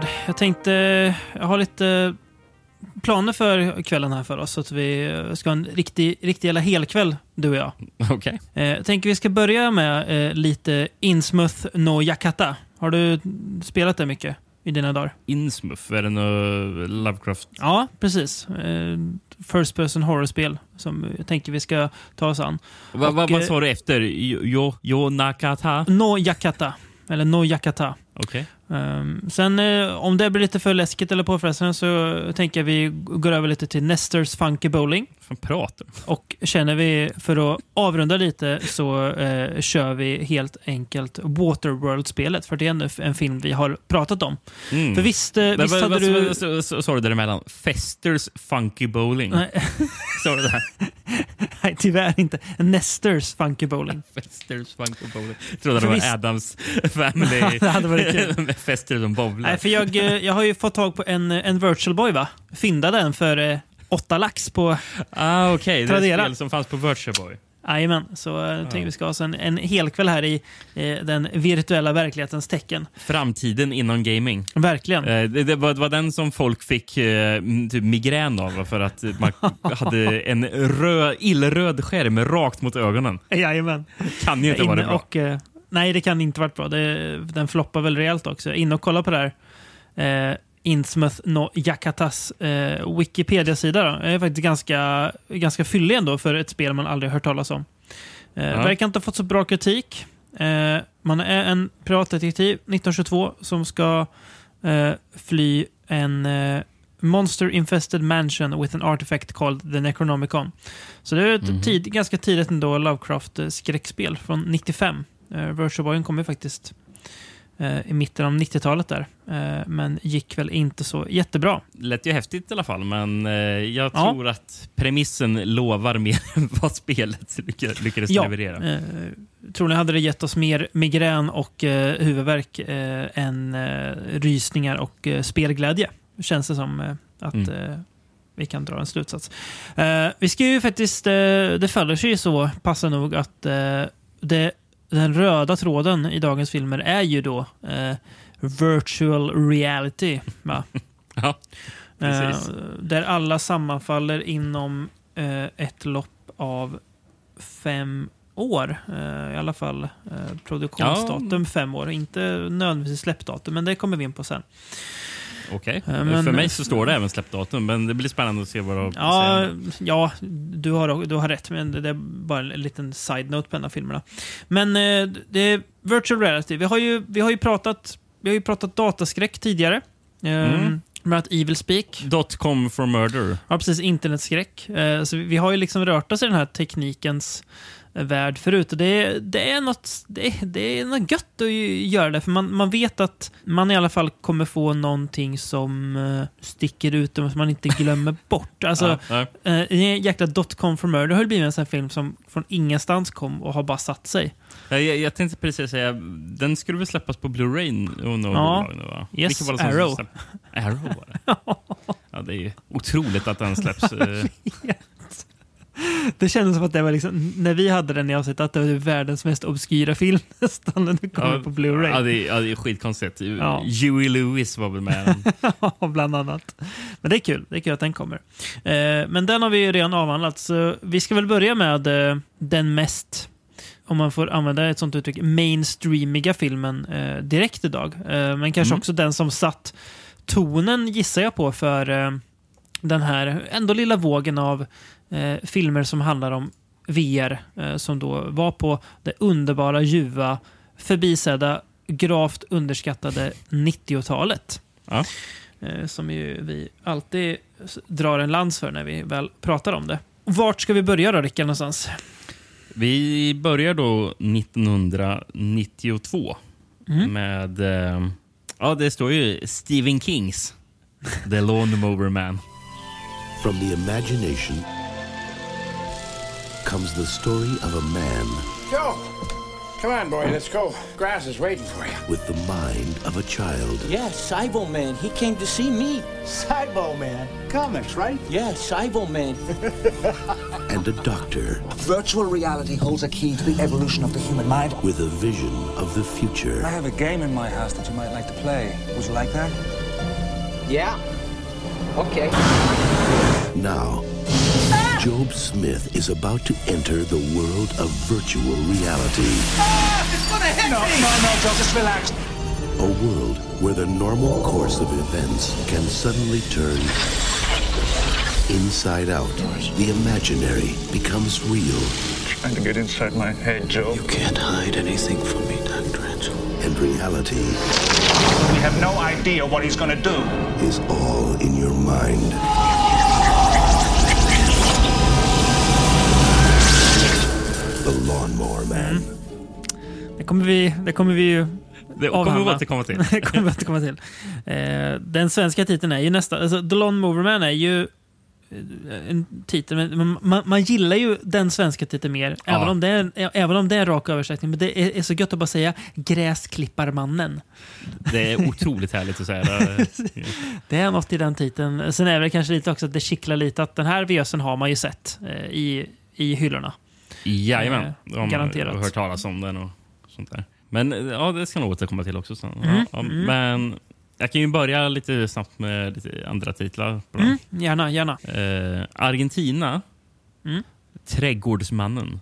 Rickard. Jag tänkte, jag har lite planer för kvällen här för oss. Så att vi ska ha en riktig, riktig jävla helkväll, du och jag. Okej. Eh, jag tänker vi ska börja med eh, lite Innsmouth no Yakata. Har du spelat det mycket i dina dagar? Innsmouth, är det något Lovecraft? Ja, precis. Eh, First person horror-spel som jag tänker vi ska ta oss an. Va, va, Och, vad eh, sa du efter? Jo, jo, Nakata? No Yakata. Eller No Yakata. Okej. Um, sen eh, om det blir lite för läskigt eller påfrestande så tänker jag vi går över lite till Nesters Funky Bowling. Vad pratar Och känner vi för att avrunda lite så eh, kör vi helt enkelt Waterworld-spelet. För det är en, en film vi har pratat om. mm. För visst, eh, visst hade du... vad Sa du däremellan? Festers Funky Bowling? Sa du det här? nej, tyvärr inte. Nesters Funky Bowling. Festers Funky Bowling. Jag trodde För det var visst- Adams Family. Det hade varit kul. Fester som bowlar. Nej, för jag, eh, jag har ju fått tag på en, en Virtual Boy, va? Fyndade den för eh, åtta lax på Ah, Okej, det är Tradera. spel som fanns på Virtual Boy. Jajamän, så jag tänkte vi ska ha en, en hel kväll här i eh, den virtuella verklighetens tecken. Framtiden inom gaming. Verkligen. Eh, Det, det, var, det var den som folk fick eh, typ migrän av för att man hade en röd, illröd skärm rakt mot ögonen. Jajamän. Kan ju inte vara bra. och, eh, nej, det kan inte varit bra. Det, den floppar väl rejält också. In och kolla på det här. Eh, Innsmouth no Yakatas eh, Wikipedia-sida. Då. är faktiskt ganska, ganska fyllig ändå för ett spel man aldrig hört talas om. Eh, Ja. Verkar inte ha fått så bra kritik. Eh, man är en privatdetektiv 1922 som ska eh, fly en eh, Monster infested mansion with an artifact called the Necronomicon. Så det är ett Mhm. tid, ganska tidigt ändå Lovecraft-skräckspel från 95. Uh, Virtual Boyen kom ju faktiskt eh, i mitten av 90-talet där. Eh, men gick väl inte så jättebra. Lät ju häftigt i alla fall, men eh, jag Ja. tror att premissen lovar mer än vad spelet lyck- lyckades Ja, leverera. eh, troligen hade det gett oss mer migrän och eh, huvudvärk eh, än eh, rysningar och eh, spelglädje. Känns det som eh, att Mm. eh, vi kan dra en slutsats. Eh, vi ska ju faktiskt, eh, det faller sig ju så, passar nog, att eh, det, den röda tråden i dagens filmer är ju då eh, virtual reality. Va? Ja. Eh, där alla sammanfaller inom eh, ett lopp av fem år. Eh, I alla fall eh, produktionsdatum fem år. Inte nödvändigtvis släppdatum, men det kommer vi in på sen. Okej. Eh, men- För mig så står det även släppdatum, men det blir spännande att se vad de Ja, säger. ja du, har, du har rätt, men det är bara en liten side-note på en av filmerna. Men eh, det är virtual reality. Vi har ju, vi har ju, pratat, vi har ju pratat dataskräck tidigare. Eh, Mm. Med att Evil Speak. Dot com for murder. Ja, precis. Internetskräck. Eh, så vi, har ju liksom rört oss i den här teknikens eh, värld förut. Och det, det, är något, det, det är något gött att göra det, för man, man vet att man i alla fall kommer få någonting som eh, sticker ut och som man inte glömmer bort. Alltså, ja, ja. eh, en jäkla dot-com for murder har blivit en sån film som från ingenstans kom och har bara satt sig. Jag, jag, tänkte precis säga, den skulle väl släppas på Blu-ray och något Ja. va? Yes, var Arrow. Arrow var det. ja, det är otroligt att den släpps. Det kändes som att det var liksom, när vi hade den i avsnitt, att det var världens mest obskyra film nästan när den kommer på Blu-ray. Ja, det är, ja, det är skitkonstigt. Ja. Huey Lewis var väl med. Ja, bland annat. Men det är kul. Det är kul att den kommer. Eh, men den har vi ju redan avhandlat, så vi ska väl börja med eh, den mest, om man får använda ett sånt uttryck, mainstreamiga filmen eh, direkt idag. Eh, men kanske Mm. också den som satt tonen, gissar jag på, för eh, den här ändå lilla vågen av eh, filmer som handlar om VR, eh, som då var på det underbara, ljuva, förbisedda, gravt underskattade 90-talet. Ja. Eh, som ju vi alltid drar en lans för när vi väl pratar om det. Vart ska vi börja då, Rickard, någonstans? Vi börjar då 1992 Mm. med... Eh, ja, det står ju Stephen Kings The Lawnmower Man. From the imagination comes the story of a man Joe! Come on, boy, let's go. Grass is waiting for you. with the mind of a child Yeah, Cybo Man. He came to see me. Cybo Man. Comics, right? Yeah, Cybo Man. and a doctor Virtual reality holds a key to the evolution of the human mind. with a vision of the future. I have a game in my house that you might like to play. Would you like that? Yeah. Okay. Now, Job Smith is about to enter the world of virtual reality. Ah, it's gonna No, no, no, Joe, just relax. A world where the normal course of events can suddenly turn inside out. The imaginary becomes real, Trying to get inside my head, Joe. You can't hide anything from me, Dr. Angel. and reality We have no idea what he's gonna do. is all in your mind. The Lawnmower Man. Det kommer vi, det kommer vi ju Det kommer vi återkomma till. det kommer vi återkomma till. Eh, den svenska titeln är ju nästan... Alltså, The Lawn Mover Man är ju eh, en titel, men man, man, man gillar ju den svenska titeln mer. Ja. Även, om det är, en- även om det är en rak översättning. Men det är, är så gött att bara säga Gräsklipparmannen. Det är otroligt härligt att säga det. Det är något i den titeln. Sen är det kanske lite också att det kittlar lite att den här VSen har man ju sett eh, i, i hyllorna. Jajamän. Eh, De garanterat. har hört talas om den och sånt där. Men eh, ja, det ska nog återkomma till också sen. Mm, Ja, ja, Men jag kan ju börja lite snabbt med lite andra titlar. Mm, gärna, gärna. Eh, Argentina. Mm. Trädgårdsmannen.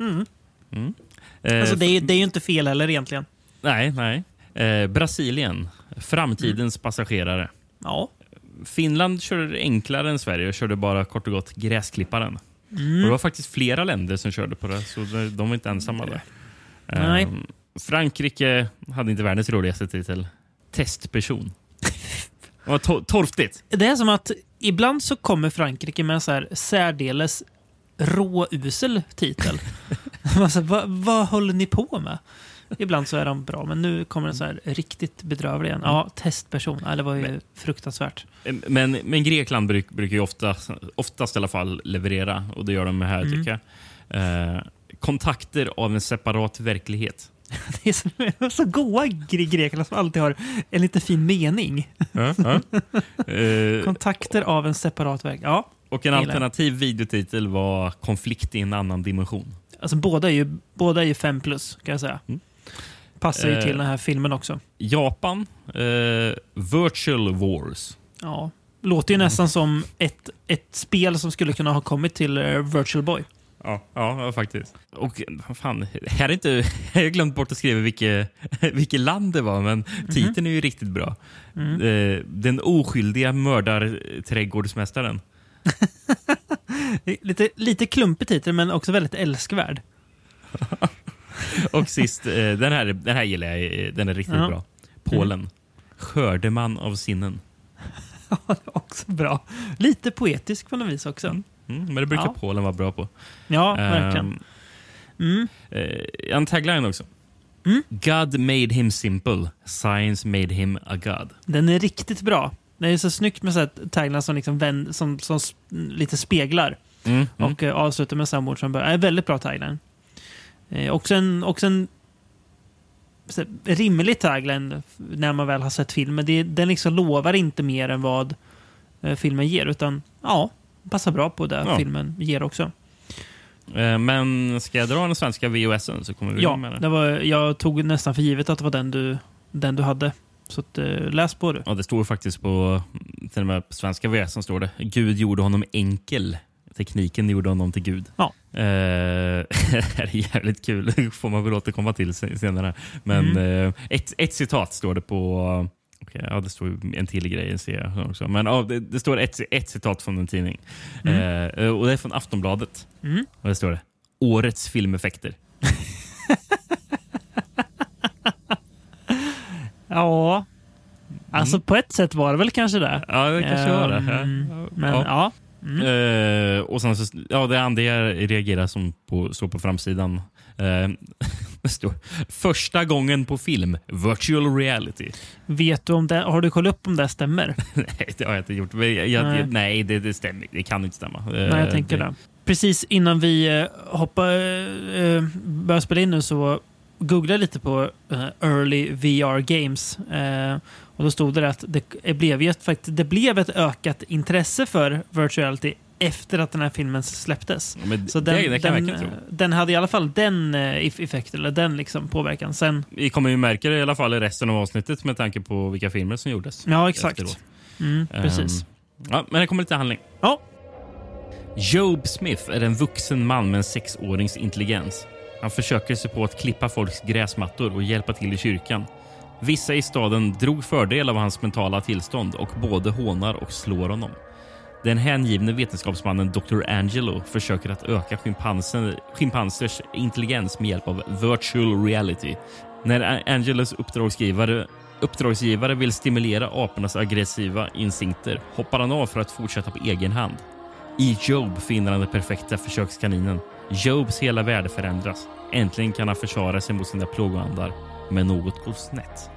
mm. Eh, Alltså, det, är, det är ju inte fel heller egentligen. Nej, nej. Eh, Brasilien. Framtidens Mm. passagerare. Ja. Finland körde enklare än Sverige och körde bara kort och gott gräsklipparen. Mm. Och det var faktiskt flera länder som körde på det, så de var inte ensamma där. Nej. Ehm, Frankrike hade inte världens roligaste titel. Testperson. Det var to- torftigt. Det är som att ibland så kommer Frankrike med en så här särdeles råusel titel. alltså, vad, vad håller ni på med? Ibland så är de bra, men nu kommer den så här riktigt bedrövlig igen. Ja, testperson. Ja, det var ju fruktansvärt. Men, men Grekland bruk, brukar ju ofta, oftast i alla fall leverera och det gör de här Mm. tycker jag. Eh, kontakter av en separat verklighet. Det är så, så goa gre- grekerna som alltid har en lite fin mening. Eh, Kontakter av en separat väg. Ja, och en alternativ videotitel var Konflikt i en annan dimension. alltså båda är ju, båda är ju fem plus kan jag säga. Passar ju Eh. till den här filmen också. Japan, eh, Virtual Wars. Ja. Låter ju nästan som ett, ett spel som skulle kunna ha kommit till eh, Virtual Boy. Ja, ja, faktiskt. Och fan, här är inte, jag har glömt bort att skriva vilket, vilket land det var, men titeln är ju riktigt bra. Eh, den oskyldiga mördarträdgårdsmästaren. Lite, lite klumpig titel, men också väldigt älskvärd. Och sist, eh, den, här, den här gillar jag, eh, den är riktigt Ja. bra. Polen. Skördeman av sinnen. Ja, det var också bra. Lite poetisk på något vis också. Mm, men det brukar Ja. Polen vara bra på. Ja, verkligen. Um, eh, en tagline också. Mm. God made him simple, science made him a god. Den är riktigt bra. Det är så snyggt med så tagline som, liksom vänd, som, som lite speglar. Mm, mm. Och eh, avslutar med samma ord som börjar. Är väldigt bra tagline. Eh, också en, också en rimlig tagline när man väl har sett filmen. Det, den liksom lovar inte mer än vad eh, filmen ger. Utan ja, passar bra på det Ja. filmen ger också. Eh, Men ska jag dra den svenska VHSen så kommer vi Ja, med det var, jag tog nästan för givet att det var den du, den du hade. Så att, läs på du. Ja, det står faktiskt på till och med på svenska VHSen står det. Gud gjorde honom enkel. Tekniken gjorde honom till Gud. Ja. Eh, det är jävligt kul. Får man väl återkomma till sen- senare. Men Mm. eh, ett, ett citat står det på... okej, ja, det står en till grej ser jag också. Men ja, det, det står ett, ett citat från en tidning. Eh, och Det är från Aftonbladet. Mm. Och det står det. Årets filmeffekter. Ja, alltså på ett sätt var det väl kanske det. Ja, det kanske var det. Ehm, Ja. Men Ja. ja. Eh, och sen så, ja, det andra jag reagerar som på, står på framsidan. Eh, det står, första gången på film, virtual reality. Vet du om det, har du kollat upp om det stämmer? nej, det har jag inte gjort. Jag, jag, Nej. nej, nej det, det stämmer. Det kan inte stämma. Eh, Nej, jag tänker det. precis innan vi eh, hoppar, eh, börjar spela in nu så googlade jag lite på eh, early VR games. Eh, och då stod det att det blev, ju ett, det blev ett ökat intresse för virtual reality efter att den här filmen släpptes. Ja, Så det, den, det kan jag den, tro. den hade i alla fall den eh, eff- effekten, eller den liksom påverkan. Sen, Vi kommer ju märka det i alla fall i resten av avsnittet med tanke på vilka filmer som gjordes. ja, exakt. Mm, precis. Ehm, ja, men det kommer lite handling. Ja. Job Smith är en vuxen man med en sexårings intelligens. Han försöker sig på att klippa folks gräsmattor och hjälpa till i kyrkan. Vissa i staden drog fördel av hans mentala tillstånd och både hånar och slår honom. Den hängivne vetenskapsmannen Dr. Angelo försöker att öka schimpansen, schimpansers intelligens med hjälp av virtual reality. När Angelos uppdragsgivare, uppdragsgivare vill stimulera apornas aggressiva instinkter hoppar han av för att fortsätta på egen hand. I Job finner han den perfekta försökskaninen. Jobs hela värld förändras. Äntligen kan han försvara sig mot sina plågoandar, men något går snett.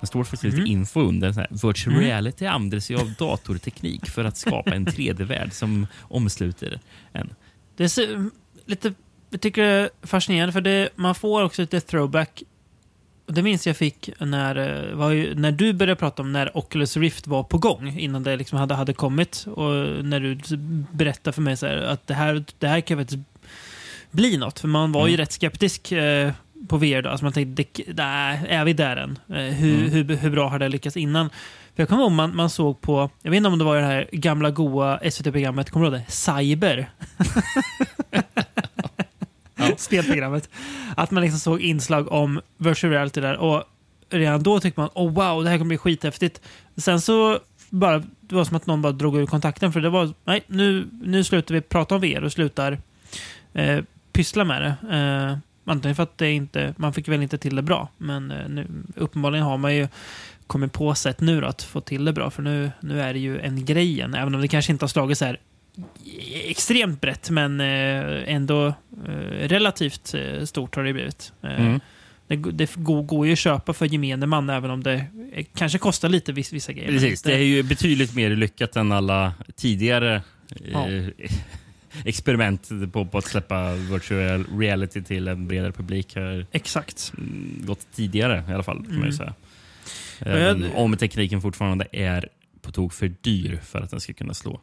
Det står faktiskt lite info under. Så här, Virtual reality använder sig av datorteknik för att skapa en 3D-värld som omsluter en. Det är lite, jag tycker det är fascinerande för det, man får också lite throwback. Det minns jag fick när, eh, ju, när du började prata om när Oculus Rift var på gång. Innan det liksom hade, hade kommit. Och när du berättade för mig så här, att det här, det här kan faktiskt bli något. För man var ju Mm. rätt skeptisk eh, på VR då. Alltså man tänkte, det, där, är vi där än? Eh, hur, Mm. hur, hur bra har det lyckats innan? För jag kommer ihåg man, man såg på, jag vet inte om det var det här gamla goa SVT-programmet, kommer du ihåg det? Cyber. Spelprogrammet. Att man liksom såg inslag om virtual reality där och redan då tyckte man oh wow, det här kommer bli skithäftigt. Sen så bara, det var som att någon bara drog ur kontakten för det var, nej, nu, nu slutar vi prata om VR och slutar eh, pyssla med det. Eh, antingen för att det inte, man fick väl inte till det bra, men eh, nu, uppenbarligen har man ju kommit på sätt nu då, att få till det bra, för nu, nu är det ju en grej igen, även om det kanske inte har slagit så här extremt brett, men eh, ändå eh, relativt stort har det blivit. Mm. Det, det går, går ju att köpa för gemene man, även om det kanske kostar lite vis, vissa grejer. Precis, det är ju betydligt mer lyckat än alla tidigare Ja. Experiment på, på att släppa virtual reality till en bredare publik har Exakt. mm, gått tidigare i alla fall. Kan man Mm. ju säga. jag- Även om tekniken fortfarande är på tok för dyr för att den ska kunna slå.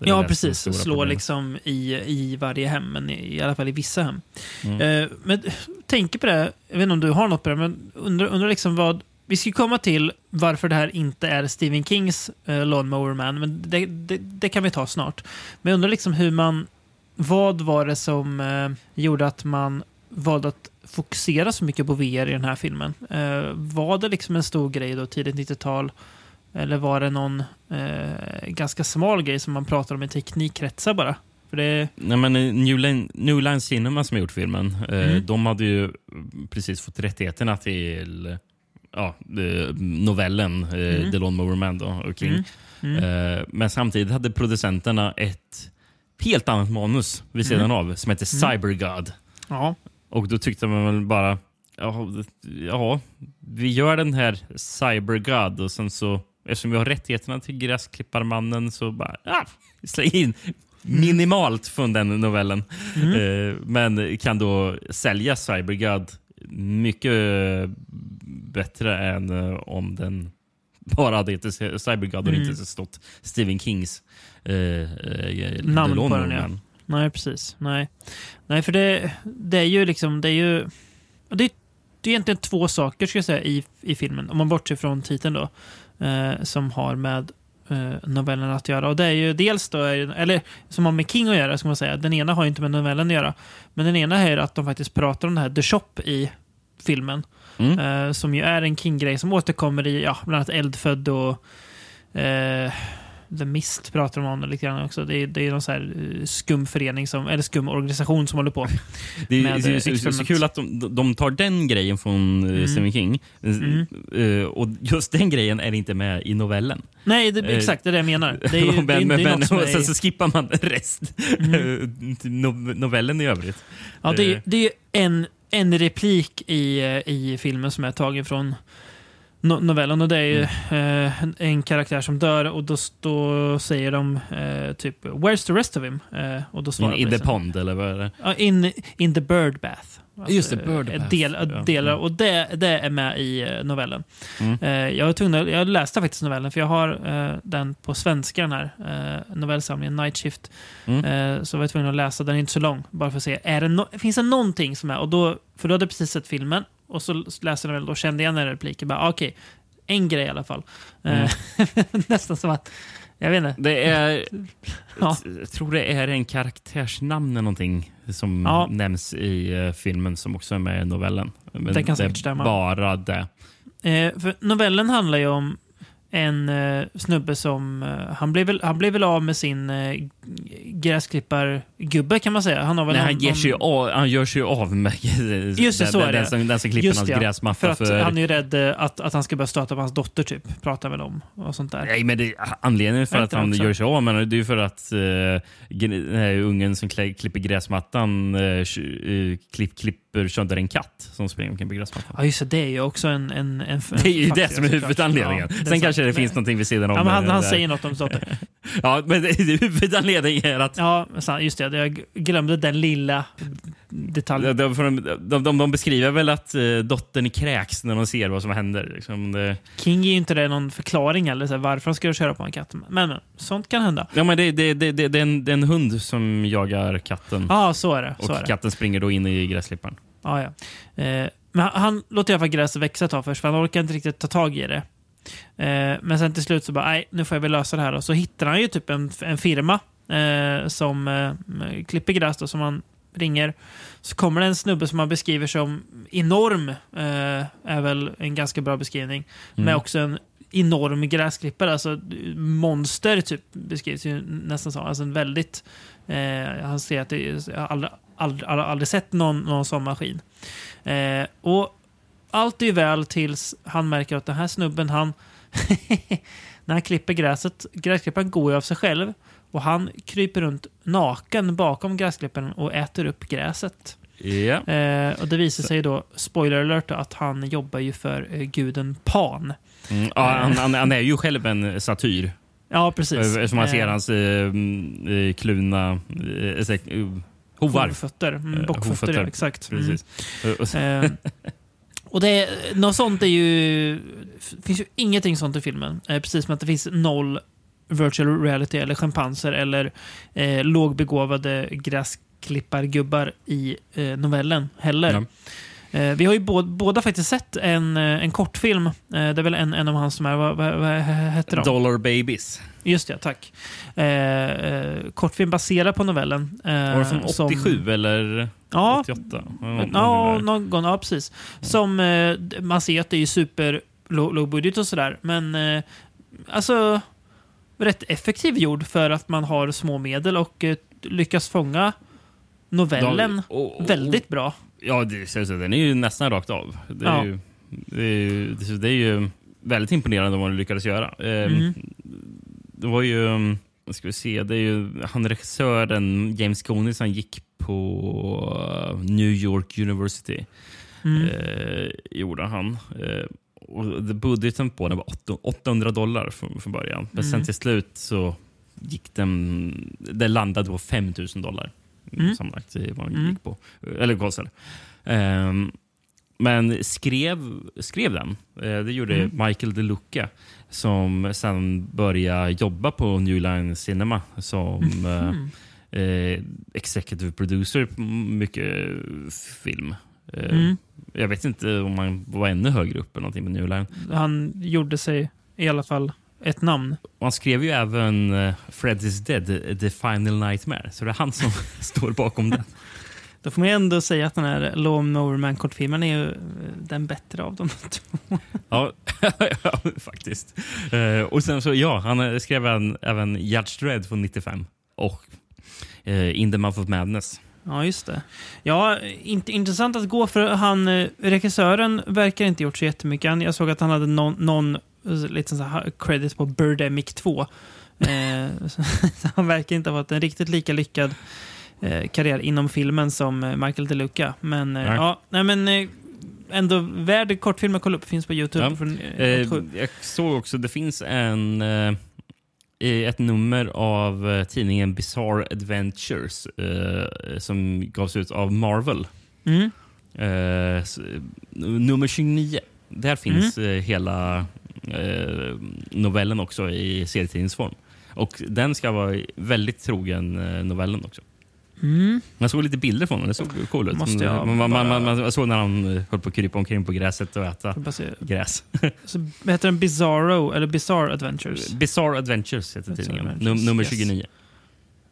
Ja, precis. Slå problemet. liksom i, i varje hem, men i, i alla fall i vissa hem. Mm. Eh, men tänk på det, jag vet inte om du har något på det, men undrar, undrar liksom vad... Vi ska komma till varför det här inte är Stephen Kings uh, Lawnmower Man, men det, det, det kan vi ta snart. Men jag undrar liksom hur man... Vad var det som eh, gjorde att man valde att fokusera så mycket på VR i den här filmen? Eh, var det liksom en stor grej då, tidigt 90-tal? Eller var det någon eh, ganska smal grej som man pratar om i teknikkretsar bara? För det... Nej, men eh, New Line, New Line Cinema som har gjort filmen, eh, Mm. de hade ju precis fått rättigheterna till ja, eh, novellen eh, Mm. The Lawnmower Man då, och King. Mm. Mm. Eh, men samtidigt hade producenterna ett helt annat manus vid Mm. sidan av som heter Cybergod. Ja. Och då tyckte man väl bara, jaha, vi gör den här Cybergod och sen så, eftersom vi har rättigheterna till Gräsklipparmannen så bara, ja, släng in minimalt från den novellen. Eh, men kan då sälja Cybergod mycket bättre än eh, om den bara hade hetat Cybergod och Mm. inte stått Stephen Kings eh, eh, Namn på den, ja. Nej, precis. Nej, Nej för det, det är ju liksom... Det är ju... Det är, det är egentligen två saker ska jag säga i, i filmen, om man bortser från titeln då, eh, som har med novellen att göra. Och det är ju dels då, ju- eller som har med King att göra, ska man säga. Den ena har ju inte med novellen att göra. Men den ena är att de faktiskt pratar om det här The Shop i filmen. Mm. Eh, som ju är en King-grej som återkommer i ja, bland annat Eldfödd och eh, The Mist pratar de om det lite grann också. Det är, det är någon så här eh, skum förening, som, eller skum organisation som håller på. Det är med, så, eh, så, kul att de, de tar den grejen från mm. Mm. Stephen King. Mm. Eh, och just den grejen är inte med i novellen. Nej, det, Eh, exakt det är det jag menar. Det är ju, men, det är, men, det är men, och är, sen så skippar man rest. Mm. no, novellen i övrigt. ja, det, är, eh, det är en, en replik i, eh, i filmen som är tagen från no novellen. Och det är ju Mm. eh, en, en karaktär som dör och då, då säger de eh, typ “Where's the rest of him?” eh, och då In, svarar in the polisen, pond, eller vad är det? Ja, in, in the bird bath. Just det, eh, bird bath. Del, Ja. delar, Mm. och det, det är med i eh, novellen. Mm. Eh, jag, tvungen, jag läste faktiskt novellen, för jag har eh, den på svenska, den här eh, novellsamlingen Night Shift. Mm. Eh, så var jag tvungen att läsa, den är inte så lång, bara för att se, är det no finns det någonting som är, och då, för då hade jag precis sett filmen, och så läste jag novellen och kände igen den repliken, bara ah, okej, en grej i alla fall. Eh, nästan som att, jag vet inte. Det är... Ja. Jag tror det är en karaktärsnamn eller någonting som Ja. nämns i eh, filmen som också är med i novellen. Men Det kan säkert är stämma. bara det. Eh, för novellen handlar ju om en eh, snubbe som... Eh, han, blev väl, han blev väl av med sin eh, gräsklippargubbe kan man säga. Han har väl Nej, han, ger sig av, han gör sig av med Just det, den, så är den, som, den som klipper Just hans ja. gräsmatta. För att för- han är ju rädd eh, att, att han ska börja stöta på hans dotter typ. Prata med dem och sånt där. Nej, men det, anledningen för Är att han också? gör sig av med det är ju för att uh, den här ungen som klipper gräsmattan uh, klipp, klipper sönder en katt som springer omkring på gräsmattan. Ja, just det. Det är ju också en... en, en, Det är ju det som är huvudanledningen. Ja, är Sen kanske det finns någonting vid sidan om. Ja, men han, han säger något om dotter. Ja, men det, det, huvudanledningen är att Ja, just det. Jag glömde den lilla detaljen. de, de, de, de, beskriver väl att uh, dottern kräks när de ser vad som händer. Liksom det, King ger ju inte det någon förklaring eller så här, varför han ska köra på en katt. Men, men sånt kan hända. ja, men det, det, det, det, är en, är en hund som jagar katten. Ja, så är det. Så är och det. katten springer då in i gräsklipparen. Ja, ja. Eh, men han, han låter i alla fall gräset växa ett tag först, för han orkar inte riktigt ta tag i det. Eh, men sen till slut så bara, nej, nu får jag väl lösa det här. Och så hittar han ju typ en, en firma eh, som eh, klipper gräs då, som han ringer. Så kommer det en snubbe som han beskriver som enorm, eh, är väl en ganska bra beskrivning. Med också en enorm gräsklippare, alltså monster typ beskrivs ju nästan så. Alltså en väldigt, eh, han säger att det jag har aldrig, aldrig, aldrig, aldrig sett någon, någon sån maskin. Eh, och allt är ju väl tills han märker att den här snubben, han när han klipper gräset, gräsklipparen går ju av sig själv och han kryper runt naken bakom gräsklipparen och äter upp gräset. Ja. Eh, och det visar sig då, spoiler alert, att han jobbar ju för eh, guden Pan. Mm, ja, han, han, han är ju själv en satyr. Ja, precis. Eftersom man ser Eh, hans eh, mm, eh, kluna eh, eh, hovar. Hovfötter. Mm, Eh, bockfötter, hovfötter, ja, exakt. Mm. Precis. Och- och- Eh, och det är, något sånt är ju... Det finns ju ingenting sånt i filmen. Eh, precis som att det finns noll virtual reality eller schimpanser eller eh, lågbegåvade gräsklippargubbar i eh, novellen heller. Ja. Eh, vi har ju båda, båda faktiskt sett en, eh, en kortfilm. Eh, det är väl en, en av hans som är... Vad, vad, vad heter de? Dollar Babies. Just det, tack. Eh, eh, kortfilm baserad på novellen. Eh, Var det från som- 87 eller Ja, 88? Ja, någon gång. Ja, precis. Som man ser att det är super låg, budget och sådär. Men alltså rätt effektiv gjord för att man har små medel och eh, lyckas fånga novellen Ja, och- och- väldigt bra. Ja, det, så, så, den är ju nästan rakt av. Det är, Ja. ju, det, är ju, det, det är ju väldigt imponerande vad de lyckades göra. Eh, Mm. Det var ju, um, vad ska vi se, det är ju han regissören James Coney som gick på uh, New York University. Mm. Eh, gjorde han. Eh, och budgeten på den var 8 800 dollar från, från början. Men sen Mm. till slut så gick den, det landade på 5000 dollar Mm. sammanlagt i vad den Mm. gick på. Eller kostade. Ehm, men skrev, skrev den. Eh, det gjorde Mm. Michael DeLuca som sen började jobba på New Line Cinema som Mm. eh, eh, executive producer på mycket film. Eh, Mm. Jag vet inte om man var ännu högre upp eller någonting med New Line. Han gjorde sig i alla fall ett namn. Och han skrev ju även uh, Fred is Dead, The Final Nightmare. Så det är han som står bakom den. Då får man ändå säga att den här Lawnmower Man-kortfilmen är ju eh, den bättre av dem. Ja, ja faktiskt. Eh, och sen så, ja, han eh, skrev även, även Judge Dredd från 95 och eh, In the Mouth of Madness. Ja, just det. Ja, inte, intressant att gå för han, eh, regissören verkar inte gjort så jättemycket. Han- Jag såg att han hade någon, någon eh, lite så här credit på Birdemic 2. Eh, så han verkar inte ha fått en riktigt lika lyckad eh, karriär inom filmen som eh, Michael DeLuca. Men Nej. ja, nej men ändå värd kortfilm att kolla upp. Finns på YouTube. Ja. Från, 87. jag såg också det finns en i ett nummer av eh, tidningen Bizarre Adventures eh, som gavs ut av Marvel. Mm. Eh, nummer 29. Där finns eh, hela eh, novellen också i serietidningsform. Och den ska vara väldigt trogen eh, novellen också. Mm. Man såg lite bilder från den, det såg cool ut. Måste jag man, man, man, bara- man, man såg när han höll på att krypa omkring på gräset och äta bara gräs. Så heter den Bizarro, eller Bizarre Adventures? Bizarre Adventures heter Bizarre tidningen. Adventures, Num nummer yes. 29.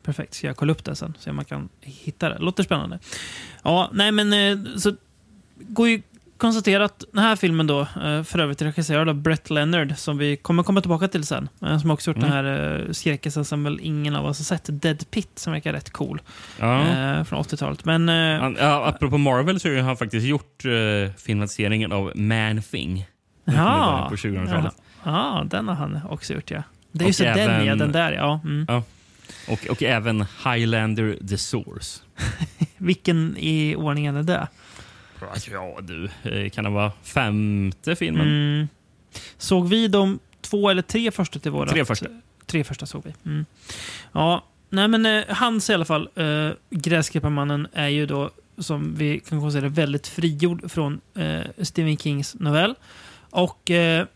Perfekt, ska jag kolla upp det sen? Se om man kan hitta det. Låter spännande. Ja, nej men eh, så går ju konstatera att den här filmen då, eh, för övrigt regisserad av Brett Leonard, som vi kommer komma tillbaka till sen. eh, Som också gjort Mm. den här eh, skräckisen som väl ingen av oss har sett, Dead Pit, som verkar rätt cool. Ja. Från 80-talet. Men Han, ja, apropå Marvel så har han faktiskt gjort eh, filmatiseringen av Man Thing. Ja. På 2000-talet. ja, den har han också gjort ja. Det är ju så den även- ja, den där ja. Mm. Och, och även Highlander The Source. Vilken i ordningen är det? Ja du, eh, kan det vara femte filmen? Mm. Såg vi de två eller tre första till våra? Tre första. Tre första såg vi. Mm. Ja, nej men eh, hans i alla fall, eh, Gräsklipparmannen, är ju då som vi kan konstatera väldigt frigjord från eh, Stephen Kings novell. Och eh,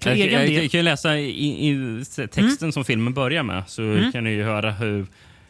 för Jag, egen jag, del... jag kan ju läsa i, i texten som filmen börjar med så Mm. kan ni ju höra hur,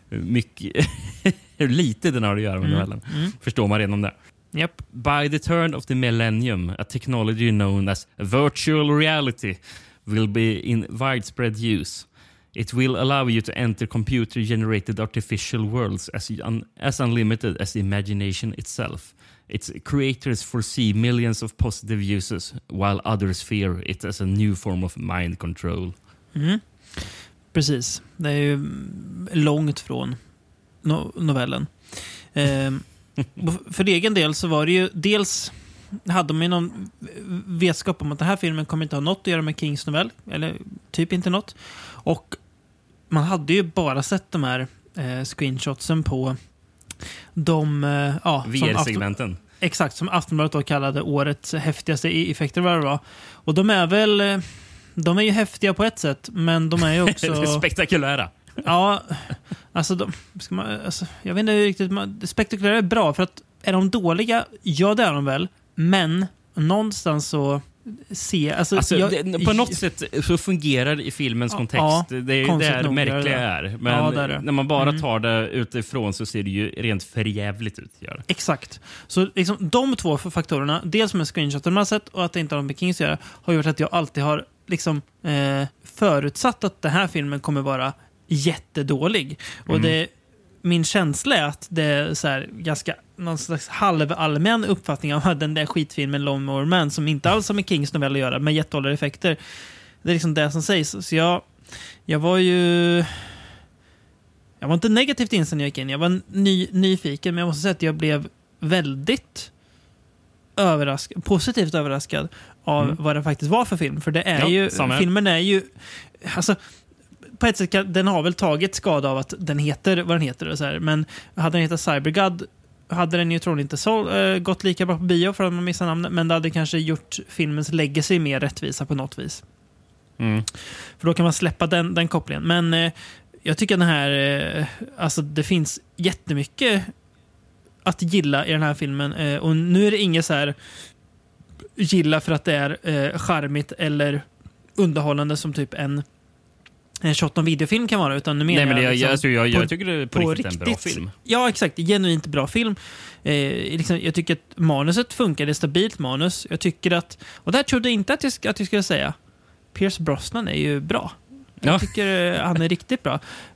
mycket, hur lite den har att göra med Mm. novellen. Mm. Förstår man redan där. Japp. By the turn of the millennium, a technology known as virtual reality will be in widespread use. It will allow you to enter computer-generated artificial worlds as, un as unlimited as imagination itself. Its creators foresee millions of positive uses, while others fear it as a new form of mind control. Mm. Precis. Det är ju långt från no novellen. Och för egen del så var det ju dels hade man ju någon vetskap om att den här filmen kommer inte ha något att göra med Kings novell. Eller typ inte något. Och man hade ju bara sett de här eh, screenshotsen på de... Eh, ja, VR-segmenten. Exakt, som Aftonbladet då kallade årets häftigaste effekter vad det var. Och de är väl... eh, De är ju häftiga på ett sätt, men de är ju också... Spektakulära. Ja, alltså, de, ska man, alltså jag vet inte riktigt... Man, spektakulära är bra, för att är de dåliga? Ja, det är de väl. Men någonstans så... Se, alltså, Alltså, jag, det, på något sätt så fungerar det i filmens Ja, kontext. ja, det är ju det märkliga är. Men Ja, är när man bara Mm. tar det utifrån så ser det ju rent förjävligt ut. Gör. Exakt. Så liksom, de två faktorerna, dels med screenshoten man har sett och att det inte har med Kings att göra, har gjort att jag alltid har liksom, eh, förutsatt att den här filmen kommer vara jättedålig. Och det, min känsla är att det är så här, ganska någon slags halvallmän uppfattning av den där skitfilmen Lawnmower Man som inte alls har med Kings novell att göra, med jättedåliga effekter. Det är liksom det som sägs. Så jag, jag var ju... Jag var inte negativt inställd när jag gick in. Jag var ny, nyfiken, men jag måste säga att jag blev väldigt överrask positivt överraskad av Mm. vad det faktiskt var för film. För det är Ja, ju, samma filmen är ju... Alltså, på ett sätt kan, den har väl tagit skada av att den heter vad den heter. Och så här. Men hade den hetat Cybergod hade den ju troligen inte så, äh, gått lika bra på bio för att man missar namnet. Men det hade kanske gjort filmens legacy mer rättvisa på något vis. Mm. För då kan man släppa den, den kopplingen. Men eh, jag tycker den här, eh, alltså det finns jättemycket att gilla i den här filmen. Eh, och nu är det inget så här gilla för att det är eh, charmigt eller underhållande som typ en en shot on videofilm kan vara. Utan nu menar Nej, men det, jag, liksom alltså, jag, på- jag tycker det på, riktigt är en bra film. Ja, exakt. Genuint bra film. Eh, liksom, jag tycker att manuset funkar. Det är stabilt manus. Jag tycker att... Och det här trodde jag inte att jag, att jag skulle säga. Pierce Brosnan är ju bra. Jag Ja. tycker eh, han är riktigt bra.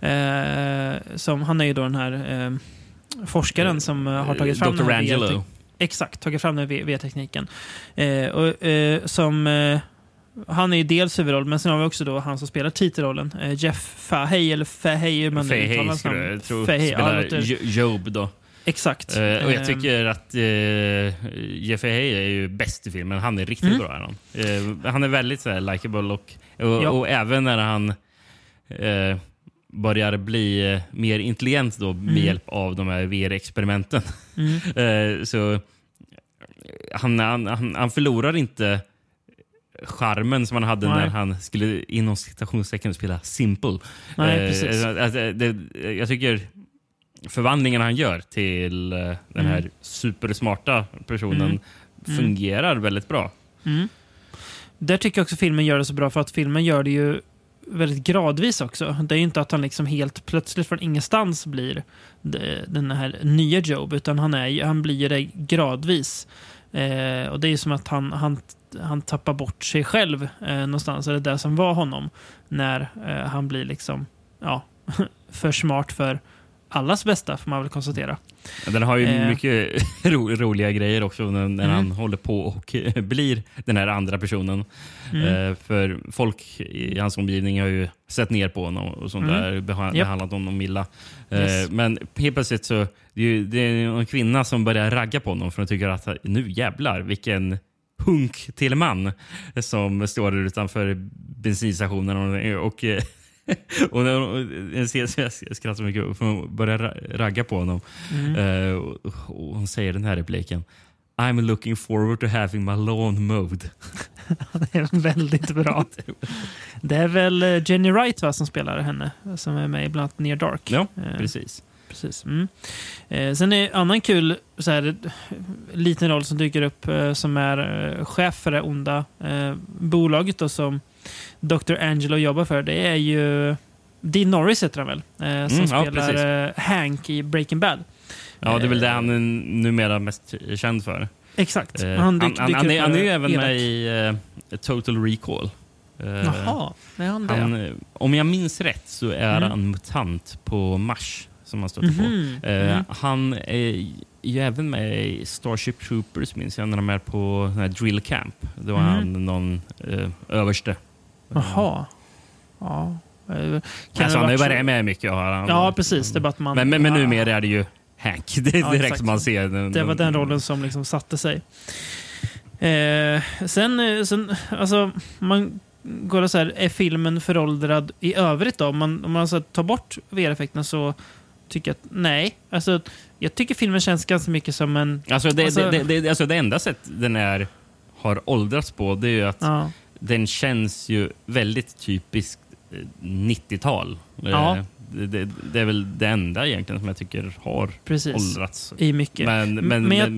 Eh, som, han är ju då den här eh, forskaren som eh, har tagit fram Dr. den här Angelo. Exakt, tagit fram den här VR-tekniken. Eh, och, eh, som... Eh, han är ju dels huvudroll, men sen har vi också då han som spelar titelrollen. Eh, Jeff Fahey, eller Fahey hur man uttalar hans namn. jag tro Fahey, ja, spelar låter- Jo- Job då. Exakt. Eh, och jag Ehm, tycker att uh, Jeff Fahey är ju bäst i filmen. Han är riktigt Mm. bra. Han. Eh, han är väldigt så här, likable och, och, Ja. och även när han eh, börjar bli eh, mer intelligent då med Mm. hjälp av de här VR-experimenten. Mm. Eh, så han, han, han, han förlorar inte charmen som han hade Nej. när han skulle inom citationstecken spela Simple. Nej, Eh, precis. eh, eh, det, jag tycker förvandlingen han gör till eh, den här Mm. supersmarta personen fungerar väldigt bra. Där tycker jag också filmen gör det så bra för att filmen gör det ju väldigt gradvis också. Det är ju inte att han liksom helt plötsligt från ingenstans blir de- den här nya Job, utan han, är, han blir det gradvis. Eh, och det är ju som att han, han, han tappar bort sig själv eh, någonstans, eller det som var honom, när eh, han blir liksom, ja, för smart för allas bästa, får man väl konstatera. Den har ju Eh. mycket ro, roliga grejer också när, när Mm. han håller på och blir den här andra personen. Mm. Eh, för folk i hans omgivning har ju sett ner på honom och sånt Mm. där, behandlat honom illa. Eh, Yes. Men helt plötsligt så det är ju, det är en kvinna som börjar ragga på honom för hon tycker att nu jävlar vilken hunk till man som står utanför bensinstationen och, och eh, och när hon- jag ser- så jag skrattar så mycket för hon börjar ra- ragga på honom. Mm. Eh, och, hon säger den här repliken. I'm looking forward to having my lawn mowed. Det är väldigt bra. Det är väl eh, Jenny Wright va, som spelar henne, som är med i bland annat Near Dark. Ja, precis. Precis. Mm. Eh, sen är annan kul så här, liten roll som dyker upp eh, som är eh, chef för det onda eh, bolaget då, som Dr. Angelo jobbar för. Det är ju Dean Norris heter han väl? Eh, som Mm, ja, spelar eh, Hank i Breaking Bad. Ja, det är väl det han är numera mest känd för. Exakt. Han, dyk, han, han, är, han är ju även med i Total Recall. Jaha, är han det? han, om jag minns rätt så är Mm. han mutant på Mars som han stöter Mhm, på. Eh, mm. Han är ju även med i Starship Troopers, minns jag, när de är på drill camp. Då var Mhm. han någon eh, överste. Jaha. Ja. Eh, Kan Alltså, han har ju varit med mycket. Har han. Ja, precis. Det man... Men, men, men Ja. numera är det ju Hank. Det är Ja, direkt exakt. man ser. Den, Det var den rollen som liksom satte sig. Eh, sen, eh, sen, alltså, man går och så här, är filmen föråldrad i övrigt då? Om man, om man så tar bort VR-effekterna så tycker att nej. Alltså, jag tycker filmen känns ganska mycket som en... Alltså det, Alltså- det, det, det, alltså det enda sätt den är, har åldrats på det är ju att Ja, den känns ju väldigt typiskt eh, 90-tal. Eh, Ja. Det, det, är väl det enda egentligen som jag tycker har precis. åldrats. I mycket. Men, men, Men jag-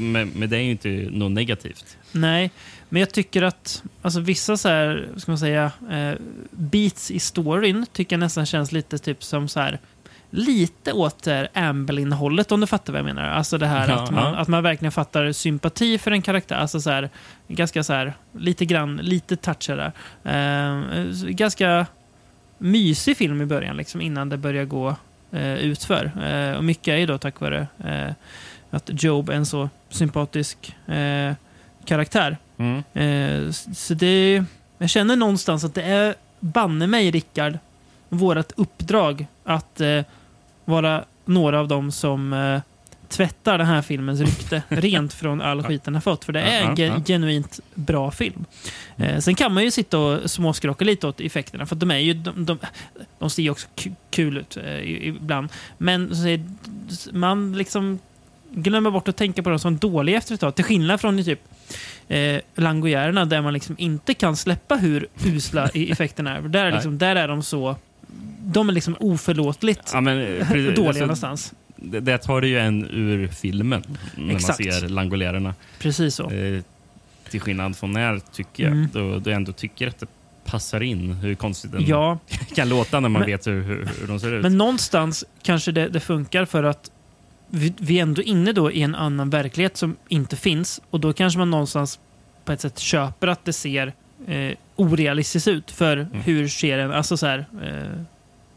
men, men det är ju inte något negativt. Nej, men jag tycker att alltså, vissa så här, ska man säga, eh, beats i storyn tycker jag nästan känns lite typ som så här lite åt det här Amblin-hållet om du fattar vad jag menar. Alltså det här Ja, att, man, ja. att man verkligen fattar sympati för en karaktär. Alltså så här, ganska så här, lite grann, lite toucher där. Eh, ganska mysig film i början, liksom, innan det börjar gå eh, utför. Eh, och mycket är ju då tack vare eh, att Job är en så sympatisk eh, karaktär. Mm. Eh, så det, jag känner någonstans att det är banne mig, Rickard, vårt uppdrag att eh, vara några av dem som eh, tvättar den här filmens rykte rent från all skit den har fått. För det är en ge- genuint bra film. Eh, sen kan man ju sitta och småskrocka lite åt effekterna, för de är ju de, de, de ser ju också ku- kul ut eh, ibland. Men så man liksom glömmer bort att tänka på dem som dåliga efter ett tag. Till skillnad från typ eh, Langojärerna där man liksom inte kan släppa hur usla effekterna är. Där, liksom, där är de så... De är liksom oförlåtligt Ja, men, precis, dåliga alltså, någonstans. det, det tar det ju en ur filmen när Exakt. man ser langolärerna. Precis så. Eh, till skillnad från när, tycker jag, Mm. då, då jag ändå tycker att det passar in hur konstigt den Ja, kan låta när man Men- vet hur, hur, hur de ser ut. men någonstans kanske det, det funkar för att vi, vi är ändå inne då i en annan verklighet som inte finns. Och då kanske man någonstans på ett sätt köper att det ser eh, orealistiskt ut. För Mm. hur ser en... Alltså så här... Eh,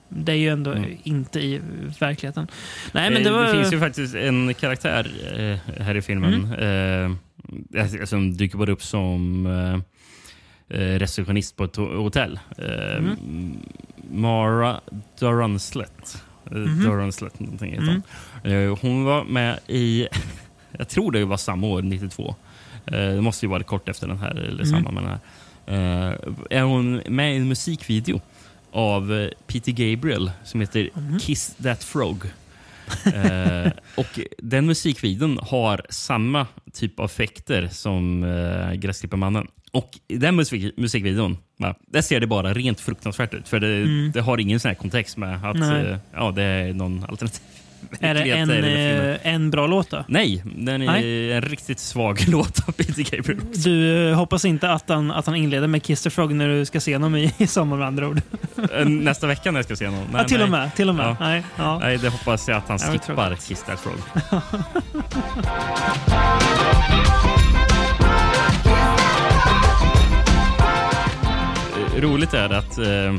det är ju ändå Mm. inte i verkligheten. Nej, men Eh, det var... finns ju faktiskt en karaktär eh, här i filmen Mm. eh, som dyker både upp som eh, eh, receptionist på ett ho- hotell. Eh, Mm. Mara. Eh, Mhm. Durnslet, någonting heter Mm. hon. Eh, hon var med i, jag tror det var samma år, 92. Eh, det måste ju vara kort efter den här, eller Mm. samma med den här. Eh, är hon med i en musikvideo av eh, Peter Gabriel som heter Mhm. Kiss That Frog. Eh, och den musikvideon har samma typ av effekter som eh, Gräsklipparmannen. Och i den musik musikvideon, va, där ser det bara rent fruktansvärt ut. För det, det har ingen sån här kontext med att eh, ja, det är någon alternativ Är det en, eh, en bra låt då? Nej, den är Nej. en riktigt svag låt av Peter Gabriel. Du eh, hoppas inte att han, att han inleder med Kiss the Frog när du ska se honom i, i sommar med andra ord? Eh, Nästa vecka när jag ska se honom. ja, till och med. Till och med. Ja. Nej, ja. Nej, det hoppas jag att han det skippar. Kiss That Frog. Roligt är att eh, eh,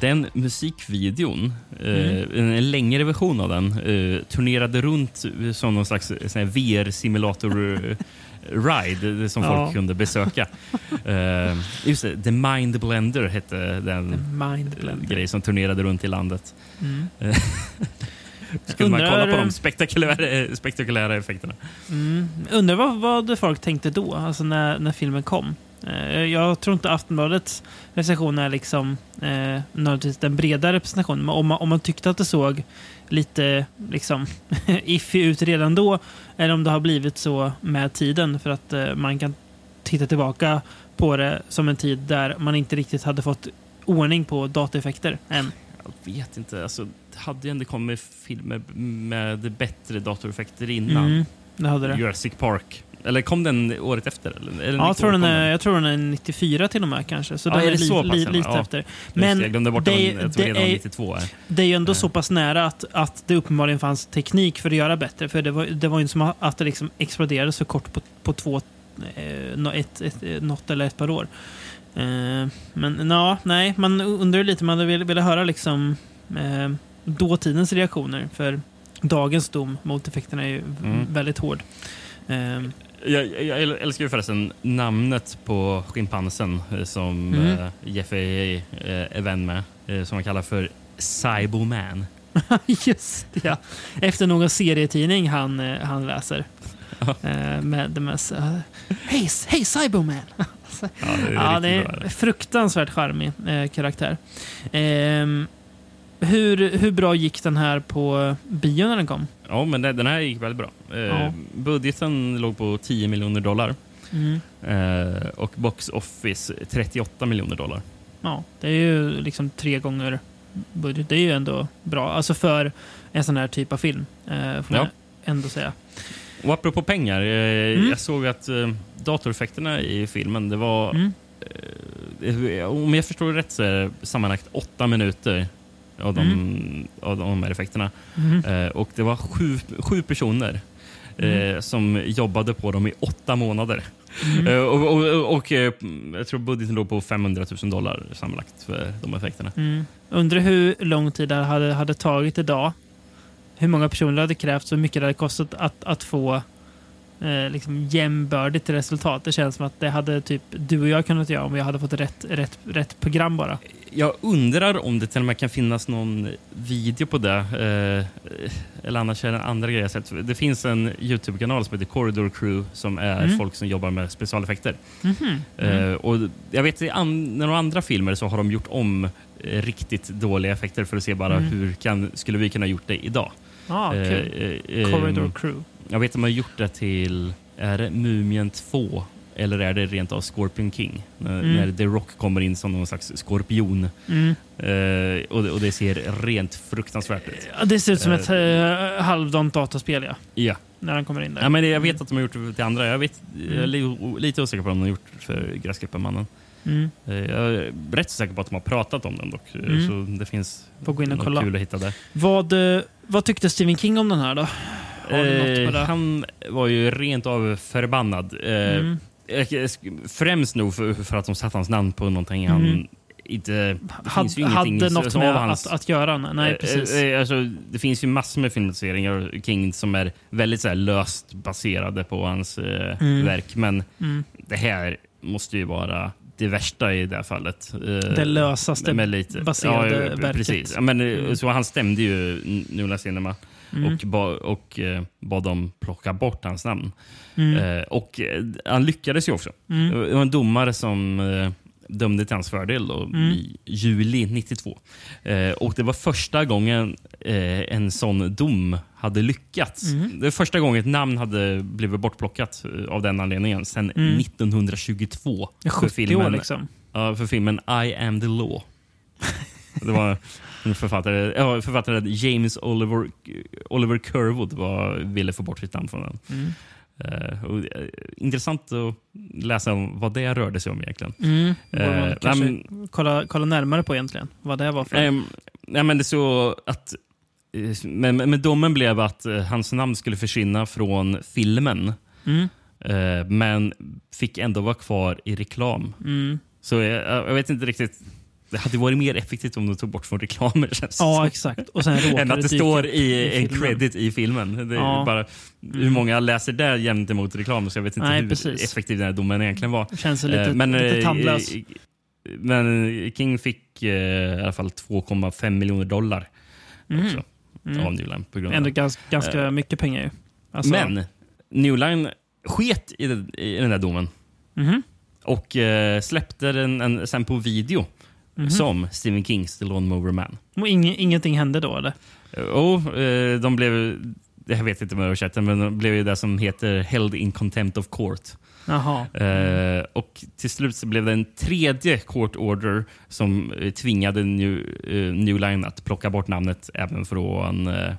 den musikvideon, eh, en längre version av den, eh, turnerade runt som någon slags eh, VR-simulator eh, ride som Ja. folk kunde besöka. Eh, just det, The Mind Blender hette den eh, blender. grej som turnerade runt i landet. Mm. Eh, Skulle man Undrar- kolla på de spektakulära, spektakulära effekterna. Mm. Undrar vad, vad folk tänkte då, alltså när, när filmen kom. Eh, Jag tror inte Aftonbladets recension är liksom eh, nödvändigtvis den breda representationen. Men om man, om man tyckte att det såg lite liksom iffy ut redan då, eller om det har blivit så med tiden för att eh, man kan titta tillbaka på det som en tid där man inte riktigt hade fått ordning på dataeffekter än. Jag vet inte. Alltså, det hade ju ändå kommit filmer med bättre datoreffekter innan. Mm, det hade det. Jurassic Park. Eller kom den året efter? Eller, eller Ja, jag tror, den är, jag tror den är 94 till och med kanske. Så Ja, den är är, li, li, lite ja. efter. Men det, jag glömde bort det, det, jag tror det, redan är, 92. Är. det är ju ändå Eh. så pass nära att, att det uppenbarligen fanns teknik för att göra bättre. För det var, det var ju inte som att det liksom exploderade så kort på, på två, eh, nå- ett, ett, eh, något eller ett par år. Eh, men ja, nej, man undrar lite, man hade velat velat höra liksom eh, dåtidens reaktioner. För dagens dom mot effekterna är ju Mm. väldigt hård. Jag, jag älskar ju förresten namnet på schimpansen eh, som Mm. eh, Jeffrey eh, är vän med. Som han kallar för Cyberman. Just det, ja. Efter någon serietidning han, han läser. Med mest... Uh, Hej, hej Cyberman! Ja, det är, ja, det är fruktansvärt charmig karaktär. Ehm, hur, hur bra gick den här på bio när den kom? Ja, men den här gick väldigt bra. Eh, Ja. Budgeten låg på 10 miljoner dollar Mm. eh, och box office 38 miljoner dollar. Ja, det är ju liksom tre gånger budget. Det är ju ändå bra. Alltså för en sån här typ av film. Eh, får man Ja. ändå säga. Och apropå pengar, eh, Mm. jag såg att eh, datoreffekterna i filmen, det var, Mm. eh, om jag förstår det rätt så är det sammanlagt åtta minuter av de, av de här effekterna. Mhm. Eh, och det var sju, sju personer Mm. eh, som jobbade på dem i åtta månader. Mm. Eh, och och, och eh, jag tror budgeten låg på 500 000 dollar sammanlagt för de effekterna. Mm. Undrar hur lång tid det hade, hade tagit idag. Hur många personer det hade krävts och hur mycket det hade kostat att, att få eh, liksom jämbördigt resultat. Det känns som att det hade typ du och jag kunnat göra om vi hade fått rätt, rätt, rätt program bara. Jag undrar om det till och med kan finnas någon video på det. Eh, eller annars är det andra grejer jag sett. Det finns en Youtube-kanal som heter Corridor Crew som är Mm. folk som jobbar med specialeffekter. Mhm. Eh, och jag vet i an- några andra filmer så har de gjort om eh, riktigt dåliga effekter för att se bara Mm. hur kan, skulle vi kunna gjort det idag. Eh, kul. eh, eh, Corridor Crew. Jag vet att de har gjort det till, är det Mumien 2? Eller är det rent av Scorpion King? När, Mm. när The Rock kommer in som någon slags skorpion. Mm. Eh, och, det, och det ser rent fruktansvärt ut. Ja, det ser ut som Eh, ett eh, halvdant dataspel ja. Ja. När han kommer in där. ja men det, jag vet att de har gjort det till andra. Jag, vet, jag är Mm. li, o- lite osäker på om de har gjort det för Gräsklipparmannen. Mm. Eh, jag är rätt säker på att de har pratat om den dock. Eh, Mm. Så det finns Får gå in och kolla. kul att hitta där. Vad, eh, vad tyckte Stephen King om den här då? Har du något på det? Eh, han var ju rent av förbannad. Eh, Mm. Främst nog för, för att de satt hans namn på någonting han Mm. inte... Det Had, finns ju ingenting hade något med hans, att, att göra? Nej, precis. Eh, eh, alltså, det finns ju massor med filmatiseringar King som är väldigt så här, löst baserade på hans Mm. verk. Men Mm. det här måste ju vara det värsta i det här fallet. Det lösaste med lite. baserade ja, verket. Precis. Ja, men, Mm. så han stämde ju Nula Cinema Mm. och, ba, och eh, bad dem plocka bort hans namn. Mm. Eh, och eh, han lyckades ju också. Mm. Det var en domare som eh, dömde till hans fördel då, i juli 92. Eh, och Det var första gången eh, en sån dom hade lyckats. Det är första gången ett namn hade blivit bortplockat av den anledningen sen 1922. Det är 70 år liksom. Ja, för filmen I am the law. Det var en författare, ja, författaren James Oliver, Oliver Curwood var, ville få bort sitt namn från den. Mm. Eh, och, eh, intressant att läsa om vad det rörde sig om egentligen. Mm. Eh, kanske men- kolla, kolla närmare på egentligen. Vad det var för... Ehm, nej, men det så att men, men men domen blev att hans namn skulle försvinna från filmen. Mm. Men fick ändå vara kvar i reklam. Mm. Så jag, jag vet inte riktigt. Det hade varit mer effektivt om de tog bort från reklamer. Det Ja, exakt. Och sen Än att det står i, en filmen. credit i filmen. Det är Ja. bara, hur många läser det gentemot reklam? Så jag vet inte Nej, hur precis. effektiv den här domen egentligen var. Känns lite, Eh, men, lite eh, tandlös. eh, Men King fick eh, i alla fall 2,5 miljoner dollar också, av New Line på grund av Ändå ganska, ganska Eh, mycket pengar ju. Alltså, Men New Line sket i, den- i den där domen Mhm. och eh, släppte den en, sen på video Mhm. som Stephen Kings The Lawnmower Man. Och ing, ingenting hände då eller? Och eh, de blev, jag vet inte med översättningen, men de blev ju det som heter Held in Contempt of Court. Eh, och till slut så blev det en tredje court order som eh, tvingade New, eh, New Line att plocka bort namnet även från, eh,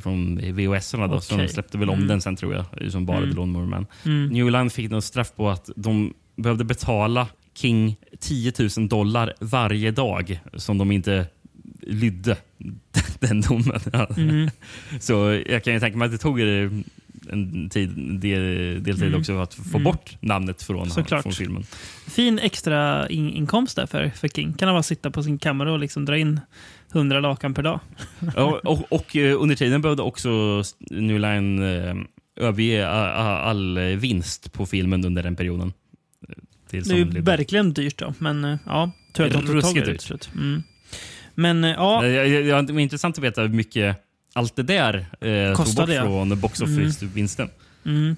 från VHS-erna. Då, Så de släppte väl om Mm. den sen tror jag, som bara Mm. Lawnmower Man. Mm. New Line fick något straff på att de behövde betala King 10 000 dollar varje dag som de inte lydde den domen. Mm. Så jag kan ju tänka mig att det tog en tid, del, deltid Mm. också att få Mm. bort namnet från, från filmen. Fin extra in, inkomst där för, för King. Kan han bara sitta på sin kammare och liksom dra in 100 lakan per dag. Ja, och, och eh, under tiden behövde också New Line eh, överge all vinst på filmen under den perioden. Tills Det är ju verkligen dyrt då. Men eh, ja, tur att de tog tag i det till. Mm. Men eh, ja, Det var intressant att veta hur mycket allt det där eh, tog bort det? från box office-vinsten. mm,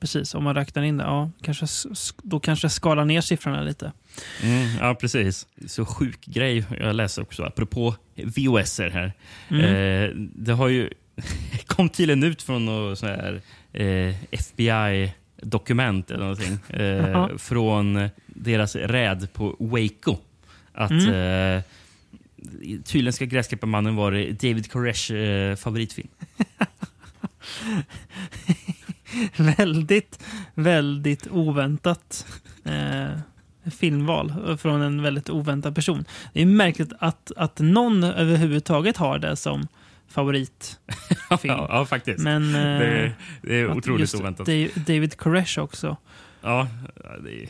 precis. Om man räknar in det, ja, kanske, då kanske skalar ner siffrorna lite. Mm, ja, precis. Så sjuk grej jag läser också, apropå VOS här. Mm. Eh, det har ju kom tydligen ut från något sån här eh, FBI-dokument eller någonting. Eh, Jaha. från deras räd på Waco. Att Mm. eh, tydligen ska Gräsklipparmannen vara David Koresh eh, favoritfilm. väldigt, väldigt oväntat eh, filmval från en väldigt oväntad person. Det är märkligt att, att någon överhuvudtaget har det som favoritfilm. ja, ja, faktiskt. Men eh, det, är- det är otroligt oväntat. Da- David Koresh också. Ja, det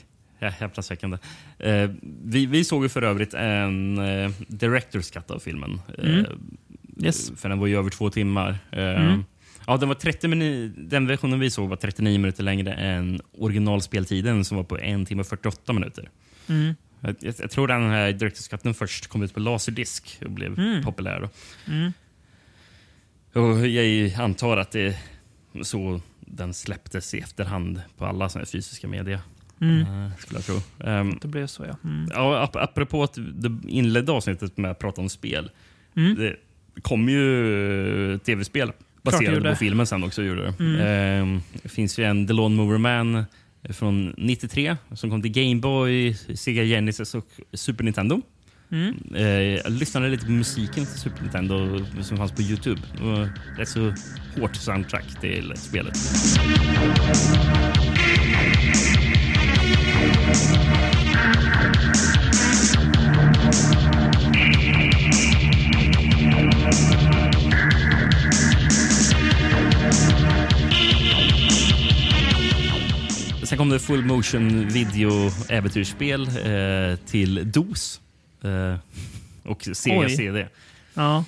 är häpnadsväckande. Eh, vi, vi såg ju för övrigt en eh, director's cut av filmen. Eh, Mm. Yes. För den var ju över två timmar. Eh, Mm. ja, den, var 30 minu- den versionen vi såg var 39 minuter längre än originalspeltiden som var på en timme och 48 minuter. Mm. Jag, jag, tror den här director's cutten först kom ut på laserdisk och blev Mm. populär. Då. Och jag antar att det är så den släpptes i efterhand på alla såna fysiska media. Mm. Eh, skulle jag tro. Ehm, Det blev så ja. Mm. Ja, ap apropå att du inledde avsnittet med att prata om spel. Mm. Det kom ju tv-spel baserade på filmen sen också. Gjorde det. Mm. Ehm, det finns ju en The Lawnmower Man från 93 som kom till Game Boy, Sega Genesis och Super Nintendo. Mm. Eh, jag lyssnade lite på musiken till Super Nintendo som fanns på Youtube. Det var rätt så hårt soundtrack till spelet. Sen kom det full motion video äventyrsspel eh, till DOS eh, och Sega Oj. CD. Ja.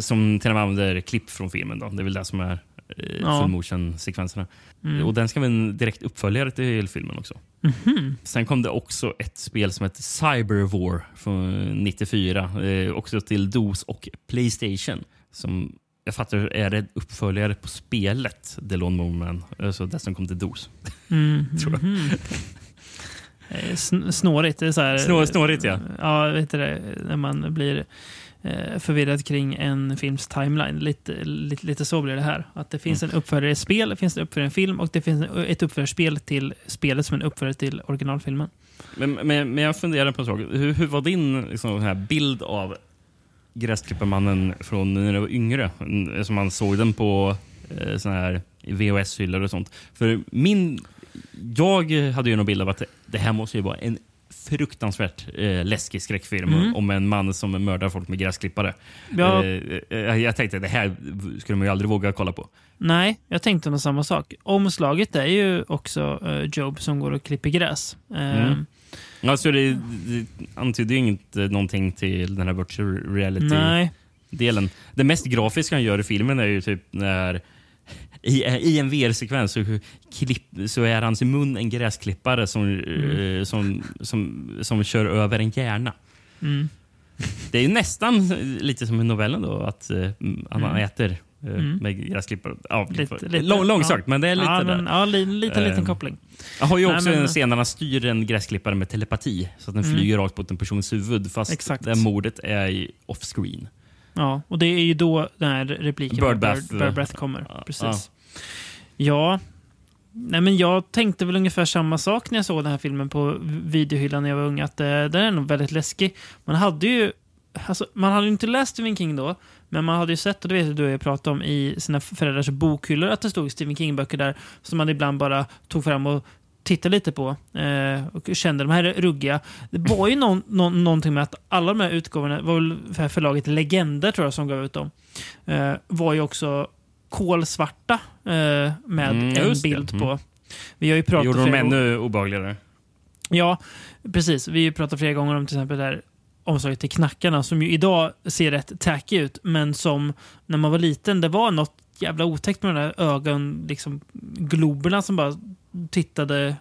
Som till och med använder klipp från filmen. Då. Det är väl det som är eh, Ja. full motion-sekvenserna. Mm. Och Den ska vara en direkt uppföljare till filmen också. Mhm. Sen kom det också ett spel som heter Cyberwar från 94. Eh, också till DOS och Playstation. Som jag fattar är en uppföljare på spelet The Lawnmower Man. Alltså det som kom till DOS. Mm. Tror jag. Eh, sn- snårigt. Det är så här, Snår, snårigt ja. Ja, vet du det, när man blir eh, förvirrad kring en films timeline. Lite, lite, lite så blir det här. Att det finns en uppföljare i spel, det finns en uppföljare i en film och det finns ett uppföljarspel till spelet som en uppföljare till originalfilmen. Men, men, men jag funderar på en sak. Hur, hur var din liksom, här bild av Gräsklipparmannen från när du var yngre? Mm, Som man såg den på eh, såna här VHS-hyllor och sånt. För min... Jag hade ju en bild av att det här måste ju vara en fruktansvärt eh, läskig skräckfilm Mm. om en man som mördar folk med gräsklippare. Ja. Eh, eh, jag tänkte det här skulle man ju aldrig våga kolla på. Nej, jag tänkte nog samma sak. Omslaget är ju också eh, Job som går och klipper gräs. Eh, Mm. Alltså det, det antyder ju inte någonting till den här virtual reality Nej, delen. Det mest grafiska han gör i filmen är ju typ när i, i en VR-sekvens så, klipp, så är hans mun en gräsklippare som, eh, som, som, som kör över en hjärna. Mm. Det är ju nästan lite som i novellen då, att eh, han Mm. äter eh, Mm. med gräsklippare. Ja, Lite- lite, lång, långsökt, ja. men det är lite ja, där. men, ja, li, lite, liten koppling. Jag har ju Nej, också men- en scen när han styr en gräsklippare med telepati så att den Mm. flyger rakt mot en persons huvud fast Exakt. det mordet är off-screen. Ja, och det är ju då den här repliken Bird Bird, Bird Breath kommer. Precis. Ja. Nej, men jag tänkte väl ungefär samma sak när jag såg den här filmen på videohyllan när jag var ung. Att eh, den är nog väldigt läskig. Man hade ju alltså, man hade inte läst Stephen King då, men man hade ju sett, och det vet du och jag pratade om, i sina föräldrars bokhyllor att det stod Stephen King-böcker där som man ibland bara tog fram och tittade lite på eh, och kände de här är ruggiga. Det var ju någon, någon, någonting med att alla de här utgåvorna, var väl förlaget Legender tror jag som gav ut dem, eh, var ju också kolsvarta eh, med Mm, en bild Mm. på. Vi har ju pratat Gjorde de flera gånger- ännu obehagligare? Ja, precis. Vi har ju pratat flera gånger om till exempel det här omslaget till knackarna som ju idag ser rätt tacky ut, men som när man var liten, det var något jävla otäckt med de där ögon, liksom globerna som bara tittade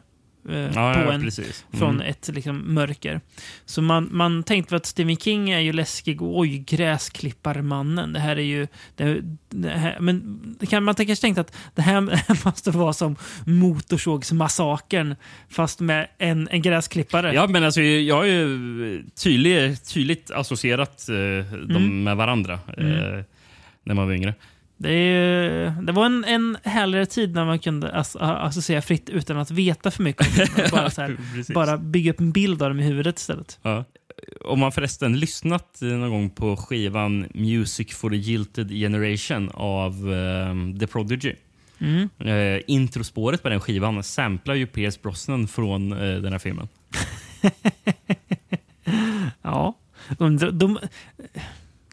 eh, Ja, på ja, en precis. från Mm. ett liksom, mörker. Så man, man tänkte att Stephen King är ju läskig. Oj, gräsklipparmannen. Det här är ju... Det, det här, men kan, man kanske tänkte att det här måste vara som Motorsågsmassakern fast med en, en gräsklippare. Ja, men alltså, jag har ju tydlig, tydligt associerat eh, dem Mm. med varandra eh, när man var yngre. Det, är, det var en, en härligare tid när man kunde ass, associera fritt utan att veta för mycket. Bara, så här, bara bygga upp en bild av dem i huvudet istället. Ja. Om man förresten lyssnat någon gång på skivan Music for the Jilted Generation av ehm, The Prodigy. Mm. Eh, introspåret på den skivan samplar ju Pierce Brosnan från eh, den här filmen. Ja. De, de, de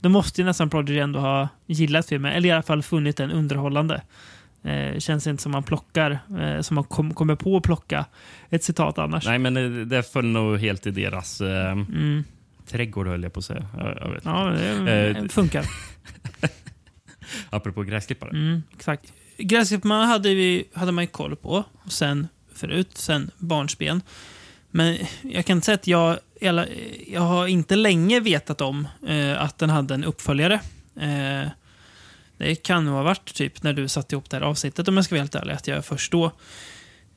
måste ju nästan Prodigy ändå ha gillat filmen, eller i alla fall funnit den underhållande. Eh, känns inte som man plockar, eh, som man kom, kommer på att plocka ett citat annars. Nej, men eh, det föll nog helt i deras eh, Mm. trädgård höll jag på att säga. Jag, jag. Ja, det Eh, funkar. Apropå gräsklippare. Mm, exakt. Gräsklipparna hade, vi, hade man ju koll på sen förut, sen barnsben. Men jag kan säga att jag, jag, jag har inte länge vetat om eh, att den hade en uppföljare. Eh, det kan nog ha varit typ när du satte ihop det här avsnittet om jag ska vara helt ärlig, att jag först då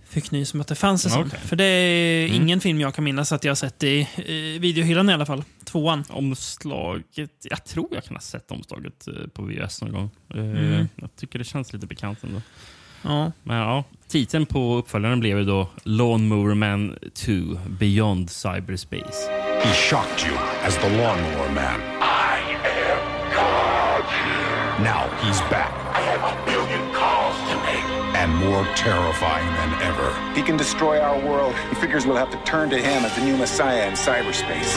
fick nys om att det fanns en sån. Okej. För det är Mm. ingen film jag kan minnas att jag har sett i, i videohyllan i alla fall. Tvåan. Omslaget, jag tror jag kan ha sett omslaget eh, på VHS någon gång. Eh, Mm. Jag tycker det känns lite bekant ändå. Ja. Men ja, titeln på uppföljaren blev ju då Lawnmower Man 2 Beyond Cyberspace. He shocked you as the lawnmower man. I am God. Now he's back I have a million calls to make. and more terrifying than ever. He can destroy our world. He figures we'll have to turn to him as the new messiah in cyberspace.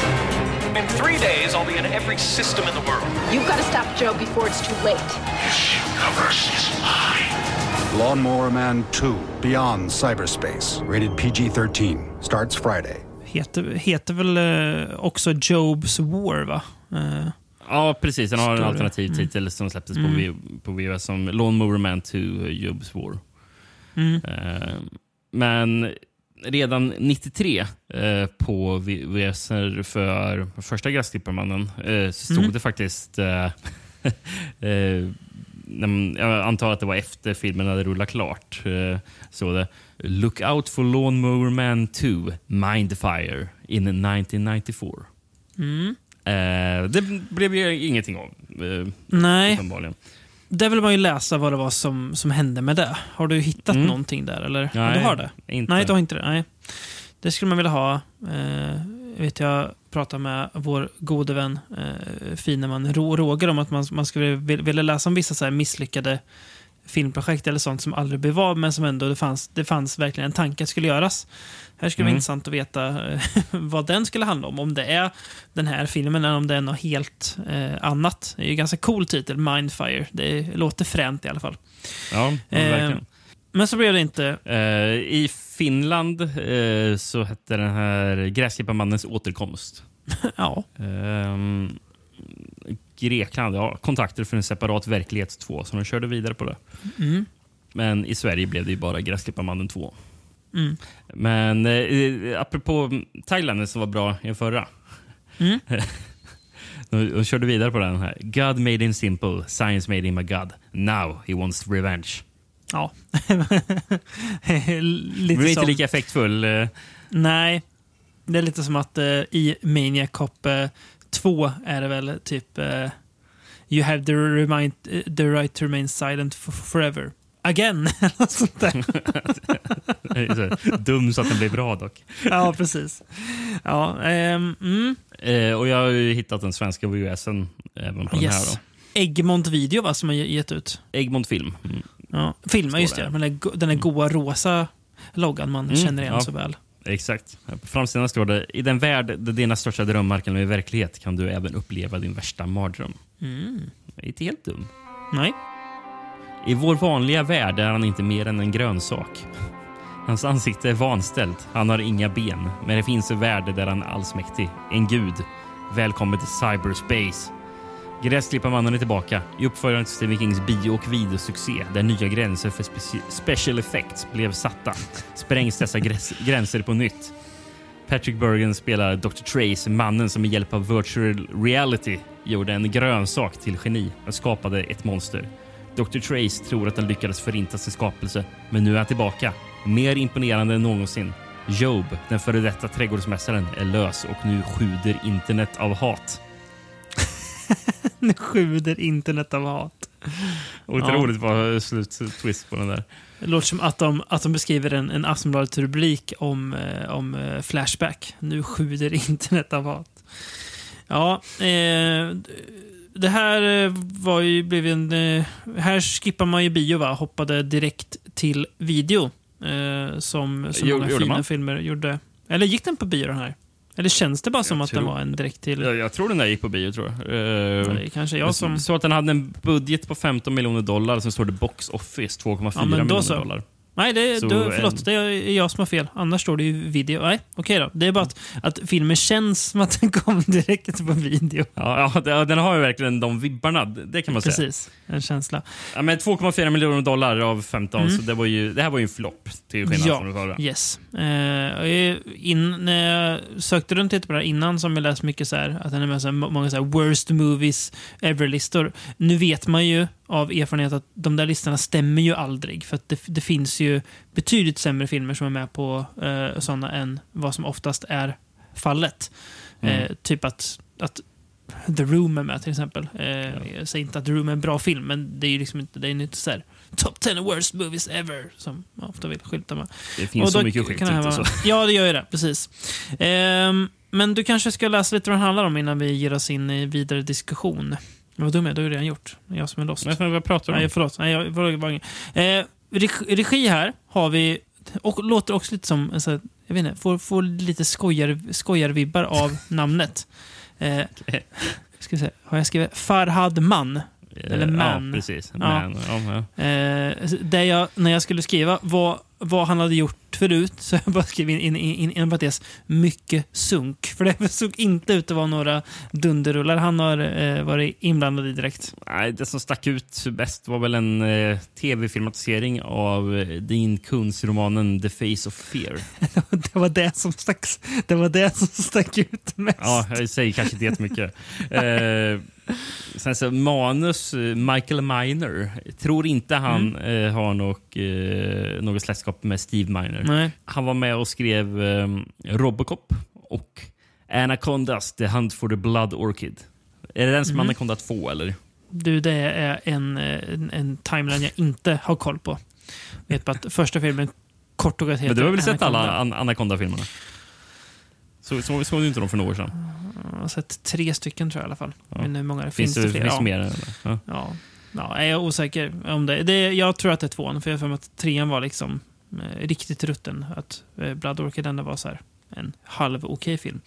In three days, I'll be in every system in the world. You've got to stop Joe before it's too late. This universe is mine. Lawnmower Man 2 Beyond Cyberspace. Rated PG 13. Starts Friday. Heter, heter väl eh, också Jobs War, va? Eh, Ja, precis. Den har en alternativ Mm. titel som släpptes på, Mm. v, på VHS som Lawnmower Man 2 Jobs War. Mm. Eh, men redan 93 eh, på VHS för första Gräsklipparmannen eh, så stod Mm. det faktiskt eh, mm, jag antar att det var efter filmen hade rullat klart. Eh, så det. Look out for Lawnmower Man 2, Mindfire, in 1994. Mm. Eh, det blev ju ingenting av. Eh, Nej, uppenbarligen. där vill man ju läsa vad det var som, som hände med det. Har du hittat Mm. någonting där? Eller? Ja, Nej, du har det? inte. Nej, du har inte det. Nej. Det skulle man vilja ha. Eh, vet jag pratade med vår gode vän eh, Fineman Ro- Roger om att man, man skulle vilja, läsa om vissa så misslyckade filmprojekt eller sånt som aldrig blev av men som ändå det fanns, det fanns verkligen en tanke att skulle göras. Här skulle det vara Mm. intressant att veta eh, vad den skulle handla om. Om det är den här filmen eller om det är något helt eh, annat. Det är ju en ganska cool titel, Mindfire. Det låter fränt i alla fall. Ja, ja, Eh, verkligen. Men så blev det inte. Eh, I Finland eh, så hette den här Gräsklipparmannens återkomst. ja. Ehm, Grekland, ja, kontakter för en separat verklighet 2, så de körde vidare på det. Mm. Men i Sverige blev det ju bara Gräsklipparmannen 2. Mm. Men eh, apropå Thailand som var bra i förra. Mm. de, de körde vidare på den här. God made him simple, science made him a god. Now he wants revenge. Ja. Lite blir inte lika effektfull. eh, Nej. Det är lite som att eh, i Maniac Cop eh, 2 är det väl typ eh, You have the, remind, the right to remain silent for forever. Again! Eller sånt där. så dum så att den blir bra dock. ja, precis. Ja, ehm, mm. Och jag har ju hittat den svenska VHSen även på den här. Yes. Då. Egmont Video va, som har gett ut. Egmont film. Mm. Ja, filma just det. där. Men den, go- den är goa rosa loggan man Mm, känner igen ja. så väl. Exakt. På framsidan står det I den värld där dina största drömmar kan bli verklighet kan du även uppleva din värsta mardröm. Mm. Det är inte helt dum. Nej. I vår vanliga värld är han inte mer än en grönsak. Hans ansikte är vanställt, han har inga ben. Men det finns en värld där han är allsmäktig. En gud. Välkommen till cyberspace. Gräsklipparmannen är tillbaka i uppförandet till Stephen Kings bio och videosuccé där nya gränser för speci- special effects blev satta. Sprängs dessa gränser på nytt. Patrick Bergen spelar Dr. Trace, mannen som med hjälp av virtual reality gjorde en grönsak till geni och skapade ett monster. Dr. Trace tror att han lyckades förinta sin skapelse, men nu är han tillbaka. Mer imponerande än någonsin. Job, den före detta trädgårdsmästaren, är lös och nu sjuder internet av hat. Nu sjuder internet av hat. Otroligt bra sluttwist på den där. Det låter som att de, att de beskriver en, en Aftonbladet-rubrik om, eh, om eh, Flashback. Nu sjuder internet av hat. Ja, eh, det här eh, var ju, blev ju en... Eh, här skippar man ju bio, va? Hoppade direkt till video. Eh, som så många gjorde fina man? filmer gjorde. Eller gick den på bio den här? Eller känns det bara som Jag att den tror- var en direkt till... Jag, jag tror den där gick på bio, tror jag. Det är kanske jag som... Så att den hade en budget på 15 miljoner dollar, så står det box office 2,4 Ja, miljoner så. dollar. Nej, det, Så då, förlåt. Det är jag som har fel. Annars står det ju video. Nej, okej då. Det är bara att, att filmen känns som att den kom direkt på video. Ja, ja, det- den har ju verkligen de vibbarna, det kan man säga. Precis, en känsla. Ja, men 2,4 miljoner dollar av 15, Mm. så det, var ju, det här var ju en flopp till skillnad Ja, från den förra. yes. Eh, in, när jag sökte runt lite på det här innan som vi läst mycket så här, att den är med så här, må- många så här worst movies ever-listor. Nu vet man ju av erfarenhet att de där listorna stämmer ju aldrig. För att det, det finns ju betydligt sämre filmer som är med på eh, sådana än vad som oftast är fallet. Mm. Eh, typ att, att The Room är med till exempel. Eh, Jag säger inte att The Room är en bra film, men det är ju liksom inte, det är inte så här Top 10 worst movies ever, som man ofta vill skylta med. Det finns Och så mycket skit. vara- så. Ja, det gör ju det. Precis. Ehm, men du kanske ska läsa lite vad den handlar om innan vi ger oss in i vidare diskussion. Men vad dum jag är, det har jag redan gjort. Det är jag som är lost. Nej, vad pratar du om? Nej, förlåt. Nej, jag, förlåt, eh, regi, regi här har vi, och låter också lite som, alltså, jag vet inte, får, får lite skojar, skojarvibbar av namnet. Eh, ska vi se, har jag skrivit Farhad Man? Eller Man. Ja, precis. Man. Ja. Eh, där jag, när jag skulle skriva vad, vad han hade gjort förut så jag bara skrev in, in, in, in en parentes mycket sunk. För det såg inte ut att vara några dunderrullar han har eh, varit inblandad i direkt. Nej, det som stack ut bäst var väl en eh, tv-filmatisering av Dean Kuns romanen The Face of Fear. det, var det, som stack, det var det som stack ut mest. Ja, jag säger kanske inte jättemycket. Eh, Sen så manus, eh, Michael Miner. Tror inte han eh, har något, eh, något släktskap med Steve Miner. Nej. Han var med och skrev eh, Robocop och Anacondas, The Hunt for the Blood Orchid. Är det den som Anaconda 2 eller? Du, det är en, en, en timeline jag inte har koll på. Jag vet bara att första filmen kort och gott heter Men du har väl sett alla Anaconda. an Anaconda-filmerna? Så, så, såg du inte dem för några år sedan? Jag har sett tre stycken tror jag i alla fall. Men hur många det Finns, finns, det, fler? finns ja. mer? Eller? Ja. Ja. Ja, jag är osäker om det. det. Jag tror att det är tvåan, för jag har för mig att trean var liksom eh, riktigt rutten. Att eh, Blood Orchid ändå var så här en halv okej film.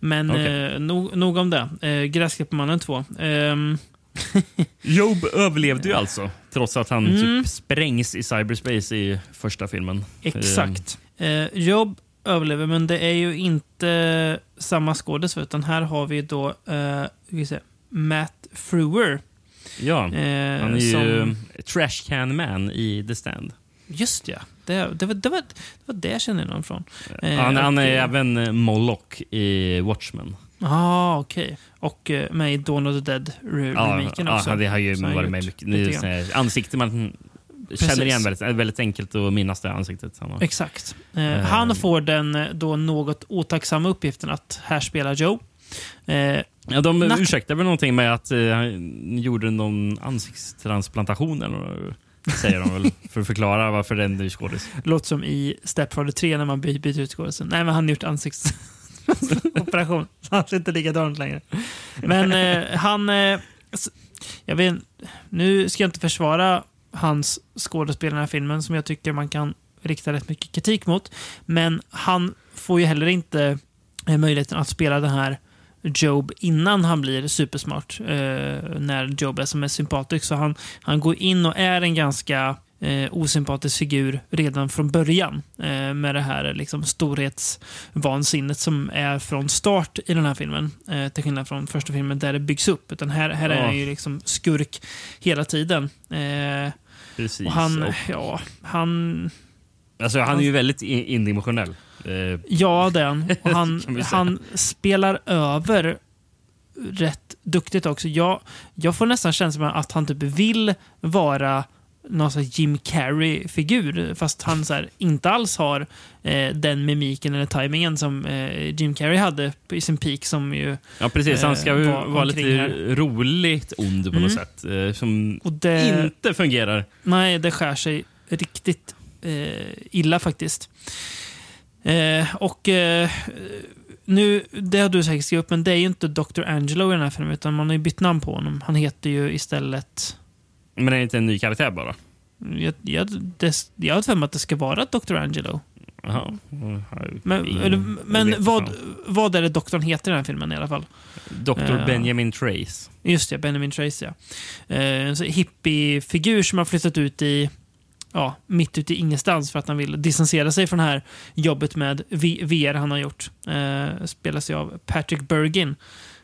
Men Okej. eh, nog, nog om det. Eh, Gräsklippemannen 2. Ehm, Job överlevde ju alltså, trots att han Mm. typ sprängs i cyberspace i första filmen. Exakt. Eh, Job överlever, men det är ju inte samma skådis, utan här har vi då eh, se, Matt Frewer. Ja, Eh, han är ju som- trash can man i The Stand. Just ja, det, det, var, det, var, det var det jag kände honom från. Eh, han, han är även eh, Moloch i Watchmen. Ah, okej. Och eh, med i Dawn of the Dead-remaken ja, också. Ja, det har ju varit med mycket. ansikte man Precis. känner igen väldigt, är väldigt enkelt att minnas det ansiktet. Han har. Exakt. Eh, han får den eh, då något otacksamma uppgiften att här spelar Joe. Eh, Ja, de Nack- ursäktar väl någonting med att eh, han gjorde någon ansiktstransplantation eller vad säger de väl, för att förklara varför det är en ny skådis. låter som i Stepfather 3 när man by- byter ut skådisen. Nej, men han har gjort ansiktsoperation. han ser inte likadant längre. Men eh, han... Eh, jag vet Nu ska jag inte försvara hans skådespel i den här filmen som jag tycker man kan rikta rätt mycket kritik mot. Men han får ju heller inte eh, möjligheten att spela den här Job innan han blir supersmart. Eh, när Job är som är sympatisk. Så han, han går in och är en ganska eh, osympatisk figur redan från början. Eh, med det här liksom, storhetsvansinnet som är från start i den här filmen. Eh, till skillnad från första filmen där det byggs upp. Utan här, här är han ju liksom skurk hela tiden. Eh, Precis. och han, Och- ja, han, alltså, han är ju väldigt indimensionell. Eh, Ja, han. Och han, han spelar över rätt duktigt också. Jag, jag får nästan känslan att han typ vill vara någon här Jim Carrey-figur. Fast han så här, inte alls har eh, den mimiken eller tajmingen som eh, Jim Carrey hade i sin peak. Som ju, ja, precis. Han ska eh, ju var vara lite här. roligt ond på Mm. något sätt. Eh, som Och det- inte fungerar. Nej, det skär sig riktigt eh, illa faktiskt. Eh, och eh, nu, det har du säkert skrivit upp, men det är ju inte Dr. Angelo i den här filmen, utan man har ju bytt namn på honom. Han heter ju istället... Men det är inte en ny karaktär bara. Jag, jag, det, jag har för mig att det ska vara Dr. Angelo. Jaha. Men, jag men vad, vad är det doktorn heter i den här filmen i alla fall? Dr. Eh, Benjamin Trace. Just det, Benjamin Tracy. Ja. Eh, en hippie-figur som har flyttat ut i ja, mitt ute i ingenstans för att han vill distansera sig från det här jobbet med VR han har gjort. Eh, spelas ju av Patrick Bergin.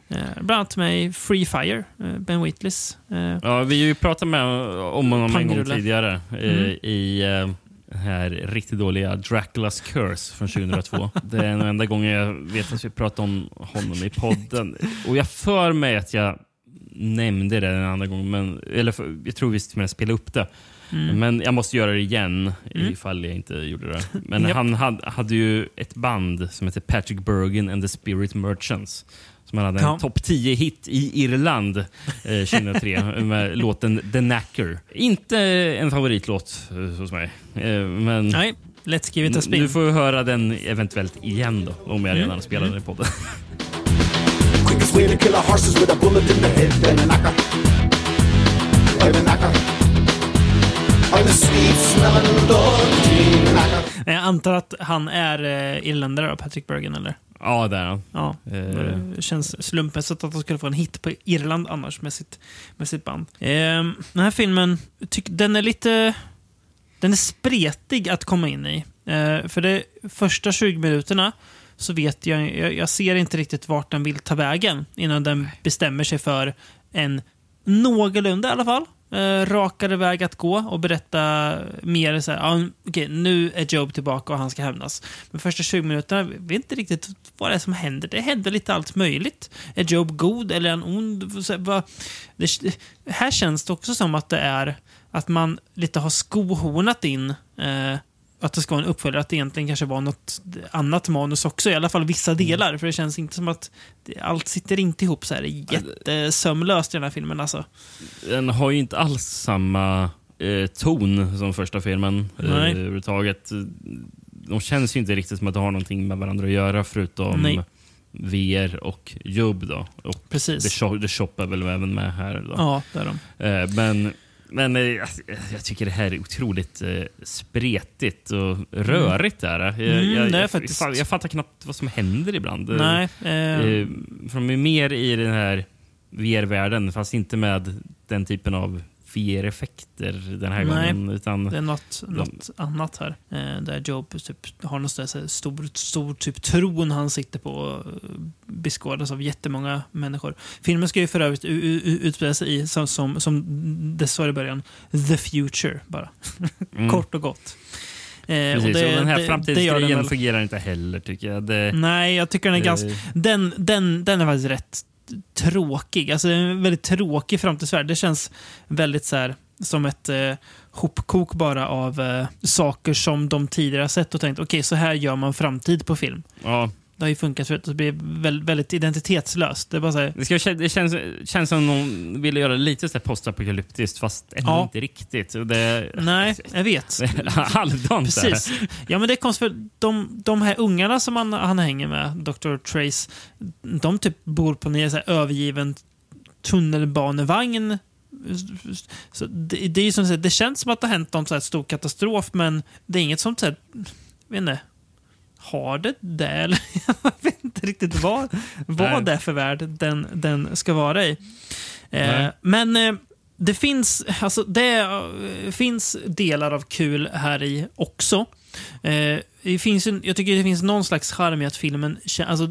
Eh, bland annat med Free Fire, eh, Ben Wheatleys. Eh, Ja, vi har ju pratat med om honom en gång tidigare eh, Mm. i här riktigt dåliga Draculas Curse från 2002. det är den enda gången jag vet att vi pratar om honom i podden. Och jag för mig att jag nämnde det en andra gång, men, eller för, jag tror visst att jag spelade upp det. Mm. Men jag måste göra det igen Mm. ifall jag inte gjorde det. Men Japp. han hade, hade ju ett band som heter Patrick Bergen and the Spirit Merchants. Som han hade en Ja. topp 10-hit i Irland eh, 2003 med låten The Knacker. Inte en favoritlåt eh, hos mig. Eh, men nej, let's give it a spin. du får höra den eventuellt igen då, om jag Mm. redan spelar den i podden. Quickest way to kill a horse is with a bullet in the head and a knocker. And a knocker. And a sweet smelling dog knocker. Men Jag antar att han är eh, irländare, då, Patrick Bergin, eller? Ja, där är han. Ja, Eh. det känns slumpmässigt att han skulle få en hit på Irland annars med sitt, med sitt band. Ehm, den här filmen, tyck, den är lite... Den är spretig att komma in i. Eh, för de första 20 minuterna så vet jag, jag, jag ser inte riktigt vart den vill ta vägen innan den bestämmer sig för en någorlunda i alla fall eh, rakare väg att gå och berätta mer så här, ah, okej, nu är Job tillbaka och han ska hämnas. Men första 20 minuterna, vi vet inte riktigt vad det är som händer. Det händer lite allt möjligt. Är Job god eller är han ond? Så, här, det, här känns det också som att det är att man lite har skohornat in eh, att det ska vara en uppföljare, att det egentligen kanske var något annat manus också, i alla fall vissa delar. För det känns inte som att allt sitter inte ihop så här jättesömlöst i den här filmen. Alltså. Den har ju inte alls samma eh, ton som första filmen eh, överhuvudtaget. De känns ju inte riktigt som att de har någonting med varandra att göra förutom Nej. VR och Jobb. Då. Och Precis. The Shop, The Shop är väl även med här. Då. Ja, det är de. Eh, men men eh, jag, jag tycker det här är otroligt eh, spretigt och rörigt. Där. Jag, Mm, jag, jag, faktiskt- jag, jag fattar knappt vad som händer ibland. Eh, Nej, eh, Eh, för de är mer i den här VR-världen, fast inte med den typen av VR-effekter den här Nej, gången. Utan det är något, något annat här. Eh, där Job typ, har någon sån stor, stor typ tron han sitter på och eh, beskådas av jättemånga människor. Filmen ska ju för övrigt utspela sig i, som, som, som det står i början, the future bara. Mm. Kort och gott. Eh, Precis, och och den här det framtidsgrejen fungerar inte heller tycker jag. Det, Nej, jag tycker den är ganska... Den, den, den är faktiskt rätt tråkig. Alltså, det är en väldigt tråkig framtidsvärld. Det känns väldigt så här, som ett eh, hopkok bara av eh, saker som de tidigare har sett och tänkt okej, så här gör man framtid på film. ja, det har ju funkat förut och det blir väldigt, identitetslöst. Det bara så här, det, ska, det känns, känns som någon ville göra lite så postapokalyptiskt, fast ändå Ja. inte riktigt. Det, nej, jag vet. halvdant. Precis. Ja, men det är för de, de här ungarna som han, han hänger med, Dr. Trace, de typ bor på en så övergiven tunnelbanevagn. Så det, det, är som det känns som att det har hänt någon så här stor katastrof, men det är inget som så här, vet inte, har det det? Eller jag vet inte riktigt vad, vad det är för värld den, den ska vara i. Eh, men eh, det finns, alltså, det eh, finns delar av kul här i också. Eh, det finns jag tycker det finns någon slags charm i att filmen alltså,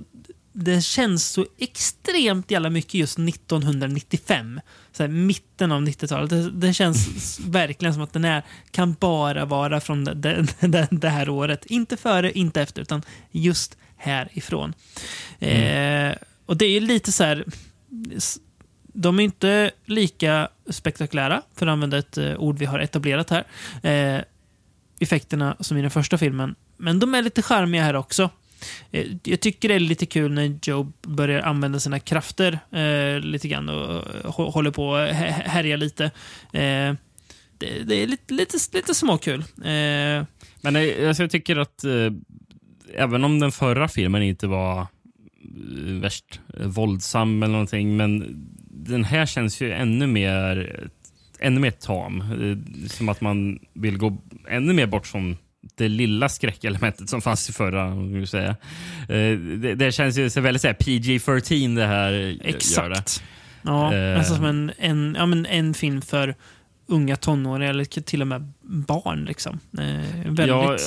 det känns så extremt jävla mycket just 1995. Så här, mitten av 90-talet. Det, det känns verkligen som att den är, kan bara vara från det, det, det, här året. Inte före, inte efter, utan just härifrån. Eh, och det är ju lite så här... De är inte lika spektakulära, för att använda ett eh, ord vi har etablerat här. Eh, effekterna som i den första filmen. Men de är lite charmiga här också. Eh, jag tycker det är lite kul när Joe börjar använda sina krafter eh, lite grann och håller på att härja lite. Eh, det, det är lite, lite, lite småkul. Eh, Men eh, alltså, jag tycker att eh, även om den förra filmen inte var eh, värst våldsam eller någonting, men den här känns ju ännu mer ännu mer tam. Som att man vill gå ännu mer bort från det lilla skräckelementet som fanns i förra. säga. Eh, Det, det känns ju så väldigt så här PG-13 det här gör det. exakt. Ja, Eh. nästan som en, en, ja, men en film för unga tonåringar eller till och med barn. Liksom. Eh, väldigt... Ja,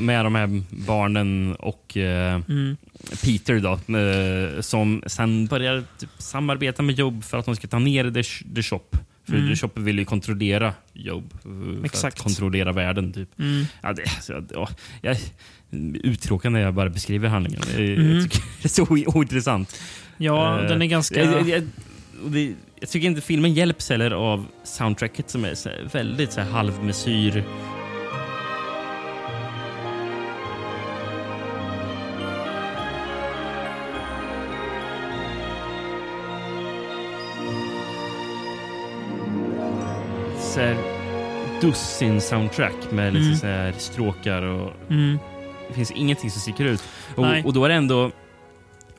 med de här barnen och eh, Mm. Peter då, eh, som sen börjar typ, samarbeta med Job för att de ska ta ner The, The Shop. För Mm. Shop vill ju kontrollera Job. eh, För Exakt. att kontrollera världen. Typ. Mm. Ja, det, alltså, ja, jag, uttråkande när jag bara beskriver handlingen. Mm. jag tycker det är så ointressant. Ja, Eh, den är ganska... Jag, jag, det, jag tycker inte filmen hjälps heller av soundtracket som är så väldigt så här, halvmesyr. Så här, dussin soundtrack med lite Mm. så här stråkar och Mm. det finns ingenting som sticker ut. Och, och då är det ändå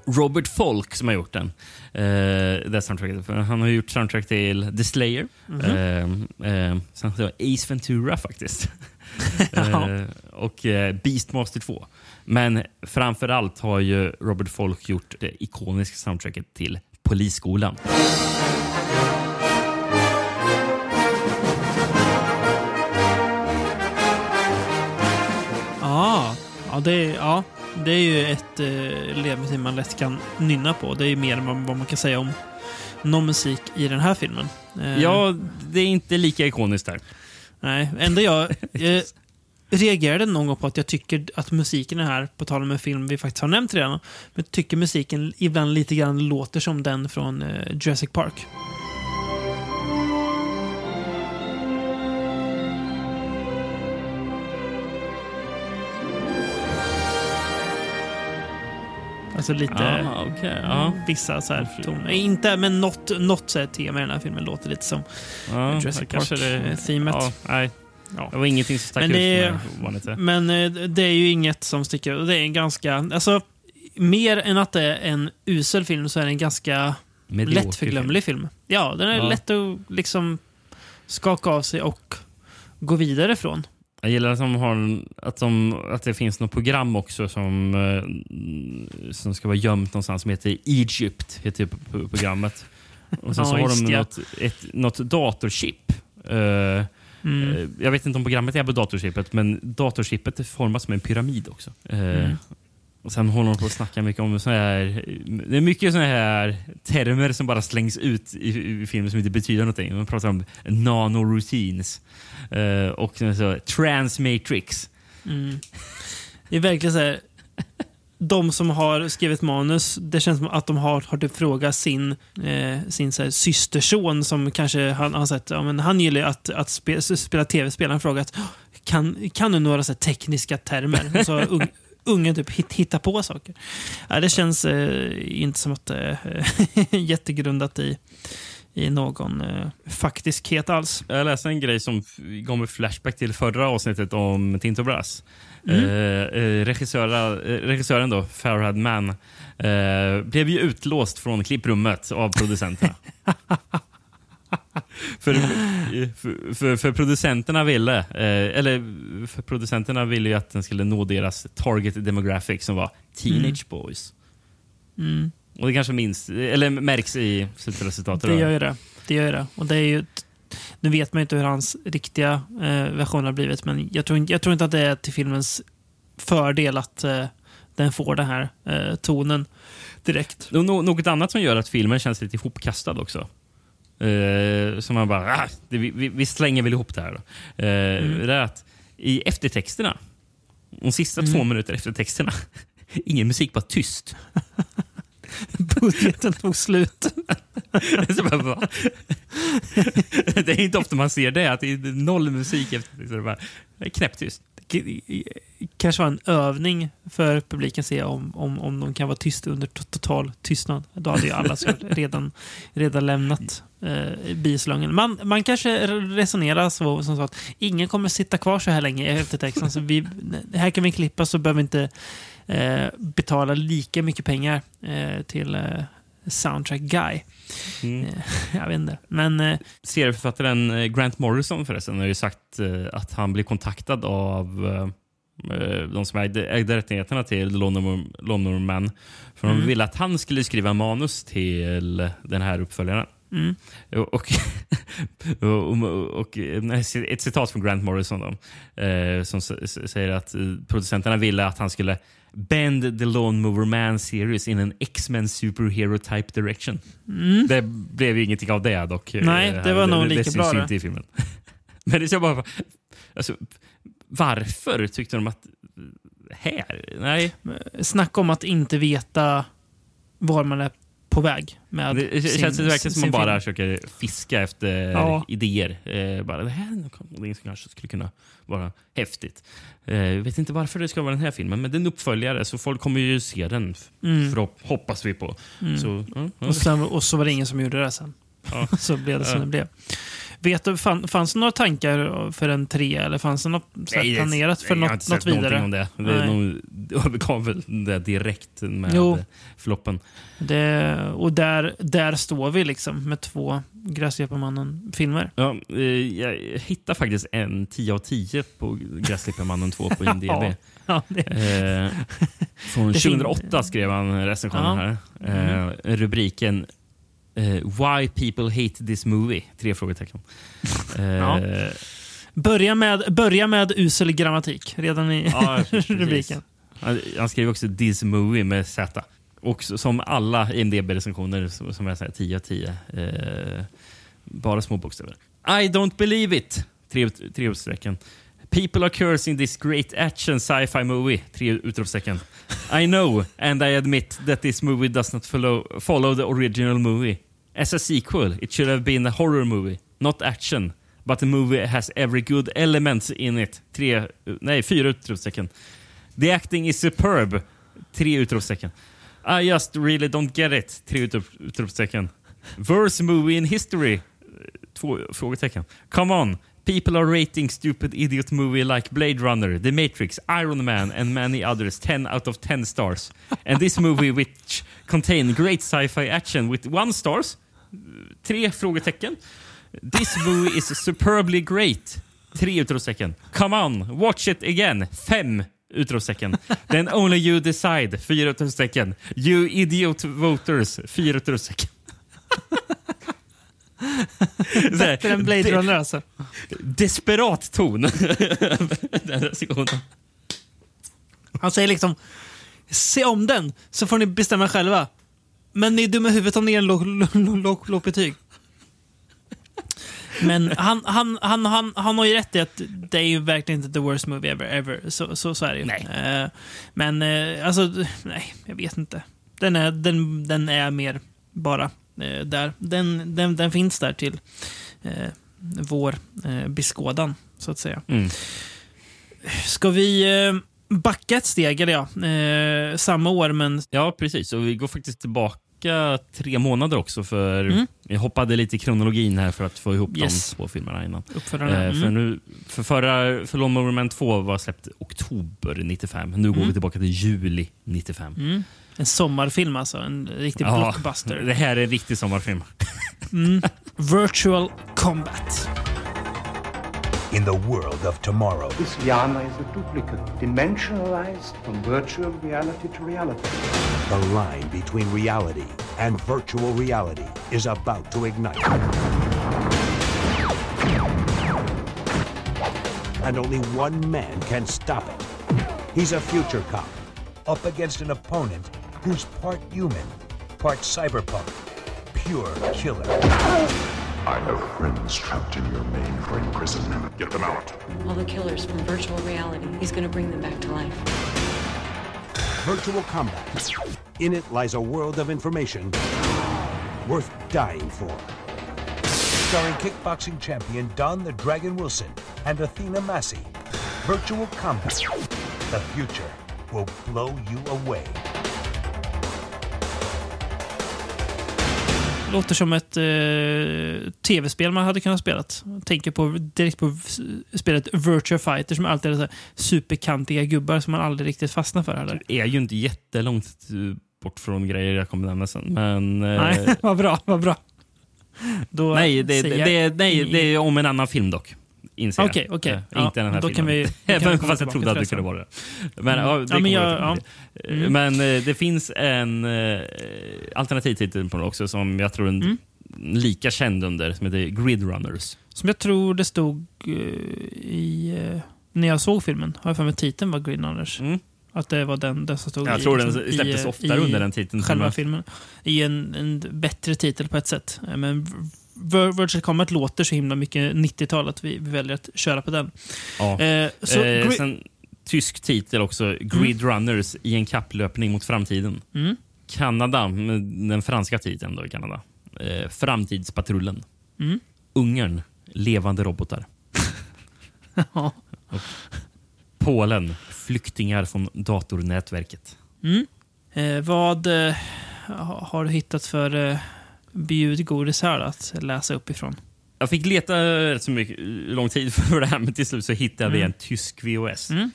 Robert Folk som har gjort den. Eh, det soundtracket. Han har gjort soundtrack till The Slayer. Mhm. Eh, eh, sen så Ace Ventura faktiskt. Ja. eh, och eh, Beastmaster 2. Men framför allt har ju Robert Folk gjort det ikoniska soundtracket till Polisskolan. Ja, det är, ja, det är ju ett eh, ledmotiv man lätt kan nynna på. Det är ju mer än vad, man kan säga om någon musik i den här filmen. Eh, Ja, det är inte lika ikoniskt där. Nej, ändå jag eh, reagerade någon gång på att jag tycker att musiken är här, på tal om en film vi faktiskt har nämnt redan, men tycker musiken ibland lite grann låter som den från eh, Jurassic Park. Alltså lite... Ja, okej. ja. Vissa så här toner. Inte, men något, något så här tema i den här filmen låter lite som Ja, Jurassic. Ja, nej. Ja. Det var ingenting som stack Men ut det, för är, men eh, det är ju inget som sticker ut. Det är en ganska... Alltså, mer än att det är en usel film så är det en ganska Medioker lättförglömlig film. Ja, den är Ja. lätt att liksom skaka av sig och gå vidare från. Jag gillar att, de har, att, de, att det finns något program också som, eh, som ska vara gömt någonstans som heter Egypt. Heter programmet. Och sen Ja, så har just de ja. något, ett, något datorchip. Eh, Mm. eh, Jag vet inte om programmet är på datorchippet, men datorchippet är format som en pyramid också. Eh, Mm. Och Sen håller de på att snacka mycket om såna här... Det är mycket såna här termer som bara slängs ut i, i filmen som inte betyder någonting. Man pratar om nanoroutines uh, och så, transmatrix. Mm. Det är verkligen så här. De som har skrivit manus, det känns som att de har, har typ frågat sin, eh, sin så här, systerson som kanske han har sett, ja, men han gillar ju att, att spe, spela tv-spel. Han har frågat, kan, kan du några så här, tekniska termer? Och så ungen typ hit, hittar på saker. Ja, det känns eh, inte som att det är jättegrundat i, i någon eh, faktiskhet alls. Jag läste en grej som gav mig flashback till förra avsnittet om Tinto Brass. Mm. Eh, eh, regissöra, eh, regissören då, Farhad Mann, eh, blev ju utlåst från klipprummet av producenterna. för, för, för, för producenterna ville, eh, eller för producenterna ville ju att den skulle nå deras target demographic som var teenage boys. Mm. Och det kanske minns, eller märks i slutresultatet. Det gör ju det. det, gör det. Och det är ju, nu vet man ju inte hur hans riktiga eh, version har blivit, men jag tror, inte- jag tror inte att det är till filmens fördel att eh, den får den här eh, tonen direkt. Nå- något annat som gör att filmen känns lite ihopkastad också. Eh, som man bara, ah, det, vi, vi- slänger väl ihop det här. Då. Eh, Mm. Det är att i eftertexterna, de sista två Mm. minuter efter texterna, ingen musik, bara tyst. Budgeten tog slut. Så bara, det är inte ofta man ser det, att det är noll musik efter texterna. Bara, knäpptyst. Kanske var en övning för publiken att se om, om, om de kan vara tysta under to- total tystnad. Då hade ju alla redan, redan lämnat eh, bislången. Man, man kanske resonerar så som så att ingen kommer sitta kvar så här länge i eftertexten. Så vi, här kan vi klippa så behöver vi inte eh, betala lika mycket pengar eh, till eh, Soundtrack Guy. Mm. Eh, jag vet inte. Men eh, Serieförfattaren eh, Grant Morrison förresten har ju sagt att han blev kontaktad av de som ägde, ägde rättigheterna till London. För Mm. de ville att han skulle skriva manus till den här uppföljaren. Mm. Och, och, och, ett citat från Grant Morrison då, som säger att producenterna ville att han skulle bend the Lawnmower Man series in an X-Men superhero type direction. Mm. Det blev ju ingenting av det dock. eh, Nej, det var nog lika det bra syns det. inte i filmen. Men det är bara... Alltså, varför tyckte de att... Här? Nej. snacka om att inte veta var man är på väg. Med Det sin- känns verkligen som man bara film. försöker fiska efter Ja. idéer. Eh, bara, det här är någonting som kanske skulle kunna vara häftigt. Eh, jag vet inte varför det ska vara den här filmen, men det är en uppföljare så folk kommer ju se den. Mm. För hoppas vi på. Mm. Så, ja, ja. Och, sen, och så var det ingen som gjorde det sen. Ja. så blev det som det blev. Vet du, fann, fanns det några tankar för en tre eller fanns det något Nej, det- planerat för nej, jag har inte något, sett något vidare? någonting Om det. Det övergav väl det direkt med Jo. floppen. Det, och där, där står vi liksom med två Gräsklipparmannen-filmer. Ja, eh, jag hittar faktiskt en 10 av 10 på Gräsklipparmannen 2 på IMDB. Ja, ja, det- eh, från Det fin- 2008 skrev han recensionen här. Eh, rubriken Why people hate this movie? Tre frågetecken. Eh, Ja. Börja med, börja med usel grammatik redan i Ja, rubriken. Han, skrev också This movie med Z. Och som alla IMDB-recensioner som jag säger 10 av 10. Eh, bara små bokstäver. I don't believe it! Tre, tre utropstecken. People are cursing this great action sci-fi movie. Tre utropstecken. I know and I admit that this movie does not follow, follow the original movie. As a sequel, it should have been a horror movie, not action. But the movie has every good element in it. Tre, nej, fyra utropstecken. The acting is superb. Tre utropstecken. I just really don't get it. Tre utrop- utropstecken. Worst movie in history. Två frågetecken. Come on. People are rating stupid idiot movie like Blade Runner, The Matrix, Iron Man and many others 10 out of 10 stars. And this movie which contain great sci-fi action with one stars. Tre frågetecken. This movie is superbly great. Tre utropstecken. Come on, watch it again. Fem utropstecken. Then only you decide. Fyra utropstecken. You idiot voters. Fyra utropstecken. Bättre än Blade de- Runner alltså. Desperat ton. Den recensionen. Han säger liksom se om den så får ni bestämma själva. Men ni är dumma i huvudet om ni ger en låg, låg, låg, låg, låg betyg. Men han, han, han, han, han har ju rätt i att det är ju verkligen inte the worst movie ever. ever. Så, så, så är det ju. Nej. Eh, men eh, alltså, nej, jag vet inte. Den är, den, den är mer bara eh, där. Den, den, den finns där till vår beskådan, så att säga. Mm. Ska vi backa ett steg, eller ja, samma år, men Ja, precis. Och vi går faktiskt tillbaka tre månader också. För Mm. Vi hoppade lite i kronologin här för att få ihop Yes. de två filmerna innan. uppförarna. Eh, Mm. för, nu, för förra för Lawnmower Man 2 var släppt oktober 95. Nu går Mm. vi tillbaka till juli 95. Mm. En sommarfilm alltså, en riktig Ja, blockbuster. Det här är en riktig sommarfilm. Mm. Virtual Combat. In the world of tomorrow, This Yana is a duplicate, dimensionalized from virtual reality to reality. the line between reality and virtual reality is about to ignite. And only one man can stop it. He's a future cop, up against an opponent who's part human, part cyberpunk, pure killer. I have friends trapped in your mainframe prison. Get them out. All the killers from virtual reality. He's gonna bring them back to life. Virtual combat. In it lies a world of information worth dying for. Starring kickboxing champion Don the Dragon Wilson and Athena Massey. Virtual combat. The future will blow you away. Låter som ett eh, tv-spel man hade kunnat spela. Tänker på, direkt på spelet Virtua Fighter som alltid är superkantiga gubbar som man aldrig riktigt fastnar för. Heller. Det är ju inte jättelångt bort från grejer jag kommer nämna sen. Men, eh, Nej, vad bra. Vad bra. Då nej, det, det, det, nej, det är om en annan film dock. Inser jag. Okej, okej. Eh, Ja, inte den här då kan filmen. vi- då kan vi Även komma fast jag trodde att det kunde vara det. Men, Mm. ja, det Ja, men jag- ja. Mm. Men eh, det finns en eh, alternativtitel på den också som jag tror är Mm. lika känd under som heter Grid Runners. Som jag tror det stod eh, i... eh, när jag såg filmen, har jag för mig titeln var Green Runners. Att det var den, den som stod Jag i, tror den liksom, släpptes i, oftare i under den titeln. Själva Men- filmen. I en, en bättre titel på ett sätt. Men Virtual Combat låter så himla mycket 90-tal att vi, vi väljer att köra på den. Ja. Eh, så eh, sen, tysk titel också. Grid Runners i en kapplöpning mot framtiden. Mm. Kanada, den franska titeln då i Kanada. Eh, Framtidspatrullen. Mm. Ungern, levande robotar. Ja. Polen, flyktingar från datornätverket. Mm. Eh, vad eh, ha- har du hittat för bjudgodis här att läsa uppifrån? Jag fick leta rätt så mycket, lång tid för det här, men till slut så hittade vi Mm. en tysk VHS. Mm.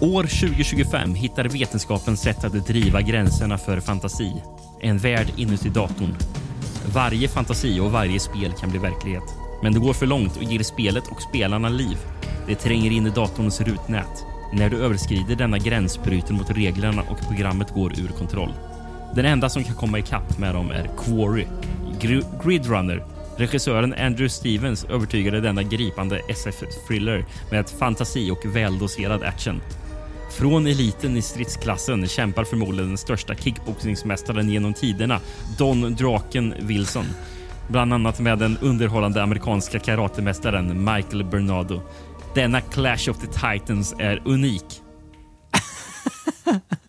År 2025 hittar vetenskapen sätt att driva gränserna för fantasi. En värld inuti datorn. Varje fantasi och varje spel kan bli verklighet. Men det går för långt och ger spelet och spelarna liv. Det tränger in i datorns rutnät. När du överskrider denna gräns bryter mot reglerna och programmet går ur kontroll. Den enda som kan komma ikapp med dem är Quarry. Gr- Gridrunner. Regissören Andrew Stevens övertygade denna gripande SF-thriller med ett fantasi och väldoserad action. Från eliten i stridsklassen kämpar förmodligen den största kickboxningsmästaren genom tiderna, Don Draken Wilson. Bland annat med den underhållande amerikanska karatemästaren Michael Bernardo. Denna Clash of the Titans är unik.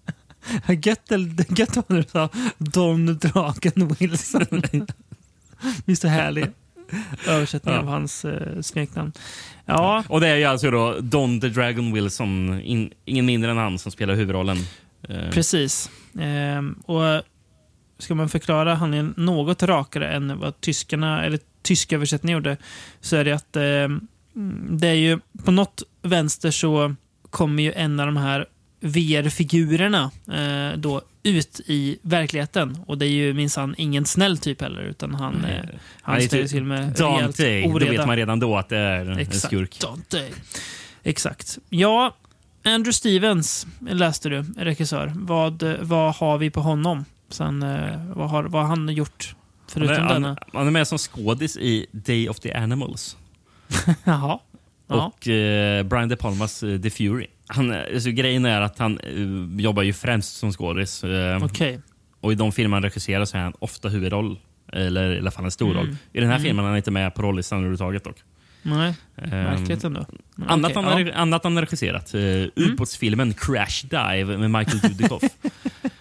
Gött, gött vad du sa Don Draken Wilson. Visst är härlig översättning Ja. av hans eh, smeknamn. Ja, Och det är ju alltså då Don the Dragon Wilson, in, ingen mindre än han som spelar huvudrollen. Eh, precis. Ehm, och ska man förklara han är något rakare än vad tyskarna, eller tysk översättning gjorde, så är det att ehm, det är ju på något vänster så kommer ju en av de här VR-figurerna eh, då ut i verkligheten. Och det är ju minsann ingen snäll typ heller, utan han, eh, Han han typ till med rejält Dante, då oreda. vet man redan då att det är en Exakt, skurk. Dante. Exakt. Ja, Andrew Stevens läste du, regissör. Vad, vad har vi på honom? Sen, eh, vad, har, vad har han gjort förutom han, är, denna? han, han är med som skådis i Day of the Animals. Jaha. Ja. Och eh, Brian De Palmas eh, The Fury. Han, alltså, grejen är att han eh, jobbar ju främst som skådis. Eh, Okej. Och i de filmer han regisserar så är han ofta huvudroll. Eller i alla fall en stor Mm. roll. I den här Mm. filmen är han inte med på rollistan överhuvudtaget dock. Nej, Ehm, märkligt ändå. Men Annat, okej, han, ja. Annat han regisserat. Uh, Ubåtsfilmen Crash Dive med Michael Dudikoff.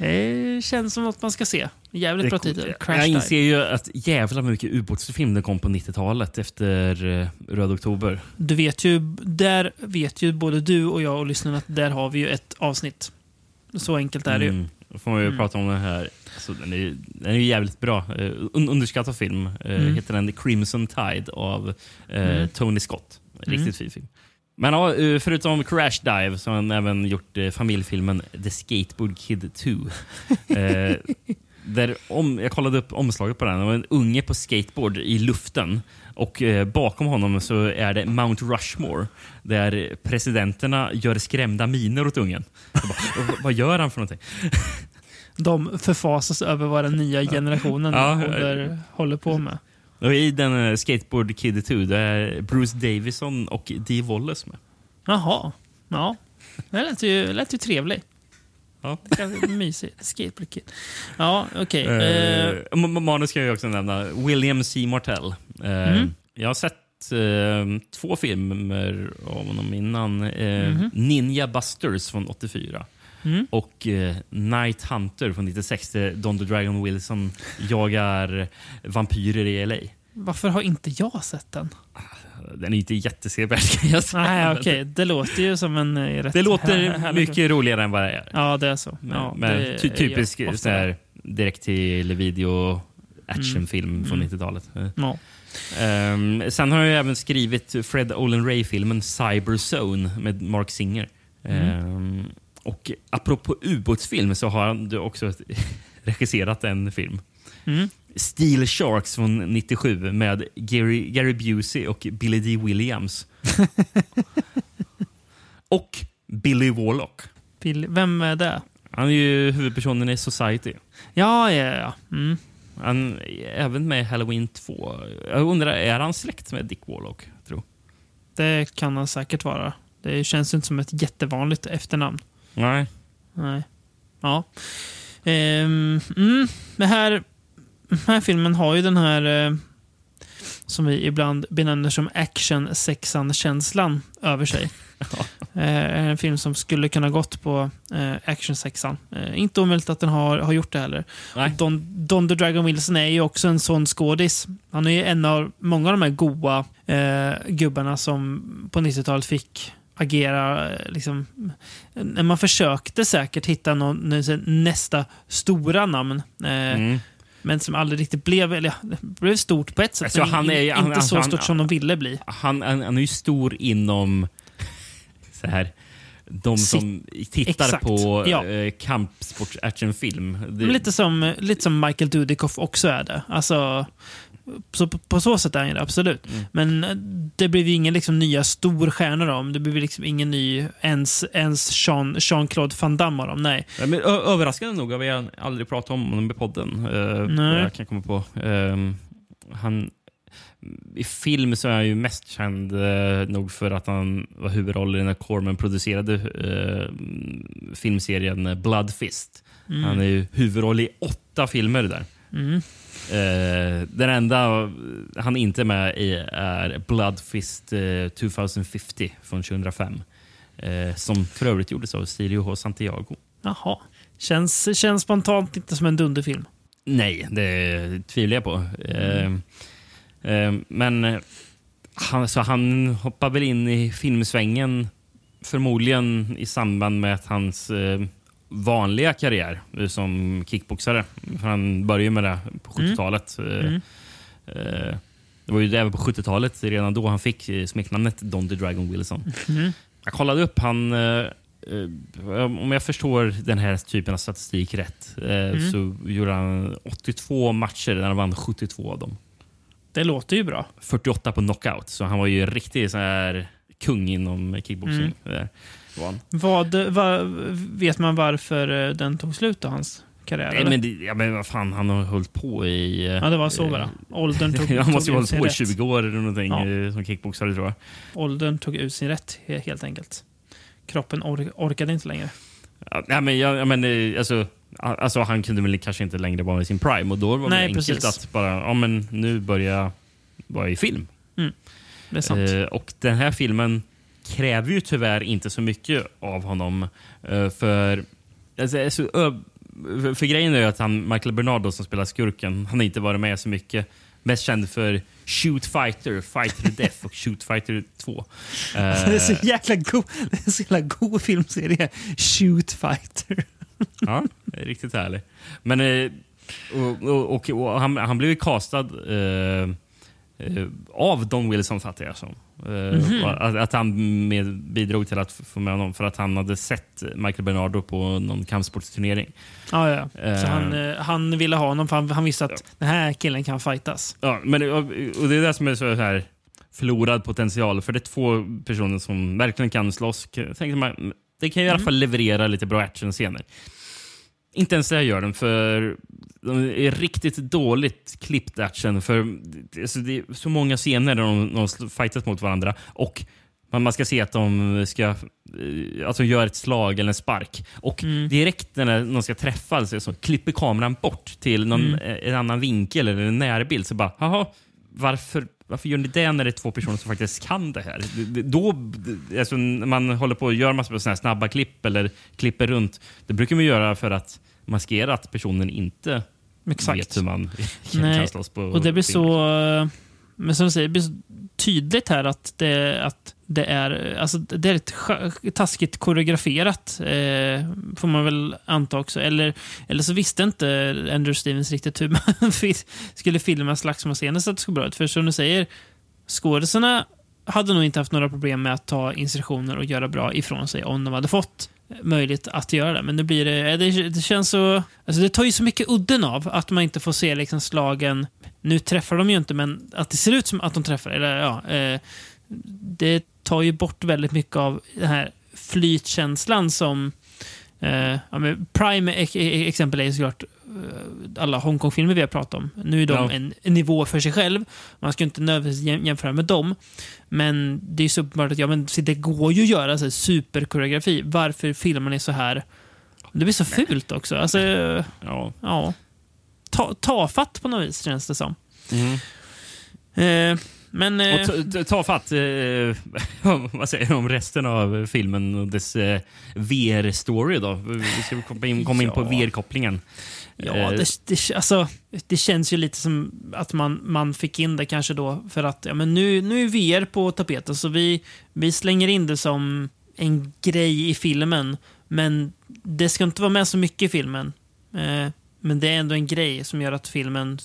Det känns som något man ska se. Jävligt bra titel. Crash jag Dive. inser ju att jävla mycket ubåtsfilm det kom på 90-talet efter uh, Röd Oktober. Du vet ju, där vet ju både du och jag och lyssnarna att där har vi ju ett avsnitt. Så enkelt är det ju. Mm. Då får man ju Mm. prata om den här. Alltså, den, är, den är ju jävligt bra. Uh, un underskattad film. Uh, Mm. Heter den Crimson Tide av uh. Tony Scott. Riktigt Mm. fin film. Men ja, uh, förutom Crash Dive så har han även gjort uh, familjefilmen The Skateboard Kid 2. Eh, där om, jag kollade upp omslaget på den. Det var en unge på skateboard i luften. Och eh, bakom honom så är det Mount Rushmore. Där presidenterna gör skrämda miner åt ungen. Bara, "Vad- vad gör han för någonting? De förfasas över vad den nya generationen Ja, håller, håller på med. Och I den eh, Skateboard Kid 2 där är Bruce Davison och Dee Wallace med. Jaha. Ja. Det lät ju, lät ju trevligt. Ja. Mysigt. Skateboard Kid. Ja, okej. Eh, Eh, ma- manus ska jag också nämna. William C. Martell. Eh, Mm. Jag har sett eh, två filmer av honom innan. Eh, Mhm. Ninja Busters från 84. Mm. Och eh, Night Hunter från 96 där Don the Dragon Wilson jagar vampyrer i LA. varför har inte jag sett den? Den är inte jättesevärd kan jag säga. Nej, okej. Det låter ju som en eh, rätt Det låter här- mycket roligare än vad det är. Ja, det är så. Ja, men ty typisk här, direkt till video actionfilm från Mm. 90-talet. Ja. Ehm, sen har jag även skrivit Fred Olen Ray-filmen Cyber Zone med Mark Singer. Mm. Ehm, och apropå ubåtsfilm så har han också regisserat en film. Mm. Steel Sharks från 97 med Gary, Gary Busey och Billy D. Williams. och Billy Warlock. Bill, vem är det? Han är ju huvudpersonen i Society. Ja, ja, ja. Mm. Han är även med Halloween 2. Jag undrar, är han släkt med Dick Warlock? Tror. Det kan han säkert vara. Det känns inte som ett jättevanligt efternamn. Nej. Nej. Ja. Ehm, mm, det här, den här filmen har ju den här eh, som vi ibland benämner som action-sexan-känslan över sig. Eh, en film som skulle kunna gått på eh, action-sexan. Eh, inte omöjligt att den har, har gjort det heller. Don, Don the Dragon Wilson är ju också en sån skådis. Han är ju en av många av de här goa eh, gubbarna som på 90-talet fick agera. Liksom, man försökte säkert hitta någon, nästa stora namn. Eh, Mm. Men som aldrig riktigt blev, eller ja, blev stort på ett sätt. Alltså, men han är- inte han- så han- stort som de ville bli. Han, han, han är ju stor inom så här, de som tittar exakt, på ja. eh, kampsports actionfilm. Det- Men Lite som, lite som Michael Dudikoff också är det. Alltså, så på, på så sätt är han det, absolut. Mm. Men eh, det blev ju ingen liksom, nya storstjärnor om. Det blev liksom ingen ny, ens, ens Jean, Jean-Claude Van Damme av dem. Nej. Ja, men, ö- överraskande nog har vi aldrig pratat om honom i podden. Uh, Nej. Jag kan komma på. Ehm, han, I film så är han ju mest känd eh, nog för att han var huvudroll i den här Corman-producerade eh, filmserien Blood Fist. Mm. Han är ju huvudroll i åtta filmer där. Mm. Eh, den enda han inte är med i är Blood Fist eh, 2050 från 2005. Eh, som för övrigt gjordes av Stilio H. Santiago. Jaha. Känns, känns spontant inte som en dunderfilm. Nej, det tvivlar jag på. Eh, men han, så han hoppar väl in i filmsvängen förmodligen i samband med att hans vanliga karriär som kickboxare. För han började med det på 70-talet. Eh, Mm. eh, det var ju även på 70-talet, redan då han fick eh, smeknamnet Don the Dragon Wilson. Mhm. Jag kollade upp han... Om jag förstår den här typen av statistik rätt Mm. så gjorde han 82 matcher där han vann 72 av dem. Det låter ju bra. 48 på knockout, så han var ju riktig så här kung inom kickboxing. Mm. Eh. Vad, vad, vet man varför eh, den tog slut då, hans karriär? Nej, men, det, ja, men vad fan, han har hållit på i... eh, Ja, det var så eh, bara. Åldern tog, han måste ju ha hållit på i rätt. 20 år eller någonting Ja. eh, som kickboxare tror jag. Åldern tog ut sin rätt, he- helt enkelt. Kroppen or orkade inte längre. Ja, men, jag men, eh, alltså, alltså, han kunde väl kanske inte längre vara i sin prime och då var det Nej, enkelt precis. att bara, ja men nu börjar jag vara i film. Mm. Det är sant. Eh, och den här filmen kräver ju tyvärr inte så mycket av honom. eh, för, alltså, för, grejen är ju att han, Michael Bernardo som spelar skurken, han har inte varit med så mycket. Mest känd för Shoot Fighter, Fighter to Death och Shoot Fighter 2. det är så Eh, jäkla god, det är så jäkla god filmserie. Shoot Fighter. Ja, det är riktigt härlig. Men, eh, och, och, och, och han, han blev ju castad eh, av Don Wilson, fattar jag som. Eh, Mhm. och att, att han med, bidrog till att få med honom för att han hade sett Michael Bernardo på någon kampsportsturnering. Ja, ja. Så Eh. han, eh, han ville ha honom för han, han visste att den här killen kan fightas. Ja, men, och, och det är det som är så här förlorad potential. För det är två personer som verkligen kan slåss. Tänkte man, det kan ju i alla Mm. fall leverera lite bra actionscener. Inte ens det gör den, för de är riktigt dåligt klippt action. För det, alltså, det är så många scener där de, de fightas mot varandra. Och man, ska se att de ska eh, alltså gör ett slag eller en spark. Och Mm. direkt när de ska träffas så klipper kameran bort till någon, Mm. eh, en annan vinkel eller en närbild. Så bara, haha, varför, varför gör ni det när det är två personer som faktiskt kan det här? Då, alltså, när man håller på och gör massor med såna här snabba klipp eller klipper runt. Det brukar man göra för att maskera att personen inte Exakt. vet hur man kan slåss på och det blir så... eh, Men som du säger, det blir så tydligt här att det, att det är, alltså det är ett taskigt koreograferat, eh, får man väl anta också. Eller, eller så visste inte Andrew Stevens riktigt hur man skulle filma slagsmålscener så att det skulle bra ut. För som du säger, skådisarna hade nog inte haft några problem med att ta instruktioner och göra bra ifrån sig om de hade fått möjlighet att göra det. Men nu blir det, eh, det, det känns så... Alltså det tar ju så mycket udden av att man inte får se liksom slagen. Nu träffar de ju inte, men att det ser ut som att de träffar. Eller, ja, eh, det tar ju bort väldigt mycket av den här flytkänslan som... Eh, ja, Prime exempel är ju såklart eh, alla Hongkong-filmer vi har pratat om. Nu är de Ja. en, en nivå för sig själv. Man ska inte nödvändigtvis jäm- jämföra med dem. Men det är så uppenbart att ja, men, det går ju att göra så här, superkoreografi. Varför filmar ni så här? Det blir så fult också. Alltså, ja. ja. Ta, tafatt på något vis känns det som. Mm. Eh, men... Eh, Och ta, ta- fatt eh, vad säger du om resten av filmen och dess eh, VR-story. då? Vi ska komma in, komma in på. VR-kopplingen. Ja, Eh, det, det, alltså, det känns ju lite som att man, man fick in det kanske då för att ja, men nu, nu är VR på tapeten så vi, vi slänger in det som en grej i filmen. Men det ska inte vara med så mycket i filmen. Eh, men det är ändå en grej som gör att filmen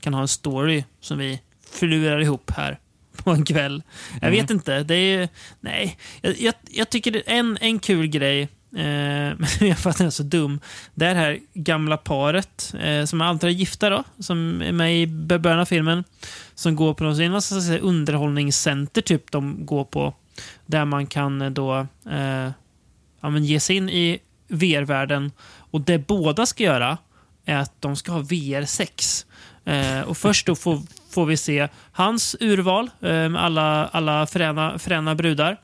kan ha en story som vi förlurar ihop här på en kväll. Jag Mm. vet inte. Det är Nej, jag, jag, jag tycker det är en, en kul grej, eh, men jag fattar den är så dum. Det är det här gamla paret, eh, som alltid är gifta då, som är med i början av filmen, som går på jag säga, underhållningscenter typ de går på, där man kan eh, då eh, ja, men ge sig in i VR-världen. Och det båda ska göra är att de ska ha VR6. Eh, och först då får, får vi se hans urval eh, med alla, alla fräna, fräna brudar.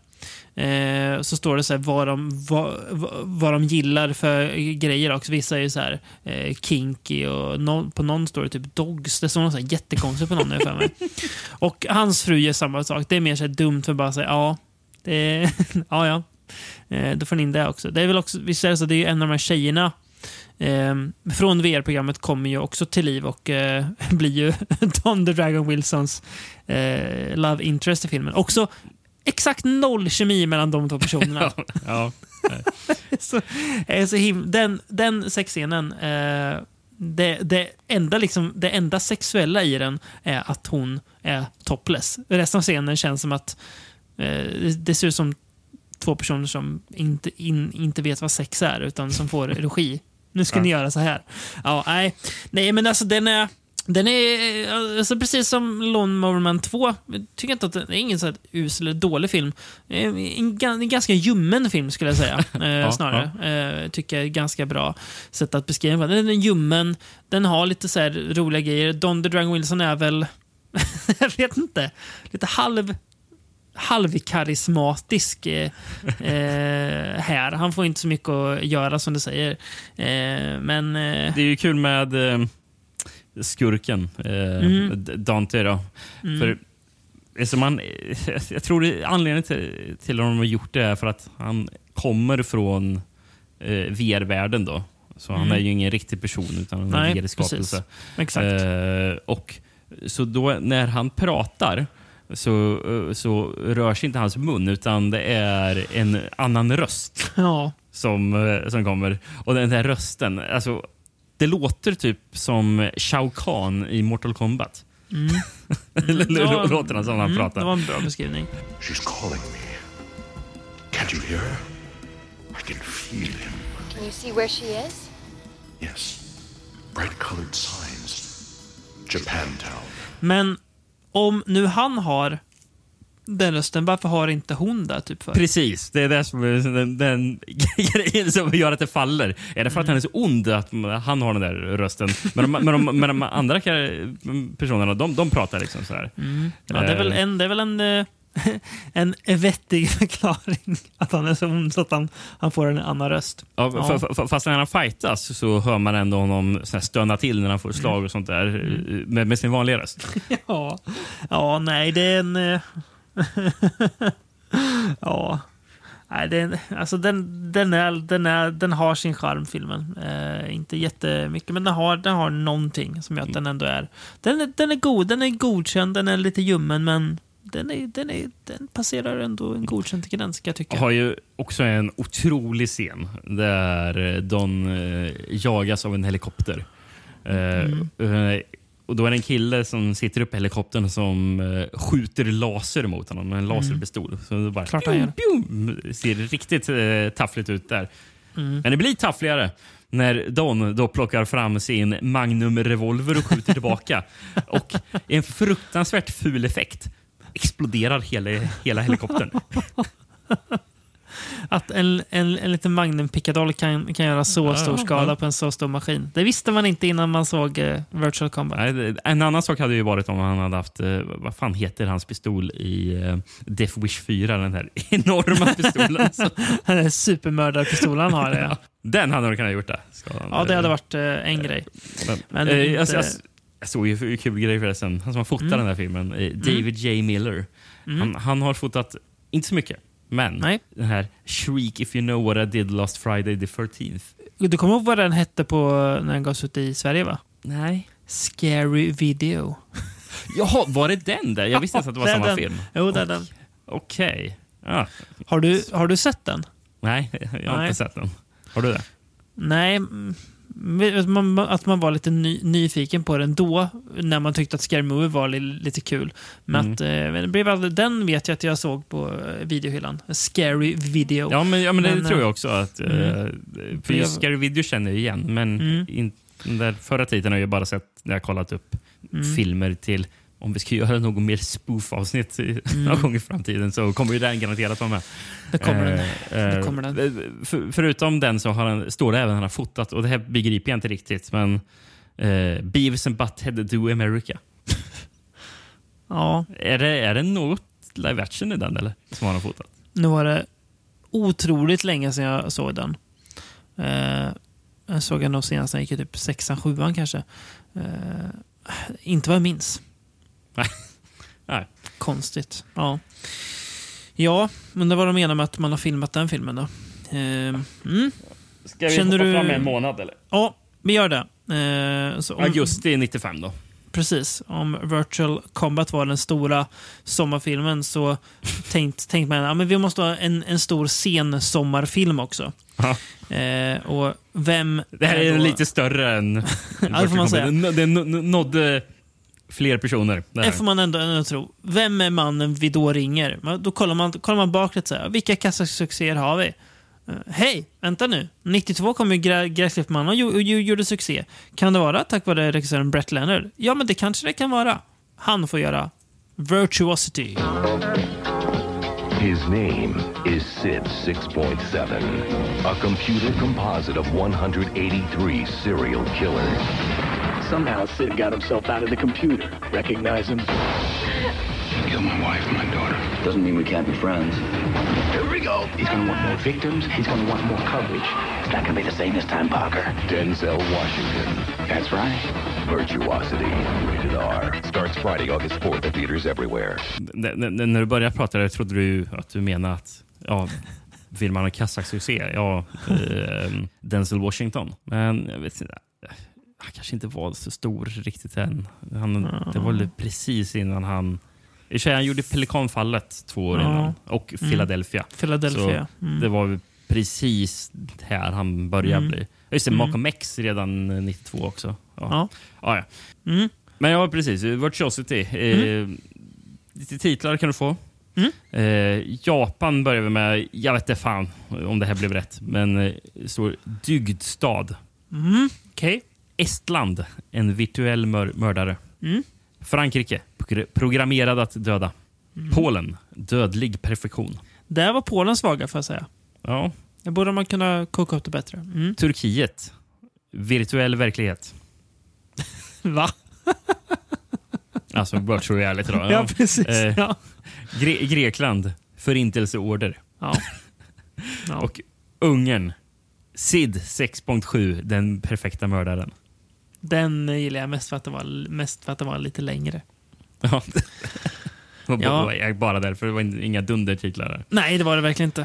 Eh, så står det så här vad de, vad, vad de gillar för grejer också. Vissa är ju så här eh, kinky och no, på någon står det typ dogs. Det står något så här jättekonstigt på någon. för mig. Och hans fru gör samma sak. Det är mer så dumt för bara säga ja, det ja, ja. Eh, då får ni in det också. Det är väl också, visst är det så, det är ju en av de här tjejerna eh, från VR-programmet kommer ju också till liv och eh, blir ju Don the Dragon Wilsons eh, love interest i filmen. Också exakt noll kemi mellan de två personerna. ja. så, eh, så den, den sexscenen, eh, det, det, enda liksom, det enda sexuella i den är att hon är topless. Resten av scenen känns som att eh, det, det ser ut som två personer som inte, in, inte vet vad sex är, utan som får regi. Nu ska Ja. ni göra så här. Ja, nej. nej, men alltså den är... Den är alltså, precis som Lone Mower Man 2. Jag tycker inte att det är ingen så usel eller dålig film. En, ga- en ganska ljummen film skulle jag säga. Eh, snarare. Eh, tycker jag är ganska bra sätt att beskriva den. Den är ljummen. Den har lite så här roliga grejer. Don the Dragon Wilson är väl... jag vet inte. Lite halv halvkarismatisk eh, eh, här. Han får inte så mycket att göra som du säger. Eh, men... Eh, Det är ju kul med eh, skurken, Mm. Dante. Då. Mm. För, alltså man, jag tror det, anledningen till, till att de har gjort det är för att han kommer från VR-världen. då. Så han Mm. är ju ingen riktig person, utan en VR-skapelse. Exakt. Och, så då när han pratar så, eh, så rör sig inte hans mun, utan det är en annan röst ja. som, eh, som kommer. Och den där rösten, alltså, det låter typ som Shao Kahn i Mortal Kombat. Mm. Eller var- låter han som han mm, pratar. Det var en bra beskrivning. She's calling me. Can't you hear her? I can feel him. Can you see where she is? Yes. Bright colored signs. Japantown. Men om nu han har den rösten, varför har inte hon det? Typ för? Precis, det är det som den, den grejen som gör att det faller. Är det för att han är så ond att han har den där rösten? Men de, men de, men de andra personerna, de, de pratar liksom sådär. Mm. Ja, det, är väl Eh, en, det är väl en, eh, en vettig förklaring att han är så ond så att han, han får en annan röst. Ja, Ja. f- f- Fast när han fightas så hör man ändå honom stöna till när han får slag och sånt där Mm. eh, med, med sin vanliga röst. Ja, ja nej, det är en... eh, ja. Nej, det är, en- alltså den, den, är, den, är, den har sin charm, filmen. Eh, inte jättemycket, men den har, den har någonting som gör att den ändå är... Den, är... den är god, den är godkänd, den är lite ljummen, men den, är, den, är, den passerar ändå en godkänd gräns, kan jag tycka. har ju också en otrolig scen där eh, Don eh, jagas av en helikopter. Eh, eh, och Då är det en kille som sitter uppe i helikoptern som skjuter laser mot honom med en laserpistol. Så det bara, Klart gör. Pjum, ser riktigt taffligt ut där. Mm. Men det blir taffligare när Don då plockar fram sin Magnum-revolver och skjuter tillbaka. och en fruktansvärt ful effekt exploderar hela, hela helikoptern. Att en, en, en liten Magnum Pickadoll kan, kan göra så stor skada på en så stor maskin. Det visste man inte innan man såg eh, Virtual Combat. Nej, en annan sak hade ju varit om han hade haft, eh, vad fan heter hans pistol i eh, Death Wish 4? Den här enorma pistolen. Den där supermördarpistolen han har. Ja. den hade de kunnat gjort det. Skadan. ja, det hade varit eh, en grej. Men, Men eh, inte- jag, jag, jag såg ju en kul grej förresten. Han som har fotat Mm. den här filmen, eh, David J. Miller. Mm. Han, han har fotat, inte så mycket, men Nej. den här Shriek if you know what I did last Friday the 13th. Du kommer ihåg vad den hette på när den gavs ut i Sverige? va? Nej. Scary Video. Jaha, var det den där? Jag visste inte att det var samma den. film. Jo, det är den. Okej. Ja. Har du, har du sett den? Nej, jag har Nej. inte sett den. Har du det? Nej, mm, att man var lite ny, nyfiken på den då, när man tyckte att Scary Movie var li, lite kul. Men Mm. att, eh, det blev aldrig, den vet jag att jag såg på eh, videohyllan. Scary Video. Ja, men, ja, men det Men, tror eh, jag också. Att, mm. eh, för Jag- just Scary Video känner jag igen, men Mm. in, den där förra tiden har jag bara sett när jag kollat upp Mm. filmer till om vi ska göra något mer spoof-avsnitt i- någon gång i framtiden så kommer ju den garanterat vara med. Det kommer den. Eh, Det kommer den. eh, För, förutom den så har han, står det även att han har fotat, och det här begriper jag inte riktigt, men eh, Beavis and Butthead Do America. Ja, Är det, är det något live action i den eller? Som han har fotat? nu var det otroligt länge sedan jag såg den. Eh, jag såg den nog senast när jag gick i typ sexan, sjuan kanske. Eh, inte vad jag minns. Nej. Konstigt. Ja. Ja, men det var de menar med att man har filmat den filmen då. Eh, mm. Ska vi Känner hoppa du- fram en månad eller? Ja, vi gör det. Eh, så om- Augusti 95 då. Precis. Om Virtual Combat var den stora sommarfilmen så tänkt, tänkt man att ja, men vi måste ha en, en stor scen-sommarfilm också. Ja. Eh, och vem Det här är då- lite större än... det får man säga. Den, den nå- nådde fler personer. Det Det får man ändå, ändå tro. Vem är mannen vi då ringer? Då kollar man, kollar man bakåt så här. Vilka kassasuccéer har vi? Eh, Hej, vänta nu. 92 kom ju Grä- Gräsklippmannen och ju- gjorde succé. Kan det vara tack vare regissören Brett Leonard? Ja, men det kanske det kan vara. Han får göra Virtuosity. His name is Sid 6.7, a computer composite of 183 serial killers. Somehow Sid got himself out of the computer. Recognize him? Kill my wife and my daughter. Doesn't mean we can't be friends. Here we go. He's gonna want more victims. He's gonna want more coverage. It's not gonna be the same this time, Parker. Denzel Washington. That's right. Virtuosity. Rated R. Starts Friday, August 4th at theaters everywhere. N- n- när du började prata där trodde du att du menade att ja, vill man ha kassasuccé, ja, eh, Denzel Washington. Men jag vet inte, han kanske inte var så stor riktigt än. Han, Det var precis innan han... I och han gjorde Pelikanfallet två år Ja. innan och Mm. Philadelphia. Philadelphia, mm. Det var precis här han började Mm. bli. Just det, Mm. Malcolm X redan eh, 92 också. Ja. Ja. Ja, ja. Mm. Men ja, precis. Virtuosity. Eh, lite titlar kan du få. Mm. Eh, Japan börjar vi med. Jag vet inte fan om det här blev rätt. Men eh, står dygdstad. Mm. Okej. Estland, en virtuell mör mördare. Mm. Frankrike, progr- programmerad att döda. Mm. Polen, dödlig perfektion. Där var Polen svaga får jag säga. Ja. Där borde man kunna koka upp det bättre. Mm. Turkiet, virtuell verklighet. Va? Alltså virtual reality då. Ja, precis. Eh, Ja. Gre- Grekland, förintelseorder. Ja. Ja. Och Ungern, SID 6.7, den perfekta mördaren. Den gillar jag mest för att det var, mest för att det var lite längre. Ja. Ja. ja. Jag bara därför det var inga dundertitlar där. Nej, det var det verkligen inte.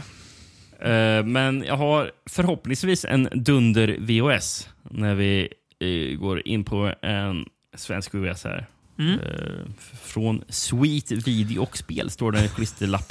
Eh, Men jag har förhoppningsvis en dunder-VOS när vi eh, går in på en svensk VOS här. Mm. F- Från Sweet Video och Spel står det en klisterlapp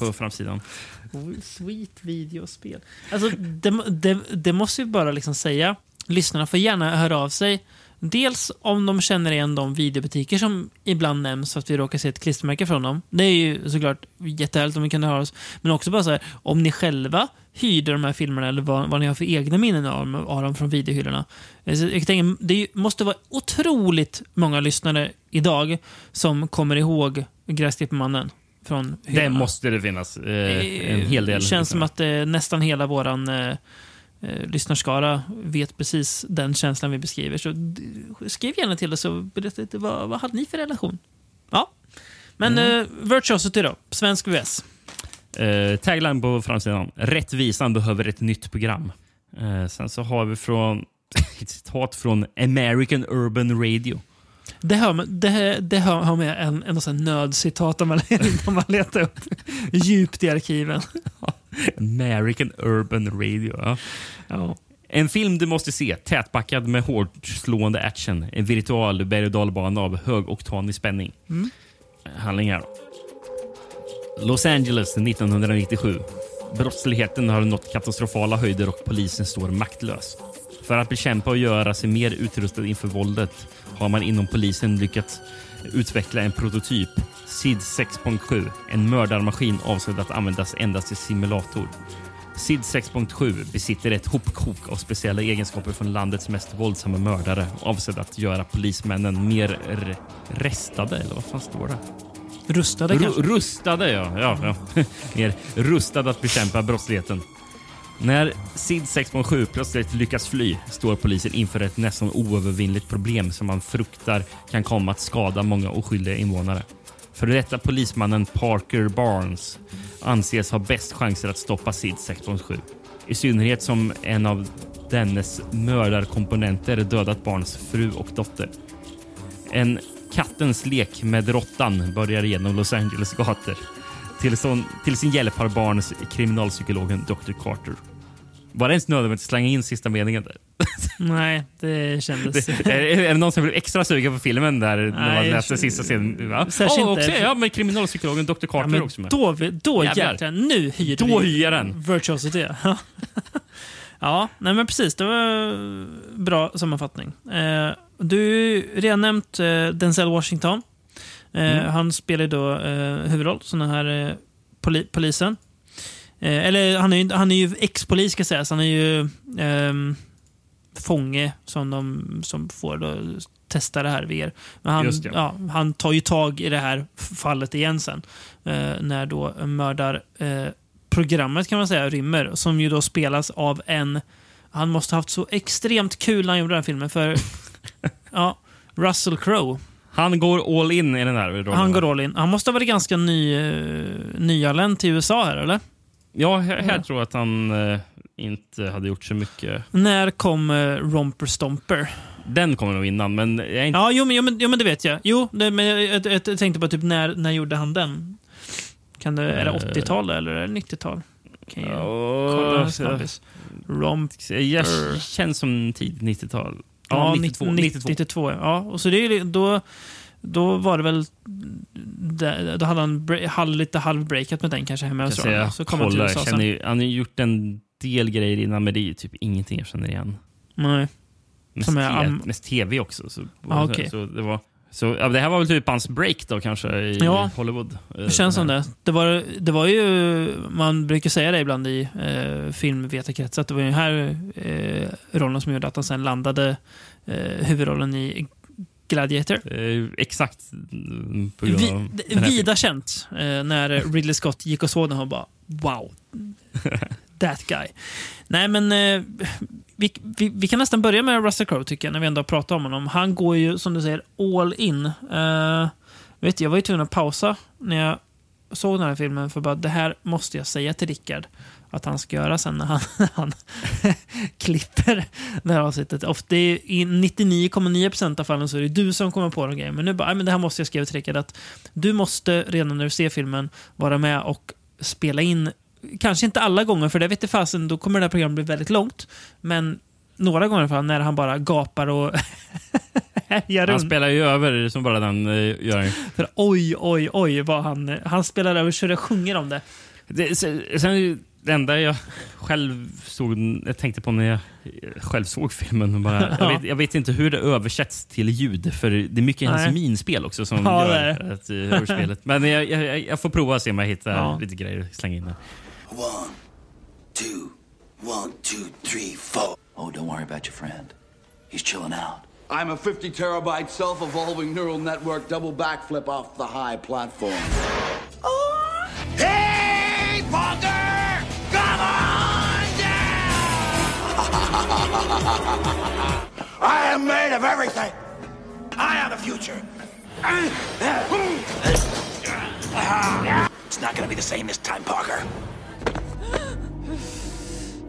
på framsidan. Sweet videospel. Alltså, det, det, det måste vi bara liksom säga. Lyssnarna får gärna höra av sig. Dels om de känner igen de videobutiker som ibland nämns för att vi råkar se ett klistermärke från dem. Det är ju såklart jättehärligt om vi kan höra oss. Men också bara så här, om ni själva hyrde de här filmerna eller vad, vad ni har för egna minnen av, av dem från videohyllorna. Alltså, jag tänker, det måste vara otroligt många lyssnare idag som kommer ihåg Gräsklippermannen från Det måste det finnas eh, en hel del. Det känns som att eh, nästan hela våran eh, eh, lyssnarskara vet precis den känslan vi beskriver. Så skriv gärna till oss och berätta lite vad, vad hade ni för relation? Ja. Men Mm. eh, Virtuosity då, svensk VS. Eh, tagline på framsidan. Rättvisan behöver ett nytt program. Eh, sen så har vi från ett citat från American Urban Radio. Det hör, man- det, det hör, har med en, en nödcitat om man, om man letar upp djupt i arkiven. American Urban Radio. Ja. Ja. En film du måste se, tätpackad med hårdslående action. En virtual berg och dalbana av högoktanig spänning. Mm. Handlingar. Los Angeles 1997. Brottsligheten har nått katastrofala höjder och polisen står maktlös. För att bekämpa och göra sig mer utrustad inför våldet har man inom polisen lyckats utveckla en prototyp, SID 6.7, en mördarmaskin avsedd att användas endast i simulator. SID 6.7 besitter ett hopkok av speciella egenskaper från landets mest våldsamma mördare avsedd att göra polismännen mer restade, eller vad fan står det? Rustade Ru- kanske? Rustade, ja. ja, ja. mer rustade att bekämpa brottsligheten. När SID 6.7 plötsligt lyckas fly står polisen inför ett nästan oövervinnligt problem som man fruktar kan komma att skada många oskyldiga invånare. För detta polismannen Parker Barnes anses ha bäst chanser att stoppa SID 6.7. I synnerhet som en av dennes mördarkomponenter dödat barns fru och dotter. En kattens lek med råttan börjar genom Los Angeles gator. Till, till sin hjälp har Barnes kriminalpsykologen Dr. Carter. Var det ens nödvändigt att slänga in sista meningen där? Nej, det kändes... Det, är, är det någon som blev extra sugen på filmen där när man Nej, läste sista scenen? Ja, Särskilt oh, också, inte. ja, men kriminalpsykologen Dr. Carter Ja, också med. då, då jäklar, nu hyr Då vi hyr den. Virtuosity. Ja. nej men precis. Det var bra sammanfattning. Eh, du har redan nämnt eh, Denzel Washington. Eh, Mm. Han spelar då eh, huvudroll den här eh, poli polisen. Eh, eller han är ju, han är ju ex-polis ska sägas. Han är ju ehm, fånge som de som får då testa det här VR. Men han, det. ja, han tar ju tag i det här fallet igen sen. Eh, när då mördar eh, programmet kan man säga rymmer. Som ju då spelas av en... Han måste ha haft så extremt kul när han gjorde den här filmen. För ja, Russell Crowe. Han går all in i den här rollen. Han går all in. Han måste ha varit ganska ny, uh, nyanländ till USA här, eller? Ja, här, här tror jag att han eh, inte hade gjort så mycket. När kom uh, Romper Stomper? Den kommer nog innan, men jag är inte... Ja, jo, men, jo, men, jo, men det vet jag. Jo, det, men jag, jag, jag, jag tänkte på typ när, när gjorde han den? Kan det, är det Eh. 80-tal eller är det 90-tal? Kan jag kolla snabbis. Romper. Jag känns som tidigt 90-tal. Ja, 92. 92. 92. 92 ja. Och så det är, ju- då, då var det väl... Då hade han halv, lite halvbreakat med den kanske hemma i Australien. Så kom han till USA sen. ju, han har gjort en del grejer innan, men det är ju typ ingenting jag känner igen. Nej. Mest, Som är am- mest tv också. Så, Ah, okej. så det, var, så, ja, det här var väl typ hans break då kanske i Ja, Hollywood. Det känns som det. Det var, det var ju, man brukar säga det ibland i eh, filmvetarkretsar, att det var ju den här eh, rollen som gjorde att han sen landade eh, huvudrollen i Gladiator. Eh, exakt mm, på grund Vi, av vida känt eh, när Ridley Scott gick och såg den och bara wow. That guy. Nej men eh, vi, vi, vi kan nästan börja med Russell Crowe tycker jag, när vi ändå pratar om honom. Han går ju som du säger all in. Eh, vet du, jag var ju tvungen att pausa när jag såg den här filmen för bara det här måste jag säga till Rickard att han ska göra sen när han, han klipper det här avsnittet. Ofta är, I 99,9% av fallen så är det du som kommer på de grejer. Men nu bara, "Nej, men det här måste jag skriva till Rickard att du måste redan när du ser filmen vara med och spela in, kanske inte alla gånger för det vet fasen, då kommer det här programmet bli väldigt långt. Men några gånger i alla fall när han bara gapar och Han spelar ju över som bara den eh, gör. För oj, oj, oj vad han, han spelar över så det sjunger om det. Det, sen, sen det enda jag själv såg, jag tänkte på när jag själv såg filmen. Bara, jag, vet, jag vet inte hur det översätts till ljud, för det är mycket hans Nej. minspel också som Ja, gör är det. att, uh, överspelet. Men jag, jag, jag får prova och se om jag hittar Ja. lite grejer att slänga in där. One, two, one, two, three, four. Oh, don't worry about your friend. He's chilling out. I'm a 50 terabyte self evolving neural network double backflip off the high platform. Hey, Bunker! I am made of everything. I am the future. It's not gonna be the same this time, Parker.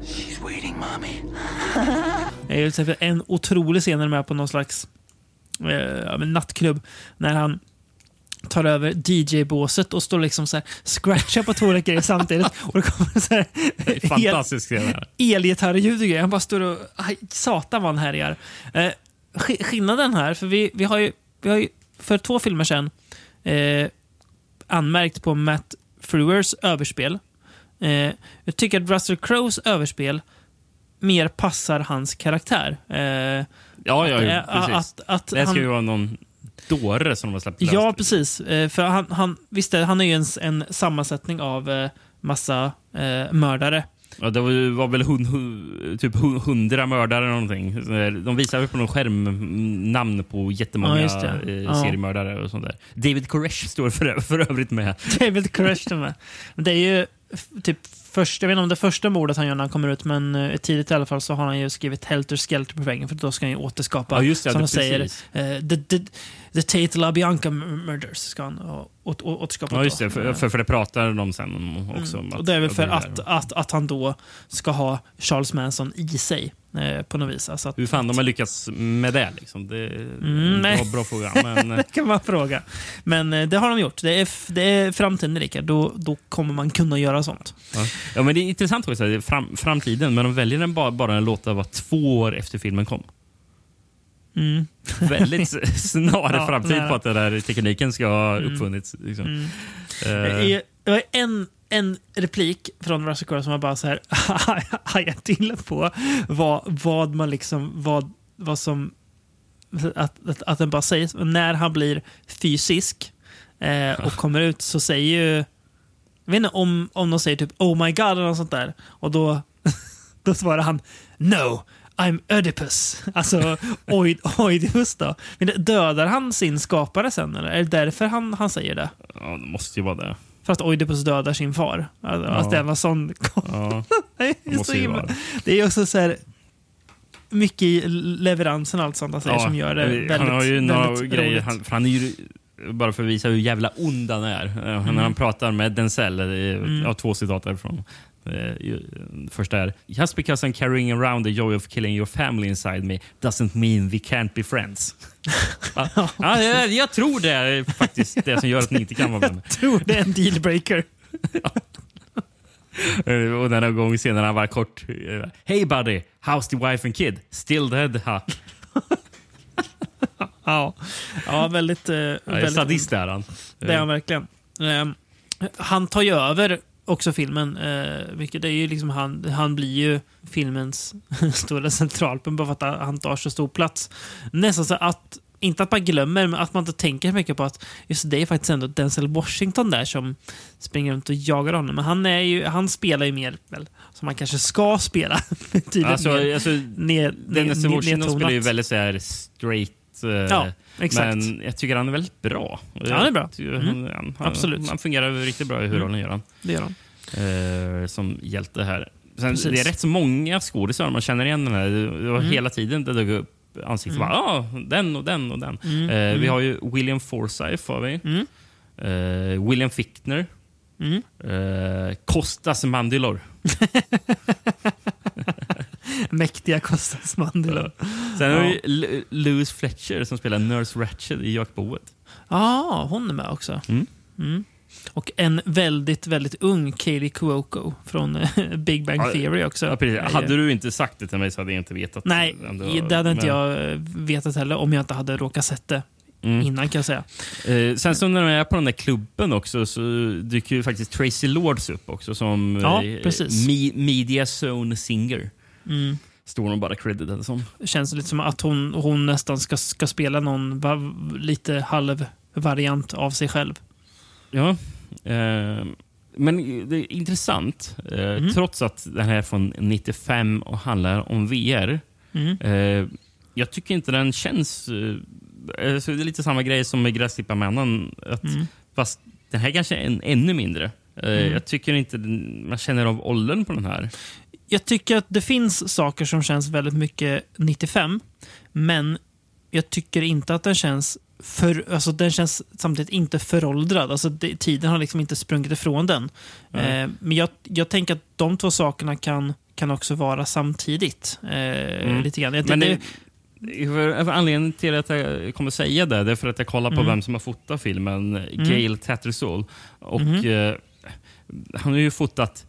She's waiting, mommy. Det är en otrolig scen när de är på någon slags eh, nattklubb. När han tar över DJ-båset och står liksom så här scratchar på två grejer samtidigt. Och det kommer så här Fantastisk elgitarrljud och grejer. Han bara står och... Aj, satan vad han härjar. Eh, sk- skillnaden här, för vi, vi, har ju, vi har ju för två filmer sedan eh, anmärkt på Matt Fruers överspel. Eh, jag tycker att Russell Crowes överspel mer passar hans karaktär. Eh, Ja, ja, att, eh, precis. Att, att det ska han- ju vara någon dåre som de har släppt lös. Ja, precis. Eh, För han, han, visst, är- han är ju en, en sammansättning av eh, massa eh, mördare. Ja, det var, var väl hund, hu- typ hu- hundra mördare eller någonting. De visade på någon skärm namn på jättemånga Ja, eh, Ja. seriemördare och sånt där. David Koresh står för, för övrigt med. David Koresh är med. Men Det är ju typ först, jag vet inte om det första mordet han gör när han kommer ut, men eh, tidigt i alla fall så har han ju skrivit Helter Skelter på väggen för då ska han ju återskapa, Ja, just det, som det- de säger, eh, the, the, the Tate LaBianca Murders ska han å- å- å- återskapa. Ja, just det. För, för, för det pratar de sen om också. Mm. Och det är väl för att, att, att han då ska ha Charles Manson i sig eh, på något vis. Alltså att, Hur fan de har lyckats med det? Liksom. Det är Mm, en bra, fråga. Men, det kan man fråga. Men eh, det har de gjort. Det är, det är framtiden, Rickard. Då, då kommer man kunna göra sånt. ja. ja, men det är intressant också. Fram, framtiden, men de väljer den bara, bara en låta vara två år efter filmen kom. Mm. Väldigt snar Ja, framtid nära. på att den där tekniken ska ha Mm. uppfunnits. Liksom. Mm. Eh, Det var en, en replik från Russell Crowe som var bara så här hajade till på vad, vad man liksom, vad, vad som, att, att, att den bara säger, när han blir fysisk eh, och kommer ut så säger ju, jag vet inte om, om de säger typ oh my god eller något sånt där och då, då svarar han no. I'm Oedipus. Alltså Oid, Oidipus då. Men dödar han sin skapare sen eller? Är det därför han, han säger det? ja, det måste ju vara det. För att Oidipus dödar sin far. Alltså, Ja. Att det någon sån... Ja, det, är så himla... vara det. är också så här... Mycket i leveransen och allt sånt han säger som gör det väldigt, Han har ju några grejer. Han, för han är ju, bara för att visa hur jävla ond han är. Eh, Mm. När han pratar med Denzel, eh, Mm. jag har två citat därifrån. Eh, ju- Första är Just because I'm carrying around the joy of killing your family inside me doesn't mean we can't be friends. ja, ja, jag, jag tror det är faktiskt det som gör att ni inte kan vara vänner. tror det är en dealbreaker. Eh, Och den här gången senare han var kort. eh, Hey buddy, how's the wife and kid? Still dead? Ha. Ja, ja väldigt... eh, Ja, väldigt sadist är han. Det är han verkligen. Ehm, han tar ju över också filmen. Uh, vilket är ju liksom han, han blir ju filmens stora centralpunkt bara för att han tar så stor plats. Nästan så att, inte att man glömmer, men att man inte tänker så mycket på att just det är faktiskt ändå Denzel Washington där som springer runt och jagar honom. Men han, är ju, han spelar ju mer väl, som man kanske ska spela. Tydligt Alltså, mer alltså, ner, ner- Washington spelar ju väldigt så här straight. eh, Ja, exakt. Men jag tycker han är väldigt bra. Ja, han är bra. Mm. Han, han, Absolut. Han fungerar riktigt bra i huvudrollen, gör han. Det gör han. Eh, som hjälte här. Sen, Precis. det är rätt så många skådisar man känner igen den här. Det var Mm. hela tiden det dök upp ansikten. Mm. Bara, ah, den och den och den. Mm, Eh, Vi mm. har ju William Forsyth. Har vi. Mm. Eh, William Fichtner. Mm. Kostas Mandylor. Mäktiga Kostas Mandela. Sen har vi L- Louis Fletcher som spelar Nurse Ratched i Jakboet. Ja, hon är med också. Mm. Mm. Och en väldigt, väldigt ung Katie Cuoco från eh, Big Bang Theory också. Ja, precis. Hade du inte sagt det till mig så hade jag inte vetat. Nej, var. det hade inte Men- jag eh, vetat heller om jag inte hade råkat sett det Mm. innan kan jag säga. Eh, sen så när de är på den där klubben också så dyker ju faktiskt Tracy Lords upp också som Ja, eh, me- Media Zone Singer. Mm. Står hon bara creditad som. Känns lite som att hon, hon nästan ska, ska spela någon va, lite halv variant av sig själv. Ja. Eh, men det är intressant. Eh, Mm. Trots att den här är från 95 och handlar om VR. Mm. Eh, jag tycker inte den känns... Eh, så det är lite samma grej som med Gräsklipparmännen. Att, Mm. Fast den här kanske är en, ännu mindre. Eh, Mm. Jag tycker inte man känner av åldern på den här. Jag tycker att det finns saker som känns väldigt mycket 95, men jag tycker inte att den känns för, alltså den känns samtidigt inte föråldrad. Alltså det, tiden har liksom inte sprungit ifrån den. Nej. Eh, men jag, jag tänker att de två sakerna kan, kan också vara samtidigt. Eh, Mm. lite grann. Jag, Men det, för, för anledningen till att jag kommer säga det, det är för att jag kollar på Mm. vem som har fotat filmen. Gail Tattersall. Och, Mhm. eh, han har ju fotat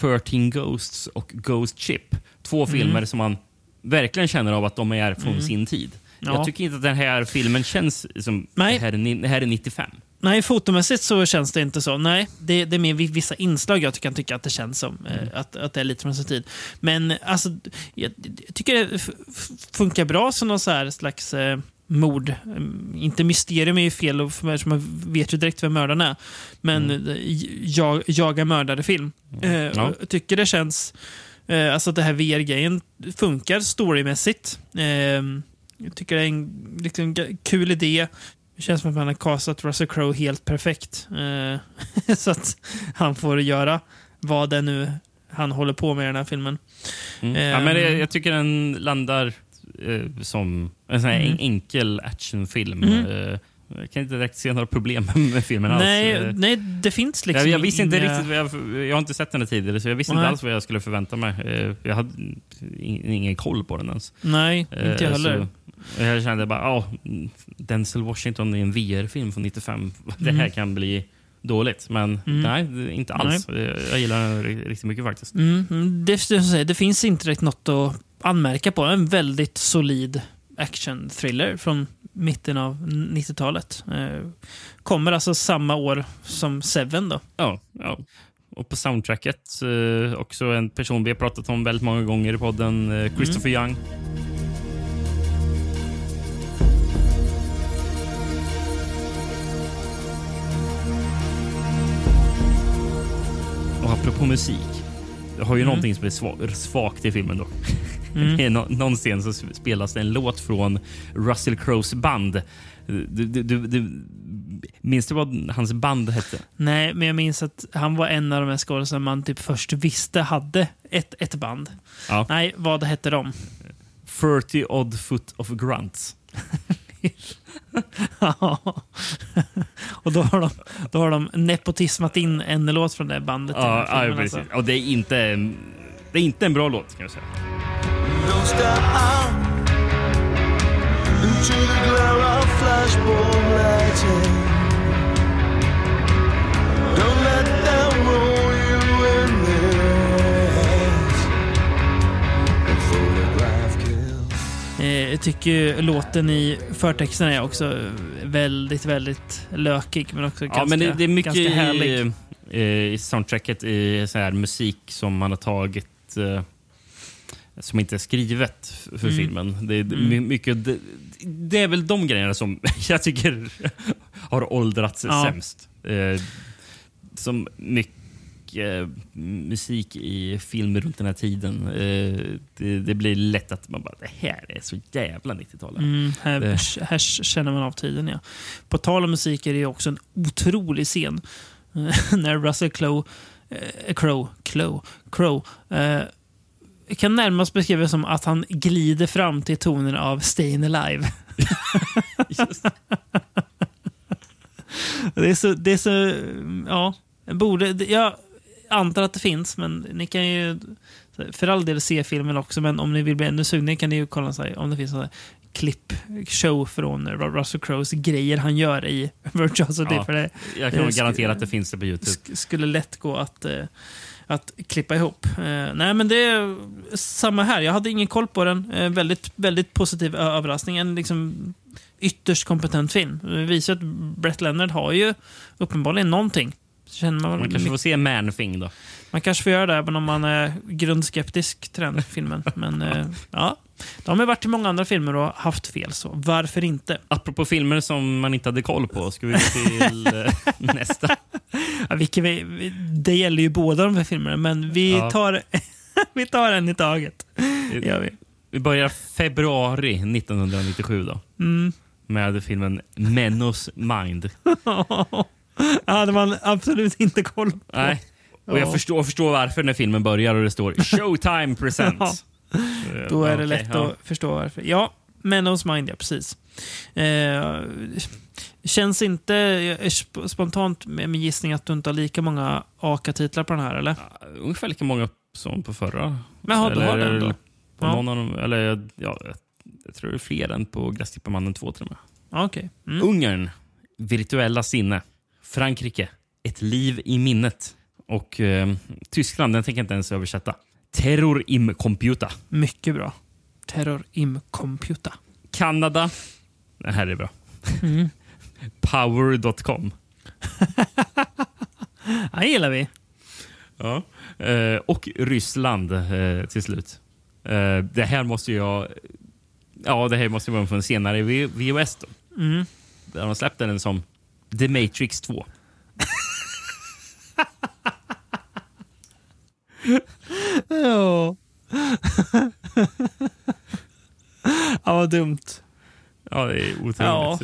13 Ghosts och Ghost Chip. Två Mm. filmer som man verkligen känner av att de är från Mm. sin tid. Ja. Jag tycker inte att den här filmen känns som Nej. Här är, här är 95. Nej, fotomässigt så känns det inte så. Nej, det, det är mer vissa inslag jag kan tycka att det känns som. Eh, att, att det är lite från sin tid. Men alltså, jag, jag tycker det funkar bra som någon så här slags eh, mord. Mm, Inte mysterium är ju fel, och för man vet ju direkt vem mördaren är. Men mm. jag, jaga mördare-film. Eh, Ja. Tycker det känns... Eh, alltså att det här VR-grejen funkar storymässigt. Eh, jag tycker det är en liksom, kul idé. Det känns som att man har castat Russell Crowe helt perfekt. Eh, så att han får göra vad det nu han håller på med i den här filmen. Mm. Ja, men det, Ehm, jag tycker den landar eh, som en sån Mm. en, enkel actionfilm. Mm. Eh, jag kan inte direkt se några problem med filmen nej, alls. Eh, nej, det finns liksom jag, jag visste inte inga- riktigt, vad jag, jag har inte sett den tidigare, så jag visste inte Nej. alls vad jag skulle förvänta mig. Eh, Jag hade in- ingen koll på den ens. Nej, inte jag Eh, heller. Så jag kände bara, ja, Denzel Washington i en VR-film från 95. Det här Mm. kan bli dåligt. Men Mm. nej, inte alls. Jag, jag gillar den ri- riktigt mycket faktiskt. Mm, mm, det, det, finns inte direkt något att anmärka på. En väldigt solid action-thriller från mitten av 90-talet. Eh, kommer alltså samma år som Seven då. Ja, ja. Och på soundtracket, eh, också en person vi har pratat om väldigt många gånger i podden, eh, Christopher Young. Och apropå musik. Det har ju Mm. någonting som är sva- svagt i filmen då. Mm. Nå- någon scen så spelas det en låt från Russell Crowes band. Du, du, du, du, minns du vad hans band hette? Nej, men jag minns att han var en av de här skådespelarna man typ först visste hade ett, ett band. Ja. Nej, vad hette de? 30 Odd Foot of Grunts. Ja. Och då har, de, då har de nepotismat in en låt från det bandet. i Ja, ja alltså. Och det är, inte, det är inte en bra låt kan jag säga. Eh, Jag tycker låten i förtexten är också väldigt, väldigt lökig. Men också Ja, ganska, men det, det är mycket ganska härlig. i, i soundtracket i så här musik som man har tagit eh, som inte är skrivet för Mm. filmen. Det är, Mm. my- mycket, det, det är väl de grejerna som jag tycker har åldrats Ja. sämst. Eh, som mycket eh, musik i film runt den här tiden. Eh, det, det blir lätt att man bara, det här är så jävla 90-tal. Mm, här, Det- här känner man av tiden, ja. På tal om musik är det också en otrolig scen. när Russell Crowe, eh, Crow, Crow, Crow eh, kan närmast beskrivas som att han glider fram till tonen av Stayin' Alive. det är så, det är så, ja, borde, jag antar att det finns, men ni kan ju för all del se filmen också, men om ni vill bli ännu sugnare kan ni ju kolla så här, om det finns sådana klipp, show från Ru- Russell Crowes grejer han gör i Virtuosity. Ja, för det, jag kan det garantera att det finns det på Youtube. sk- skulle lätt gå att, eh, att klippa ihop. Eh, nej, men det är samma här. Jag hade ingen koll på den. Eh, väldigt, väldigt positiv överraskning. En liksom ytterst kompetent film. Det visar att Brett Leonard har ju uppenbarligen någonting. Känner man, Man kanske får se Man-Thing då. Man kanske får göra det även om man är grundskeptisk till den filmen. Men eh, ja, de har varit i många andra filmer och haft fel, så varför inte? Apropå filmer som man inte hade koll på, ska vi gå till eh, nästa? Ja, vi, det gäller ju båda de här filmerna, men vi, Ja. tar, vi tar en i taget. Gör vi. Vi börjar februari 1997 då. Mm. Med filmen Menos Mind. Ja, hade man absolut inte koll på. Nej. Och jag Ja. förstår, förstår varför när filmen börjar och det står Showtime Presents. Eh, Då är det okej, lätt ja. att förstå varför. Ja, Menos Mind, ja precis. Eh, känns inte eh, sp- spontant med min gissning att du inte har lika många AKA-titlar på den här, eller? Ungefär lika många som på förra. Jaha, du har den då? På Ja. någon av dem, eller ja, jag, tror det är fler än på Gräsklipparmannen 2 till och med. Ja, Okej. Mm. Ungern, Virtuella sinne. Frankrike, Ett liv i minnet. Och eh, Tyskland, den tänker jag inte ens översätta. Terror im computa. Mycket bra. Terror im computa. Kanada, det här är bra. Mm. Power.com. Ja, gillar vi. Ja. Eh, och Ryssland eh, till slut. Eh, det här måste jag Ja, det här måste vara från senare VHS. Då. Mm. Där de släppte den som The Matrix 2. Ja. ja, vad dumt. Ja, det är otroligt. Ja.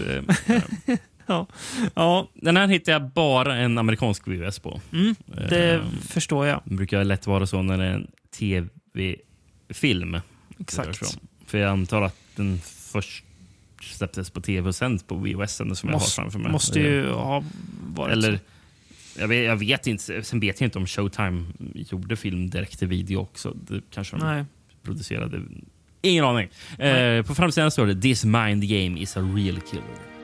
Eh, Ja. ja, Den här hittar jag bara en amerikansk VHS på. mm, det Eh, förstår jag. Det brukar lätt vara så när det är en tv-film. Exakt. För jag antar att den först släpptes på tv och sen på VHS som jag har Måste, framför mig. måste ju ha varit Eller, så. Jag vet, jag vet inte. Sen vet jag inte om Showtime gjorde film direkt till video också. Det kanske de Nej. producerade. Ingen aning. Eh, på framsidan står det “This mind game is a real killer”.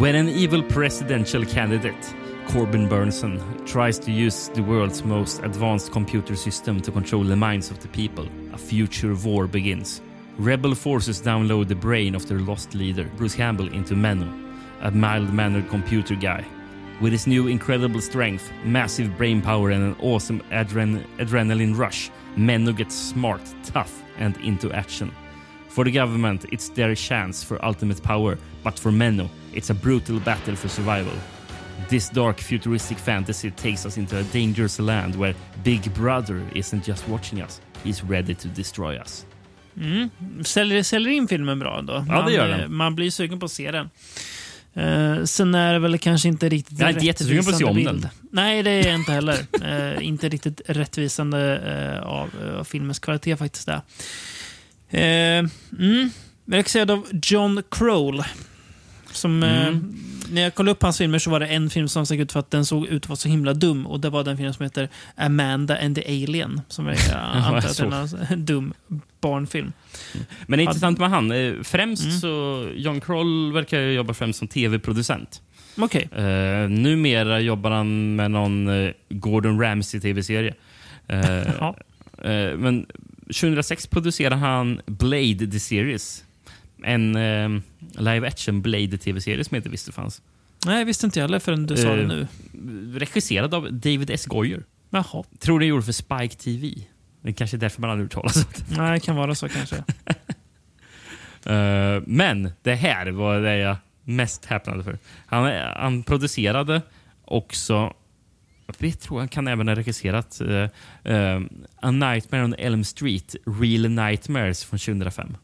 When an evil presidential candidate, Corbin Burnson, tries to use the world's most advanced computer system to control the minds of the people, a future war begins. Rebel forces download the brain of their lost leader, Bruce Campbell, into Menno, a mild-mannered computer guy. With his new incredible strength, massive brain power, and an awesome adren- adrenaline rush, Menno gets smart, tough, and into action. For the government, it's their chance for ultimate power, but for Menno, it's a brutal battle for survival. This dark futuristic fantasy takes us into a dangerous land where Big Brother isn't just watching us, he's ready to destroy us. Mm. Säljer, säljer in filmen bra då? Ja, man, den. Man blir sugen på att se den. Uh, sen är det väl kanske inte riktigt Jag är inte jättesugen på att se om rättvisande den. bild. Nej, det är jag inte heller. Eh, inte riktigt rättvisande eh, av, eh, av filmens kvalitet faktiskt. Där. Uh, mm. Regisserad av John Kroll. Som, eh, Mm. När jag kollade upp hans filmer så var det en film som såg ut för att den såg ut att vara så himla dum. Och det var den film som heter Amanda and the Alien. Som jag antar att är en dum barnfilm. Men det är intressant med han. eh, Främst Mm. så, John Kroll verkar ju jobba främst som tv-producent. Okej. Uh, numera jobbar han med någon eh, Gordon Ramsay-tv-serie. Eh, Ja. eh, men 2006 producerade han Blade the Series. En uh, live action Blade-tv-serie som jag inte visste fanns. Nej, visste inte jag heller förrän du sa det Eh, nu. Regisserad av David S. Goyer. Jaha. Tror det gjorde för Spike TV. Det är kanske därför man aldrig hört talas om det. Nej, det kan vara så kanske. Eh, men det här var det jag mest häpnade för. Han, han producerade också, jag tror han kan även ha regisserat uh, A Nightmare on Elm Street, Real Nightmares från 2005.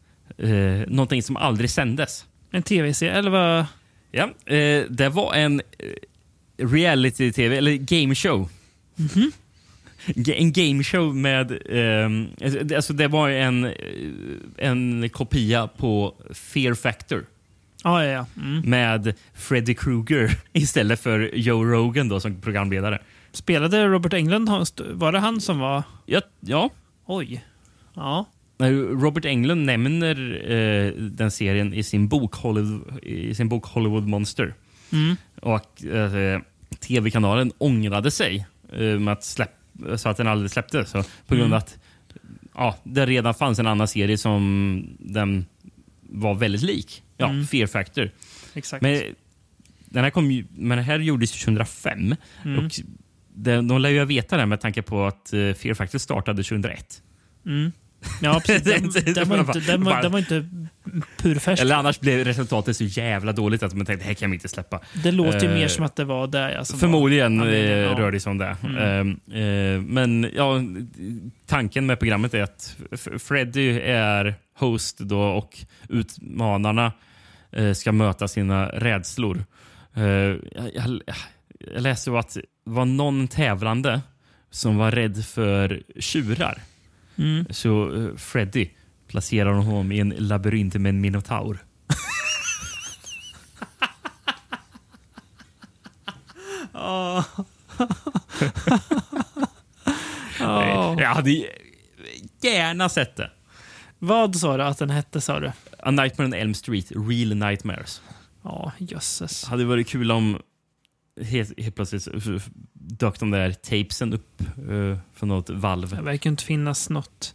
Uh, någonting som aldrig sändes. En tv-serie, eller vad? Ja, eh, det var en eh, reality-tv, eller gameshow. Mhm. Ga- En gameshow med... ehm, alltså, alltså det var en, eh, en kopia på Fear Factor. Ja, ja, ja. Mm. Med Freddy Krueger istället för Joe Rogan då, som programledare. Spelade Robert Englund, var det han som var... Ja. ja. Oj. Ja. Robert Englund nämner eh, den serien i sin bok Hollywood, i sin bok Hollywood Monster. Mm. Och eh, tv-kanalen ångrade sig eh, med att släpp, så att den aldrig släpptes. Så på grund Mm. av att ja, det redan fanns en annan serie som den var väldigt lik. Ja, Mm. Fear Factor. Exakt. Men den här, kom ju, men den här gjordes 2005. Mm. Och de, de lär ju veta det med tanke på att eh, Fear Factor startade 2001. Mm. Ja, precis. Den, den, var inte, den, var, den var inte purfärsk. Eller annars blev resultatet så jävla dåligt att man tänkte det här kan vi inte släppa. Det låter ju Eh, mer som att det var det. Alltså, Förmodligen var, eh, ja. rör det sig om det. Mm. Eh, eh, men ja, tanken med programmet är att Freddy är host då och utmanarna ska möta sina rädslor. Jag, jag, jag läste att det var någon tävlande som var rädd för tjurar. Mm. Så eh, Freddy placerar honom i en labyrint med en minotaur. Ja. Ja. Jag hade gärna sett det. Vad sa du att den hette? sa du? A Nightmare on Elm Street, Real Nightmares. Ja, jösses. hade varit kul om helt, helt plötsligt dök de där tapesen upp uh, från något valv. Det verkar inte finnas något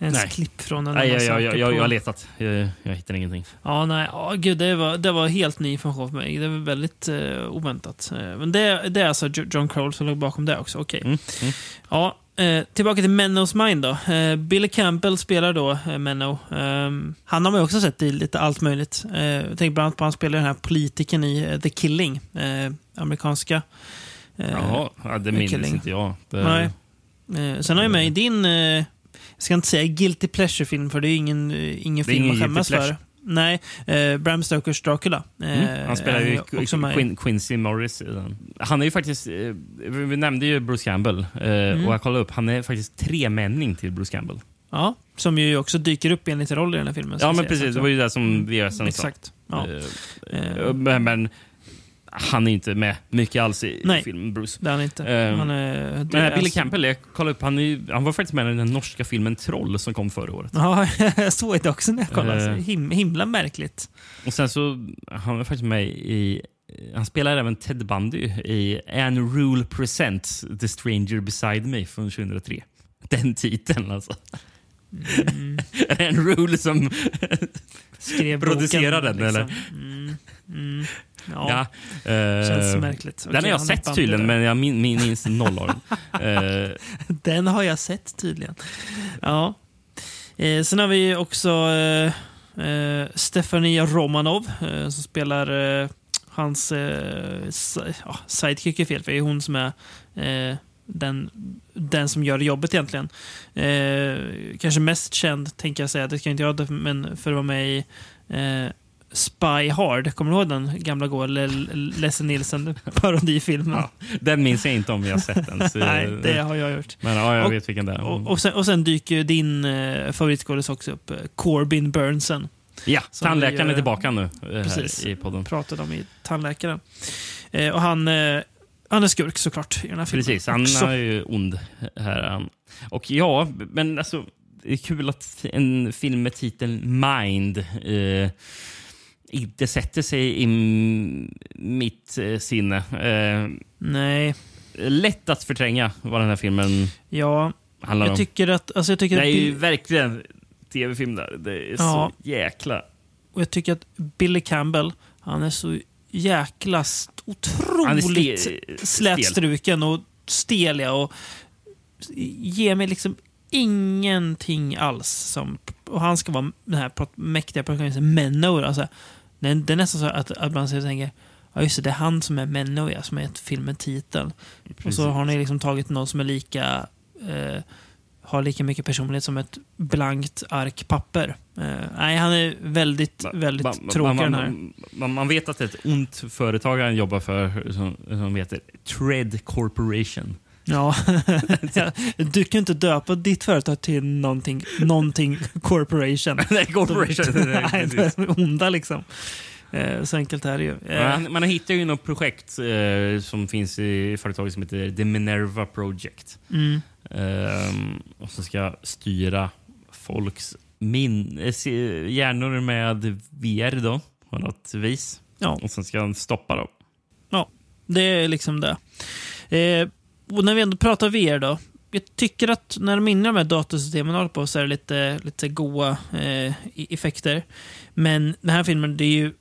ens Nej. klipp från den. Nej, jag, jag, jag, jag, jag har letat. Jag, jag hittar ingenting. Ja, nej. Ja, gud, det, var, det var helt ny information för mig. Det var väldigt eh, oväntat. Eh, men det, det är alltså Jo- John Crowell som låg bakom det också. Okej. Mm, Ja, Eh, tillbaka till Mennos Mind då. Eh, Billy Campbell spelar då eh, Menno. Eh, han har man ju också sett i lite allt möjligt. Eh, jag tänker bland annat på han spelar den här politikern i The Killing. Eh, amerikanska. eh, Jaha, ja, det minns Killing. inte jag. Det, Nej. Eh, sen har jag med i din, eh, jag ska inte säga guilty pleasure-film, för det är ingen, eh, ingen Det är film ingen att skämmas för. Nej, eh, Bram Stokers Dracula. Eh, Mm, han spelar är ju. Quin Quincy Morris i den. Han är ju faktiskt... eh, Vi nämnde ju Bruce Campbell. eh, Mm. Och jag kollade upp, han är faktiskt tremänning till Bruce Campbell. Ja, som ju också dyker upp i en liten roll i den här filmen. Ja, men precis. Det var ju det som VSN sa. Exakt. Ja. Eh, eh, men han är inte med mycket alls i Nej, filmen, Bruce. är han inte. Eh, Han är- men Billy alltså- Campbell, jag kollade upp, han, är, han var faktiskt med i den norska filmen Troll som kom förra året. Ja, jag såg det också när jag kollade. Eh. Uh, him himla märkligt. Och sen så han var faktiskt med i han spelar även Ted Bundy i Anne Rule Presents The Stranger Beside Me från 2003. Den titeln alltså. Mm. Anne Rule som Skrev producerar boken, den eller? liksom. Mm, mm, ja. Ja, eh, Känns märkligt. Den har jag sett tydligen, men jag min, min, minns noll av den. Eh, Den har jag sett tydligen. Ja. Eh, sen har vi också eh, eh, Stefania Romanov eh, som spelar eh, hans sidekick är fel, för det är hon som är den, den som gör jobbet egentligen. Kanske mest känd, tänker jag säga, det kan inte jag, men för att vara med i Spy Hard. Kommer du ihåg den gamla goa Le- Le- Leslie Nielsen parodifilmen? ja, den minns jag inte om jag har sett den. så- Nej, det har jag gjort. Men ja, jag Och- vet vilken det är. Och, och, sen, och sen dyker ju din eh, favoritskådis också upp, eh, Corbin Burnson. Ja, tandläkaren vi, är tillbaka nu eh, Precis. i podden. Pratade om i Tandläkaren. Eh, och han, eh, han är skurk såklart i den här filmen. Precis, han också. är ju ond här. Och ja, men alltså det är kul att en film med titeln Mind eh, inte sätter sig i mitt eh, sinne. Eh, Nej. Lätt att förtränga vad den här filmen Ja, handlar jag om. tycker att... Alltså jag tycker det är ju verkligen tv-film där. Det är Ja. så jäkla... Och jag tycker att Billy Campbell, han är så jäkla otroligt stel- slätstruken och stel. ja, Och ger mig liksom ingenting alls. Som, och han ska vara den här mäktiga protagonisten Menno. Alltså, det, är, det är nästan så att, att man tänker Ja just det, det är han som är Menno, ja, som är filmen titeln. Och Precis. så har ni liksom tagit någon som är lika eh, har lika mycket personlighet som ett blankt ark papper. Eh, nej, han är väldigt, väldigt Man- man- tråkig man, här. man, man vet att det är ett ont företag han jobbar för som, som heter Tread Corporation. Ja. du kan inte döpa ditt företag till någonting, någonting corporation. Nej, corporation. De, Nej, nej, de är onda liksom. Eh, så enkelt är det ju. Eh, Man, man hittar ju något projekt eh, som finns i företaget som heter The Minerva Project. Mm. Ehm, och som ska styra folks min eh, hjärnor med VR då, på något vis. Ja. Och sen ska han stoppa dem. Ja, det är liksom det. Eh, och när vi ändå pratar VR då. Jag tycker att när de inne de här datorsystemen håller på så är det lite, lite goa eh, effekter. Men den här filmen, det är ju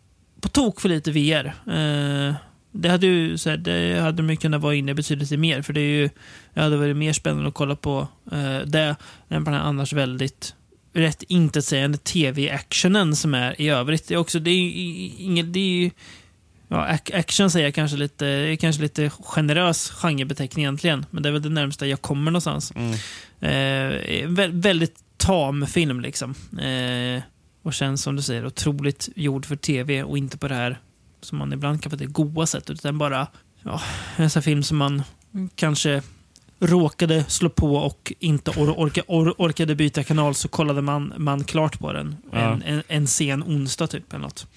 på tok för lite VR. Eh, det hade ju så här, det hade de kunnat vara inne betydligt mer. För det är ju, det hade varit mer spännande att kolla på eh, det än på den här annars väldigt rätt intetsägande tv-actionen som är i övrigt. Det är också, det är ju inget, det är ju Ja, ac- action säger jag kanske lite, kanske lite generös genrebeteckning egentligen. Men det är väl det närmsta jag kommer någonstans. Eh, vä- väldigt tam film liksom. Eh, och känns som du säger otroligt gjord för tv och inte på det här som man ibland kan få det goa sättet. Utan bara ja, en sån film som man kanske råkade slå på och inte or orka, or orkade byta kanal så kollade man, man klart på den. Ja. En, en, en sen onsdag typ eller något.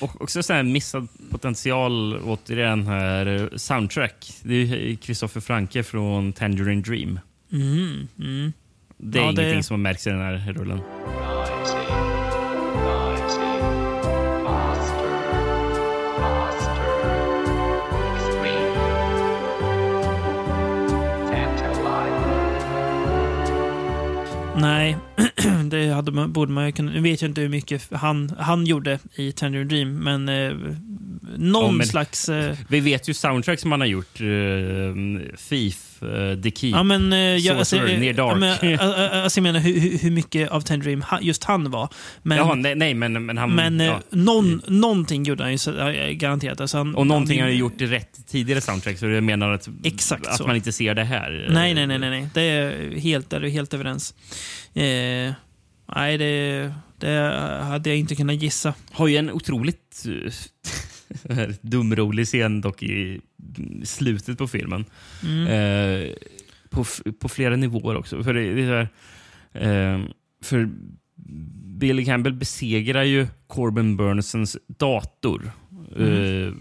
Och också så här missad potential återigen här. Soundtrack. Det är Kristoffer Franke från Tangerine Dream. Mm, mm. Det är Ja, det- ingenting som har märkts i den här rullen. Nej, det hade man, borde man ju kunna... Nu vet jag inte hur mycket han, han gjorde i Tangerine Dream, men eh, någon Ja, men- slags... Eh, Vi vet ju soundtrack som han har gjort. Thief uh, the Key. Ja, men, eh, jag, alltså, eh, Near Dark. men, eh, eh, alltså, jag menar hur, hur- mycket av Ten Dream just han var. Men, Jaha, nej, nej, men, men han... men eh, ja. någon, någonting gjorde han ju eh, garanterat. Alltså, han, Och någonting har han, han gjort i rätt tidigare soundtrack, så jag menar att, Exakt att så. man inte ser det här. Nej, nej, nej, nej, nej. Det är helt, där är helt överens. Eh, nej, det, det hade jag inte kunnat gissa. Har ju en otroligt eh, dumrolig scen dock i slutet på filmen. Mm. Eh, på, på flera nivåer också. För, det, det här, eh, för Billy Campbell besegrar ju Corbin Burnsons dator. Mm. Eh,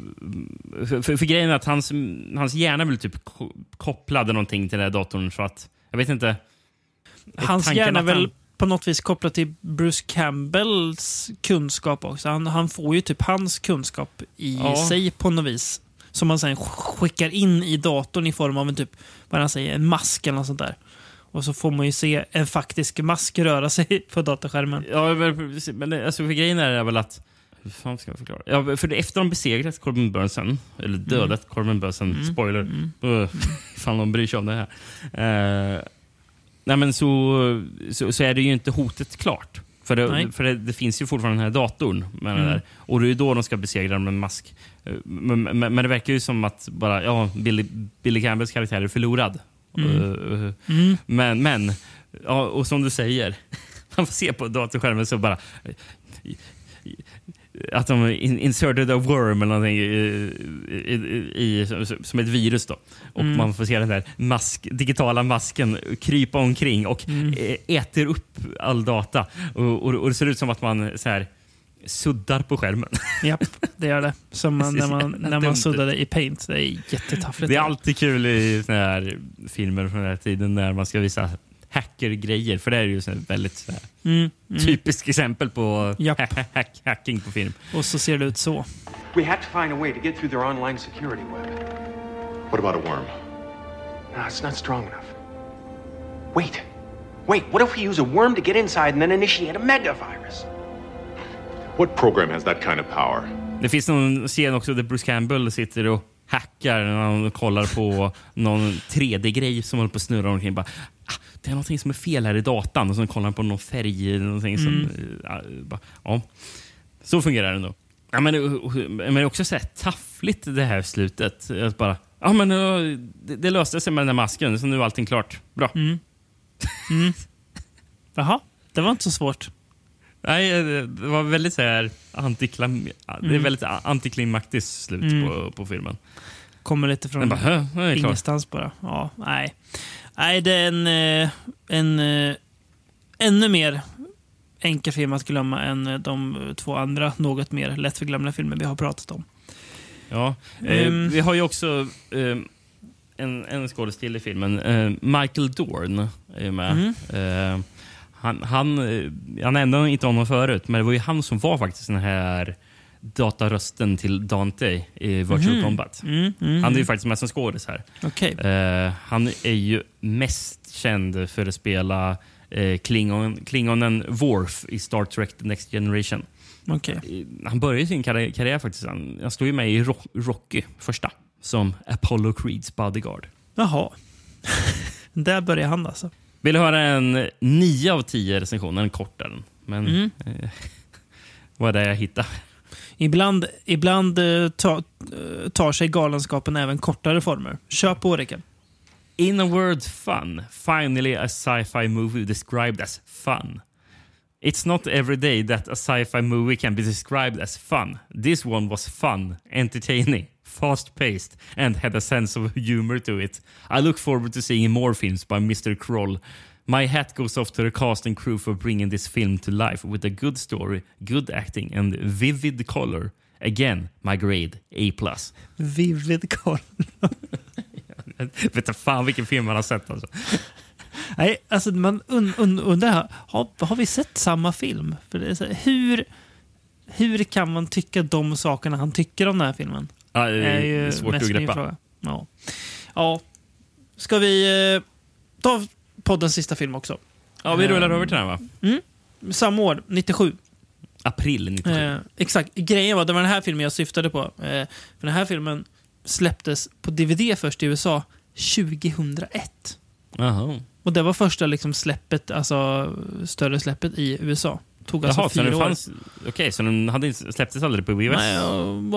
för, för, för grejen är att hans, hans hjärna vill typ ko- kopplade någonting till den här datorn så att, jag vet inte. Hans hjärna är att väl han- på något vis kopplat till Bruce Campbells kunskap också. Han, han får ju typ hans kunskap i Ja. sig på något vis. Som man sen sk- skickar in i datorn i form av en typ, vad han säger, en mask eller något sånt där. Och så får man ju se en faktisk mask röra sig på datorskärmen. Ja, men, alltså, för grejen är väl att... Hur fan ska jag förklara? Ja, för det, efter de besegrat Corbin Burnson, eller dödat Corbin Burnson, Mm. spoiler, Mm. uh, ifall någon bryr sig om det här. Eh, nej, men så, så, så är det ju inte hotet klart. För, Nej. det, för det, det finns ju fortfarande den här datorn. Med Mm. där. Och det är ju då de ska besegra den med mask. Eh, Men, men, men det verkar ju som att bara, ja, Billy, Billy Campbells karaktär är förlorad. Mm. Eh, Mm. Men, men ja, och som du säger, man får se på datorskärmen så bara att de in- inserted a worm eller någonting i, i, i, som ett virus. då. Och Mm. man får se den där mask, digitala masken krypa omkring och Mm. ä- äter upp all data. Och, och, och det ser ut som att man så här, suddar på skärmen. Japp, det gör det. Som man, när man, när man suddade i Paint. Det är jättetaffligt. Det är alltid kul i såna här filmer från den här tiden när man ska visa hackergrejer. För det är ju så här väldigt så här, Mm, mm. typiskt exempel på Japp. ha- hack, hacking på film. Och så ser det ut så. We have to find a way to get through their online security web. What about a worm? No, it's not strong enough. Wait. Wait, what if we use a worm to get inside and then initiate a megavirus? What program has that kind of power? Det finns någon scen också där Bruce Campbell sitter och hackar när han kollar på någon 3D-grej som håller på att snurra omkring. Bara, det är någonting som är fel här i datan. Och så kollar han på någon färg. Någonting som, Mm. ja, ja. Så fungerar det nog. Ja, men, det är också så här taffligt det här slutet. Att bara, ja, men, ja, det, det löste sig med den här masken, så nu är allting klart. Bra. Mm. Mm. Jaha, det var inte så svårt. Nej, det var väldigt så här antiklim, det är Mm. väldigt antiklimaktiskt slut Mm. på, på filmen. Kommer lite från bara, ingenstans bara. Ja, nej. Nej, det är en, eh, en eh, ännu mer enkel film att glömma än eh, de två andra något mer lättförglömda filmer vi har pratat om. Ja, Ehm. vi har ju också eh, en, en skådespelare i filmen. Eh, Michael Dorn är med. Mm. Eh, han, han, jag nämnde inte honom förut, men det var ju han som var faktiskt den här datarösten till Dante i Virtual Mhm. Combat. Mm, mm. Han är ju faktiskt med som skådis här. Okej. Eh, han är ju mest känd för att spela eh, Klingon, Klingonen Worf i Star Trek The Next Generation. Okej. Eh, Han började sin karriär, karriär faktiskt. Han, han stod ju med i Ro- Rocky, första, som Apollo Creeds bodyguard. Jaha. Där börjar han alltså. Vill du höra en 9 av 10 recensioner? En kort är den. Men Mm. eh, vad är det jag hittar? Ibland, ibland eh, ta, eh, tar sig galenskapen även kortare former. Köp på Rickard. In a word fun. Finally a sci-fi movie described as fun. It's not every day that a sci-fi movie can be described as fun. This one was fun, entertaining, fast-paced and had a sense of humor to it. I look forward to seeing more films by Mr. Kroll. My hat goes off to the cast and crew for bringing this film to life with a good story, good acting and vivid color. Again, my grade A+. Vivid. Jag vet inte fan vilken film man har sett alltså. Nej, alltså man un, un, undrar, har, har vi sett samma film? För det är så hur, hur kan man tycka de sakerna han tycker om den här filmen? Ja, det är ju svårt att greppa. Ja. ja. Ska vi eh, ta poddens sista film också? Ja, vi rullar Eh, över till den va? Mm. Samma år, 97. April 97. Eh, exakt. Grejen var, det var den här filmen jag syftade på. Eh, för den här filmen släpptes på DVD först i USA 2001. Jaha. Och det var första liksom släppet, alltså större släppet i USA. Tog alltså Jaha, så fyra den år. fanns... Okej, så den hade släpptes aldrig på VHS? Nej,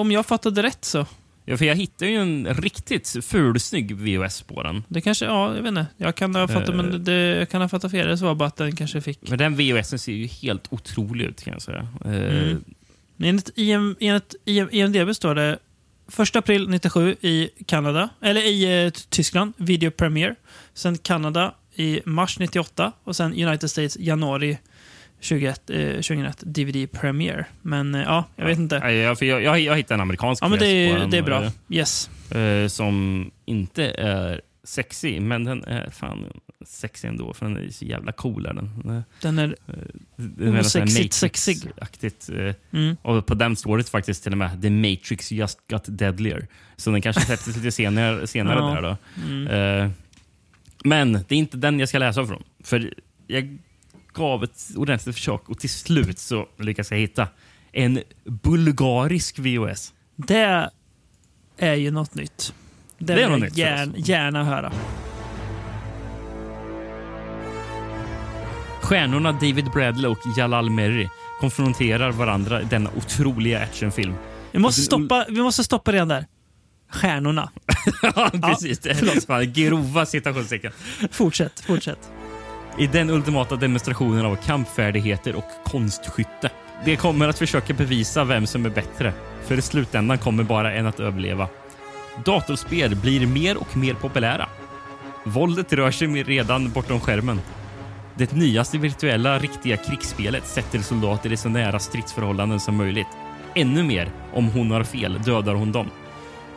om jag fattade rätt så. Ja, för jag hittade ju en riktigt fulsnygg VHS på den. Det kanske, ja, jag vet inte. Jag kan ha fattat, Eh. men det, jag kan ha fattat fel. Det var bara att den kanske fick... Men den VHSen ser ju helt otrolig ut kan jag säga. Mm. Enligt, IM, enligt IM, IMDB står det 1 april 97 i Kanada, eller i eh, Tyskland, video premiere. Sen Kanada i mars 98 och sen United States januari 21, eh, 2001 DVD premiere. Men eh, ja, jag vet inte. Jag, för jag, jag, jag hittade en amerikansk Ja, men det, är- den, det är bra. eh, Yes. eh, som inte är sexig, men den är fan sexig ändå. För den är så jävla cool. Är den. Den är, Den är osexigt Matrix- sexig. Aktigt, eh, Mm. Och på den står det faktiskt till och med The Matrix just got deadlier. Så den kanske släpptes lite senare, senare Ja. där. då. Mm. Eh, men det är inte den jag ska läsa från. För jag gav ett ordentligt försök och till slut så lyckades jag hitta en bulgarisk VHS. Det är ju något nytt. Det, Det är något nytt gärna, gärna höra. Stjärnorna David Bradley och Jalal Merri konfronterar varandra i denna otroliga actionfilm. Vi måste, stoppa, vi måste stoppa redan där. Stjärnorna. ja, precis. Det förlåt. är fan grova citationstecken. Fortsätt, fortsätt. I den ultimata demonstrationen av kampfärdigheter och konstskytte. De kommer att försöka bevisa vem som är bättre. För i slutändan kommer bara en att överleva. Datorspel blir mer och mer populära. Våldet rör sig redan bortom skärmen. Det nyaste virtuella riktiga krigsspelet sätter soldater i så nära stridsförhållanden som möjligt. Ännu mer, om hon har fel, dödar hon dem.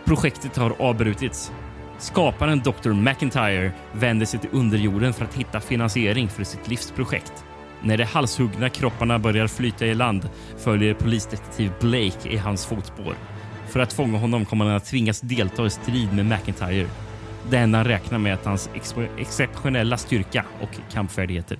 Projektet har avbrutits. Skaparen Dr. McIntyre vänder sig till underjorden för att hitta finansiering för sitt livsprojekt. När de halshuggna kropparna börjar flyta i land följer polisdetektiv Blake i hans fotspår. För att fånga honom kommer han att tvingas delta i strid med McIntyre. Det enda han räknar med är att hans exceptionella styrka och kampfärdigheter.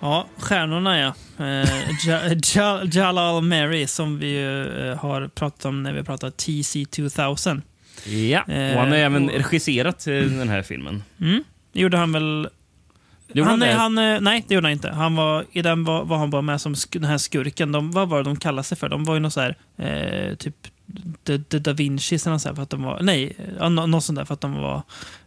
Ja, stjärnorna ja. Eh, Jalal Mary som vi ju, eh, har pratat om när vi pratat TC2000. Ja, och Eh, han har även regisserat eh, den här filmen. Mm. Gjorde han väl... Gjorde han, han det? han, nej, det gjorde han inte. Han var, I den var, var han bara med som den här skurken. De, vad var det de kallade sig för? De var ju något så här, eh, typ The, The Da Vinci eller något för att de var... Nej, något sånt där för att de var...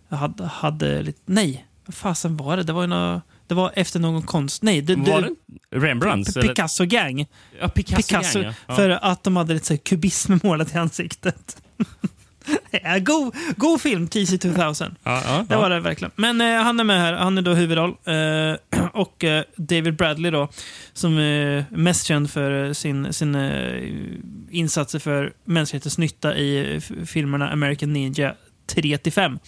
Hade, hade lite... Nej, vad fasen var det? Det var ju nå Det var efter någon konst... Nej, det, Var det Rembrandts? Picasso-gang. Ja, Picasso-gang, ja. Ja. För att de hade lite så här kubism målat i ansiktet. ja, god, god film, TC2000. Ja, ja, Det ja. var det verkligen. Men eh, han är med här. Han är då huvudroll. Eh, och eh, David Bradley då, som är mest känd för eh, sin, sin eh, insatser för mänsklighetens nytta i eh, filmerna American Ninja 3-5.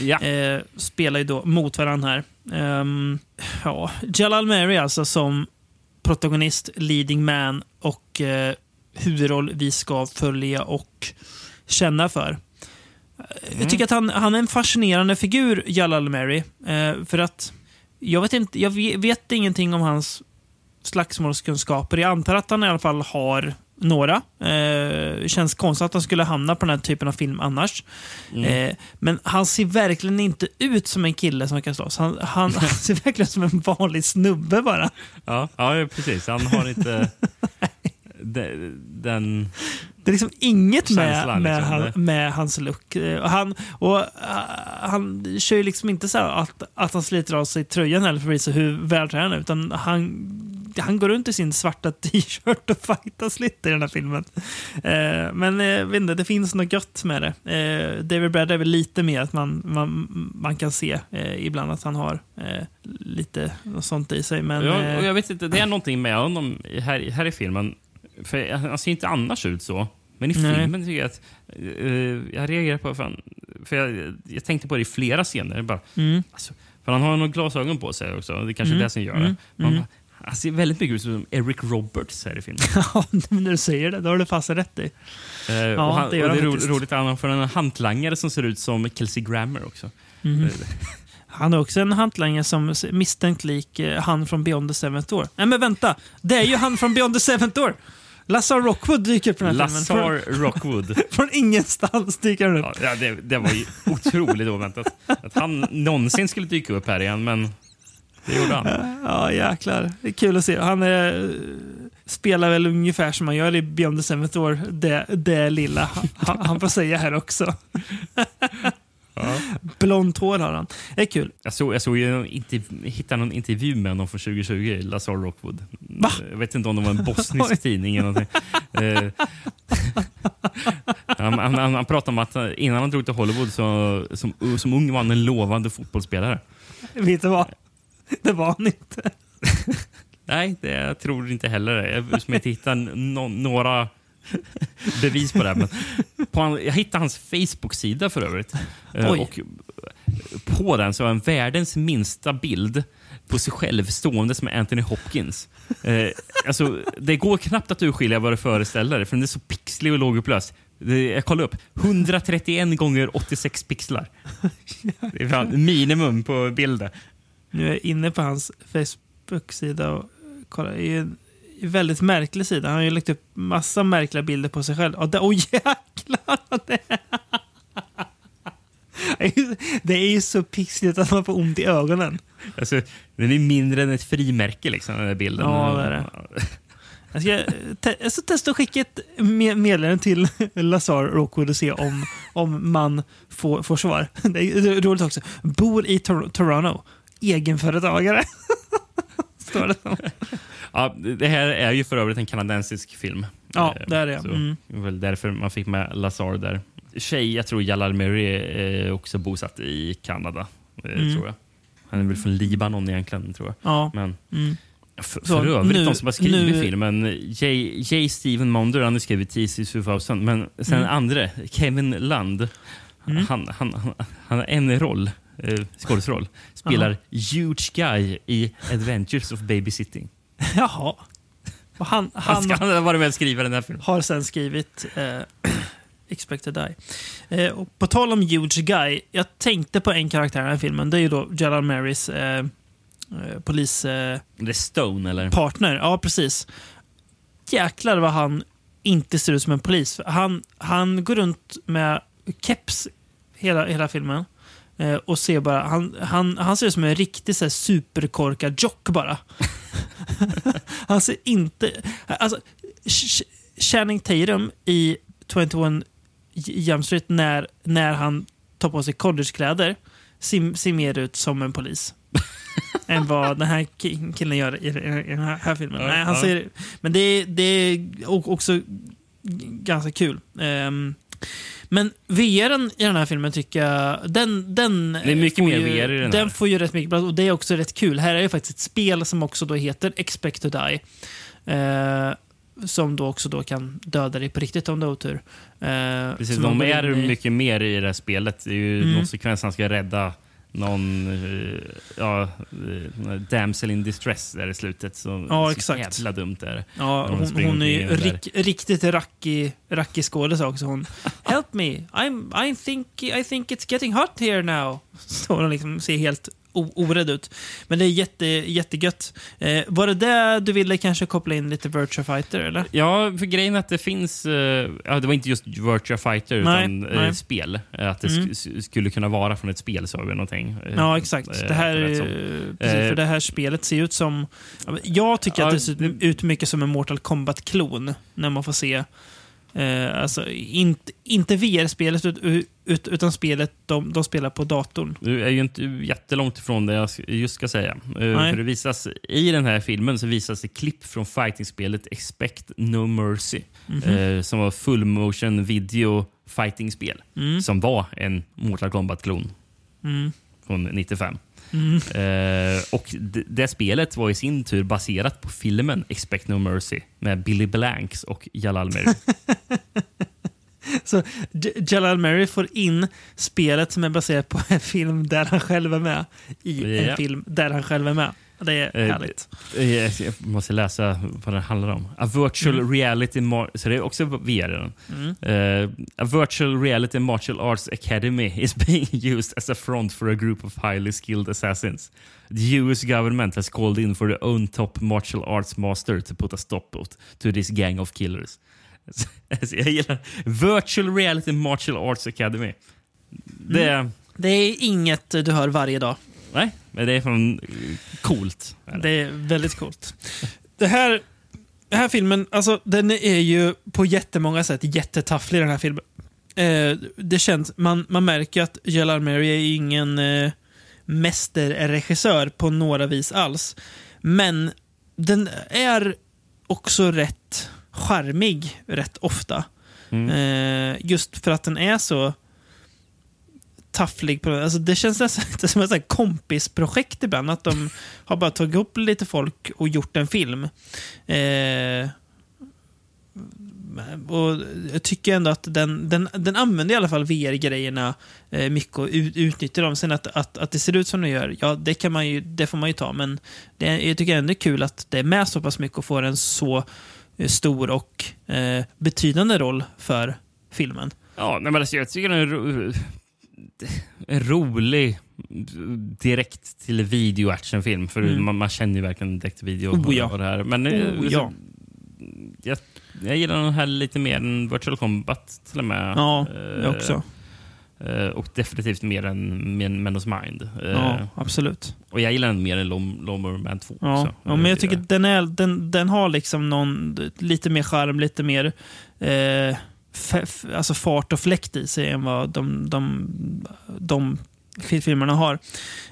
Ja. Eh, spelar ju då mot varandra här. Ehm, ja, Jalal Mary alltså som protagonist, leading man och eh, huvudroll vi ska följa och känna för. Jag tycker att han, han är en fascinerande figur, Jalal Mary. Eh, för att jag vet, inte, jag vet, ingenting om hans slagsmålskunskaper. Jag antar att han i alla fall har några. Eh, känns konstigt att han skulle hamna på den här typen av film annars. Mm. Eh, men han ser verkligen inte ut som en kille som kan slåss. Han, han, han ser verkligen som en vanlig snubbe bara. Ja, ja, precis. Han har inte de- den... Det är liksom inget med, Känslan, med, liksom. han, med hans look. Han, och, uh, han kör ju liksom inte så att, att han sliter av sig tröjan heller för att visa hur vältränad utan han, han går runt i sin svarta t-shirt och fightas lite i den här filmen. Eh, men vet inte, det finns något gött med det. Eh, David Brad är väl lite mer att man, man, man kan se ibland att han har lite sånt i sig. Men, ja, och jag vet inte, det är någonting med honom här, här i filmen. För han ser inte annars ut så. Men i Nej. filmen tycker jag att... eh, jag reagerar på... Fan, för jag, jag tänkte på det i flera scener. Bara, Mm. alltså, för han har nog glasögon på sig också. Det är kanske är Mm, det som gör mm, det. Mm. bara, han ser väldigt mycket ut som Eric Roberts här i filmen. ja, när du säger det, då har du passat rätt i. Eh, Ja, och han, det gör och det är ro, roligt att han får en hantlangare som ser ut som Kelsey Grammer också. Mhm. Eh, Han är också en hantlangare som misstänkt lik eh, han från Beyond the Seventh Door. Nej men vänta, det är ju han från Beyond the Seventh Door! Lazar Rockwood dyker upp i den här Lazar filmen. Rockwood. Från, från ingenstans dyker han upp. Ja, det, det var ju otroligt oväntat. Att han någonsin skulle dyka upp här igen, men det gjorde han. Ja, jäklar. Det är kul att se. Han är, spelar väl ungefär som man gör i Beyond the Seventh Door. Det, det lilla. Han, han får säga här också. Blont hår har han. Det är kul. Jag såg, jag såg interv- hittade någon intervju med honom från 2020, Lazar Rockwood. Va? Jag vet inte om det var en bosnisk tidning eller någonting. Eh, han, han, han, han pratade om att innan han drog till Hollywood så, som, som ung var han en lovande fotbollsspelare. Vet du vad? Det var han inte. Nej, det jag tror inte heller det. Jag som inte hittar no, några bevis på det. Men på han, jag hittade hans Facebook-sida för övrigt. Eh, Oj. Och på den så har han världens minsta bild på sig själv stående som Anthony Hopkins. Eh, alltså, det går knappt att urskilja vad det föreställer, för den är så pixlig och lågupplöst. Jag kollade upp. 131 gånger 86 pixlar. Det är minimum på bilden. Nu är jag inne på hans Facebook-sida och kollar. Det är en väldigt märklig sida. Han har ju lagt upp massa märkliga bilder på sig själv. Åh oh, jäklar! Det är, ju- det är ju så pixligt att man får ont i ögonen. Alltså, den är mindre än ett frimärke, liksom, den där bilden. Ja, det är det. Jag ska, te jag ska testa att skicka ett me- meddelande till Lazar Rockwood och se om, om man får, får svar. Det är roligt också. Bor i Tor Toronto. Egenföretagare. Står det som. Ja, det här är ju för övrigt en kanadensisk film. Ja, Eh, det är det. Mm. Det var väl därför man fick med Lazar där. Tjej, jag tror Jalal Murray är också bosatt i Kanada. eh, Mm. tror jag. Han är väl från Libanon egentligen, tror jag. Ja. Men Mm. för, Så, för övrigt, nu- de som har skrivit nu- filmen, J. J. Steven Monder, han har skrivit TC 2000, men sen Mm. andra, Kevin Land, Mm. han, han, han, han har en roll, eh, skådisroll, spelar Aha. Huge Guy i Adventures of Babysitting. Jaha. Och han, Han han ska han ha varit med och den här filmen. har sen skrivit eh, Expect to Die. Eh, och på tal om Huge Guy. Jag tänkte på en karaktär i den här filmen. Det är ju då Jalal Marys eh, eh, polispartner. Det är Stone, eller? Ja, precis. Jäklar vad han inte ser ut som en polis. Han, han går runt med keps hela, hela filmen. Eh, och ser bara, han, han, han ser ut som en riktig så här, superkorkad jock bara. han ser inte... Alltså, Ch- Channing Tatum i 21 Jump Street när, när han tar på sig collegekläder ser, ser mer ut som en polis. än vad den här ki- killen gör i, den här, filmen. Ja, Nej, han ja. ser, men det, är- det är också ganska kul. Ehm, men VRen i den här filmen tycker jag, den, den Det är mycket mer ju, VR i den Den här. får ju rätt mycket plats och det är också rätt kul. Här är ju faktiskt ett spel som också då heter Expect to Die. Eh, som då också då kan döda dig på riktigt om du har otur. Eh, Precis, de är mycket mer i det här spelet. Det är ju Mm. någon sekvens han ska rädda någon eh, ja, eh, damsel in distress där i slutet. Så, Ja, så exakt. jävla dumt är det. Ja, hon, springer hon är ju där. rik, riktigt rackig, rackig skådis också. Hon, Help me, I'm, I, think, I think it's getting hot here now. Så hon liksom ser helt orädd ut. Men det är jätte, jättegött. Eh, var det det du ville kanske koppla in lite Virtua Fighter, eller? Ja, för grejen är att det finns... eh, ja, det var inte just Virtua Fighter, Nej, utan eh, nej. spel. Eh, Att det Mm. sk- skulle kunna vara från ett spel, sa vi någonting. eh, Ja, exakt. eh, Det här, precis, för det här spelet ser ut som... Jag tycker Ja, att det ser ut mycket som en Mortal Kombat-klon. När man får se... Eh, alltså, inte, inte VR-spelet, ut, ut, utan spelet de, de spelar på datorn. Du är ju inte jättelångt ifrån det jag just ska säga. Eh, För det visas, I den här filmen så visas det klipp från fighting-spelet Expect No Mercy. Mhm. eh, som var full motion video fighting-spel. Mm. Som var en Mortal Kombat-klon Mm. från 95. Mm. Eh, och d- det spelet var i sin tur baserat på filmen Expect No Mercy med Billy Blanks och Jalal Murray. Så Jalal Murray får in spelet som är baserat på en film där han själv är med i Ja. en film där han själv är med. det är Eh, härligt. eh, Jag måste läsa vad den handlar om. A virtual Mm. reality... Så det är också VR. Mm. Eh, a virtual reality martial arts academy is being used as a front for a group of highly skilled assassins. The US government has called in for their own top martial arts master to put a stop to this gang of killers. Jag gillar Virtual reality martial arts academy. Det, Mm. Det är inget du hör varje dag. Nej, men det är från coolt. Det är väldigt coolt. Det här, den här filmen, alltså den är ju på jättemånga sätt jättetafflig den här filmen. Eh, det känns, man, man märker att Jalal Mary är ingen eh, mästerregissör på några vis alls. Men den är också rätt charmig rätt ofta. Eh, just för att den är så tafflig. På, alltså det känns nästan lite som ett kompisprojekt ibland. Att de har bara tagit upp lite folk och gjort en film. Eh, och jag tycker ändå att den, den, den använder i alla fall VR-grejerna eh, mycket och ut, utnyttjar dem. Sen att, att, att det ser ut som det gör, ja det, kan man ju, det får man ju ta. Men det, jag tycker ändå det är kul att det är med så pass mycket och får en så stor och eh, betydande roll för filmen. Ja, men alltså, jag tycker den är ro en rolig direkt till video actionfilm. För Mm. man, man känner ju verkligen direkt till video Oh, ja. och det här. Men eh, Oh, ja. jag, jag gillar den här lite mer än Virtual Combat till och med. Ja, Eh, jag också. Eh, och definitivt mer än Men Men Mind. Eh, Ja, absolut. Och jag gillar den mer än Lomer Man 2 Ja, också. ja men jag tycker att den, är, den, den har liksom någon, lite mer charm, lite mer eh, alltså fart och fläkt i sig än vad de, de, de filmerna har.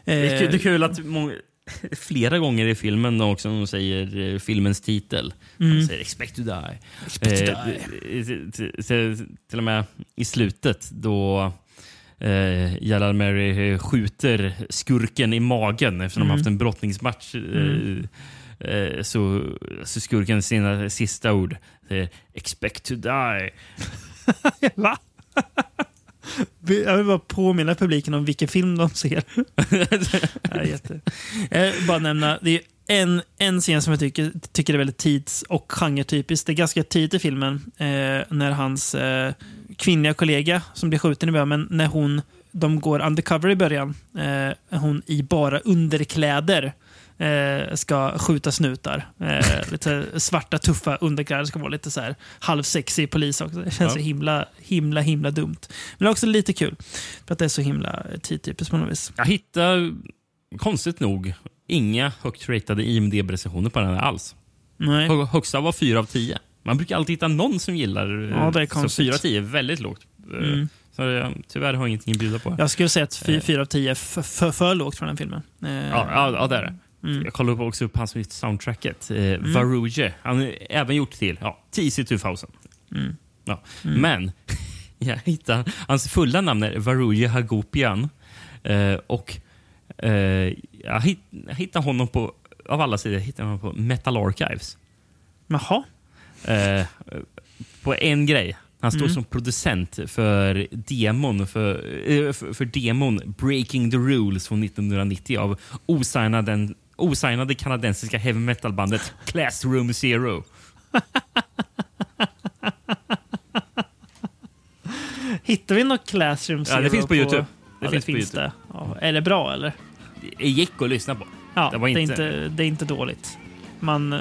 Det är, kul, det är Eh, kul att många, flera gånger i filmen också de säger eh, filmens titel. Mm. De säger “Expect to die”. Expect to Eh, die. t- t- t- till och med i slutet då eh, Jalal Mary skjuter skurken i magen efter att de Mm. haft en brottningsmatch. Eh, Mm. eh, så, så skurken sina sista ord säger “Expect to die”. Va? Jag vill bara påminna publiken om vilken film de ser. ja, jätte. Eh, bara nämna, det är en, en scen som jag tycker, tycker är väldigt tids och genretypisk. Det är ganska tidigt i filmen eh, när hans eh, kvinnliga kollega som blir skjuten i början, men när hon, de går undercover i början, eh, hon i bara underkläder eh, ska skjuta snutar. Eh, lite svarta tuffa underkläder ska vara lite så här halvsexy polis också. Det känns Ja. så himla, himla, himla dumt. Men också lite kul för att det är så himla tidtypiskt på något vis. Jag hittar konstigt nog inga högt ratade IMDB-recensioner på den här alls. Nej. Hö- Högsta var 4 av 10. Man brukar alltid hitta någon som gillar eh, Ja, det är så konstigt. 4 av 10 är väldigt lågt. Eh, Mm. Så jag, tyvärr har jag ingenting att bjuda på. Jag skulle säga att 4 av 10 är för, för, lågt från den filmen. Eh, Ja, ja, ja, det är det. Mm. Jag kollade också upp hans soundtracket. Eh, Varuje. Han har även gjort till ja, TC 2000. Mm. Ja. Mm. Men jag hittade, hans fulla namn är Varuje Hagopian. Eh, och eh, jag hittade honom på, av alla sidor, hittade honom på Metal Archives. Jaha. Eh, på en grej. Han står Mm. som producent för demon, för, eh, för, för demon Breaking the Rules från 1990 av osignade, osignade kanadensiska heavy metal-bandet Classroom Zero. Hittar vi något Classroom Ja, det Zero finns på YouTube. Det ja, finns det på finns det. Ja, är det bra eller? Det gick att lyssna på. Ja, Det var det, inte- är inte, det är inte dåligt. Man,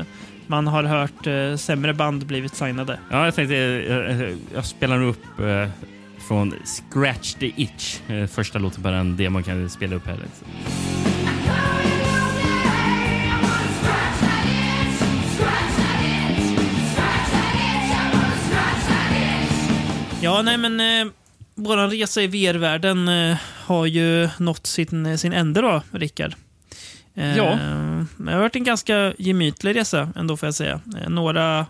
man har hört eh, sämre band blivit signade. Ja, jag tänkte, eh, jag spelar upp eh, från Scratch the Itch. Eh, första låten på den demon kan jag spela upp här. lite. Ja, nej men eh, våran resa i VR-världen eh, har ju nått sin, sin ände då, Rickard. Ja. Det har varit en ganska gemytlig resa ändå får jag säga. Eh, några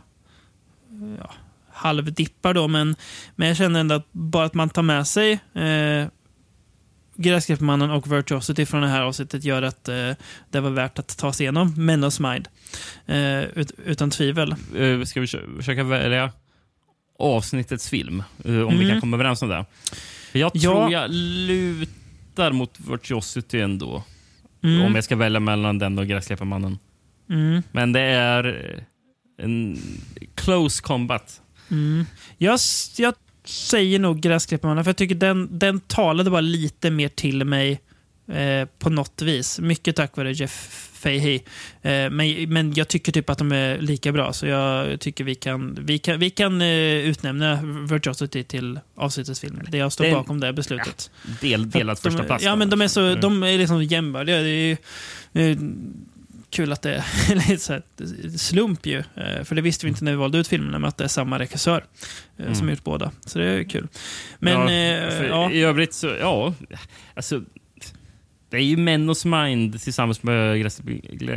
ja, halvdippar då, men, men jag känner ändå att bara att man tar med sig eh, Gräsklippmannen och Virtuosity från det här avsnittet gör att eh, det var värt att ta sig igenom Menos Mind. Eh, ut, utan tvivel. Eh, ska vi försöka välja avsnittets film? eh, om vi Mm. kan komma överens om det. Jag Ja. tror jag lutar mot Virtuosity ändå. Mm. Om jag ska välja mellan den och Gräsklipparmannen. Mm. Men det är en close combat. Mm. Jag, jag säger nog Gräsklipparmannen, för jag tycker den, den talade bara lite mer till mig eh, på något vis. Mycket tack vare Jeff Fahey. Eh, men, men jag tycker typ att de är lika bra, så jag tycker vi kan, vi kan, vi kan eh, utnämna Virtuosity till avsnittets film. Det jag står Det bakom det beslutet. Del, delad För att första plats. Ja, men de är, så, Mm. de är liksom jämbördiga. Det är ju kul att det är lite så här, slump ju. Eh, För det visste vi inte när vi valde ut filmerna, men att det är samma regissör eh, som Mm. gjort båda. Så det är kul. Men ja, eh, ja, I övrigt så, ja. Alltså, det är ju Mennos Mind tillsammans med Gräs,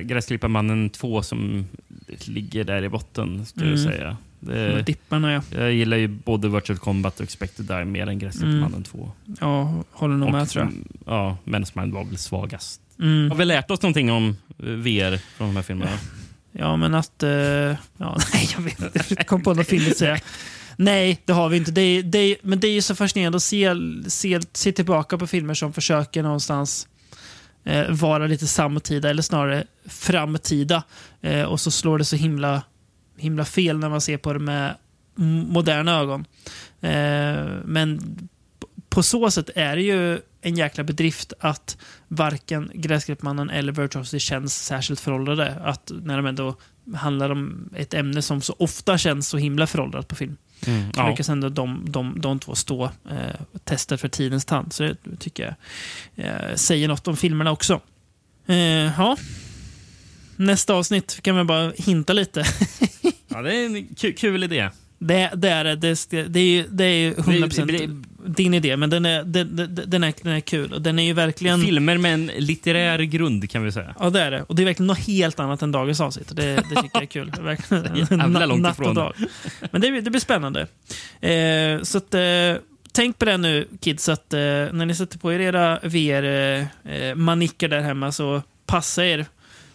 Gräsklipparmannen 2 som ligger där i botten, skulle jag Mm. säga. med Det, dipparna ja. jag gillar ju både Virtual Combat och Expected Die mer än Gräsklipparmannen 2. Ja, håller nog med tror jag. mm, Ja, Mennos Mind var väl svagast. Mm. Har vi lärt oss någonting om eh, VR från de här filmerna? Ja, men att... eh, ja, nej, jag vet inte. Jag kom på något film att säga. Nej, det har vi inte. Det är, det är, men det är ju så fascinerande att se, se, se tillbaka på filmer som försöker någonstans Eh, vara lite samtida, eller snarare framtida. Eh, och så slår det så himla, himla fel när man ser på det med moderna ögon. Eh, men på så sätt är det ju en jäkla bedrift att varken Gräsklippmannen eller Virtuosity känns särskilt föråldrade. Att när de ändå handlar om ett ämne som så ofta känns så himla föråldrat på film. Mm, ja. lyckas ändå de, de, de två stå eh, testet för tidens tand. Så det tycker jag eh, säger något om filmerna också. Eh, ja. Nästa avsnitt kan vi bara hinta lite. Ja, det är en kul, kul idé. Det, det är det. Det, det är ju det är ju 100% Det- det- din idé, men den är, den, den, är, den är kul. Och den är ju verkligen... Filmer med en litterär grund kan vi säga. Ja, det är det. Och det är verkligen något helt annat än dagens avsnitt. Det, det tycker jag är kul. Verkligen. Jävla långt natt ifrån. dag. Men det, det blir spännande. Eh, så att, eh, tänk på det nu, kids, att eh, när ni sätter på er era VR-manicker där hemma så passa er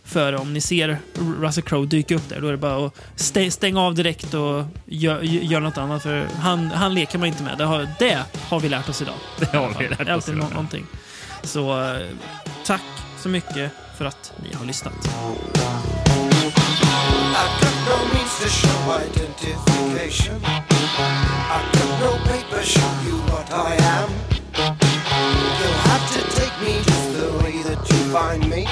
för om ni ser Russell Crowe dyka upp där. Då är det bara att stä- stänga av direkt och gö- gö- göra något annat. För han, han leker man inte med. Det har, det har vi lärt oss idag. Det har vi lärt oss alltid idag. nå- någonting. Så eh, tack så mycket för att ni har lyssnat. I got no means to show identification. I got no paper show you what I am. You'll have to take me just the way that you find me.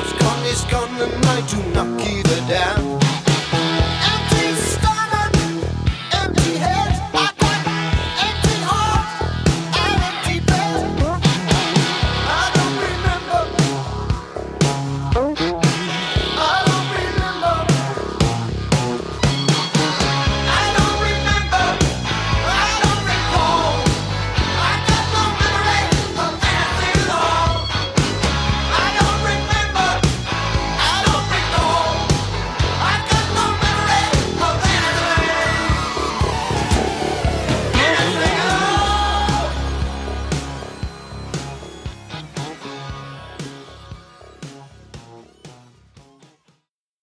What's gone is gone, and I do not give a damn.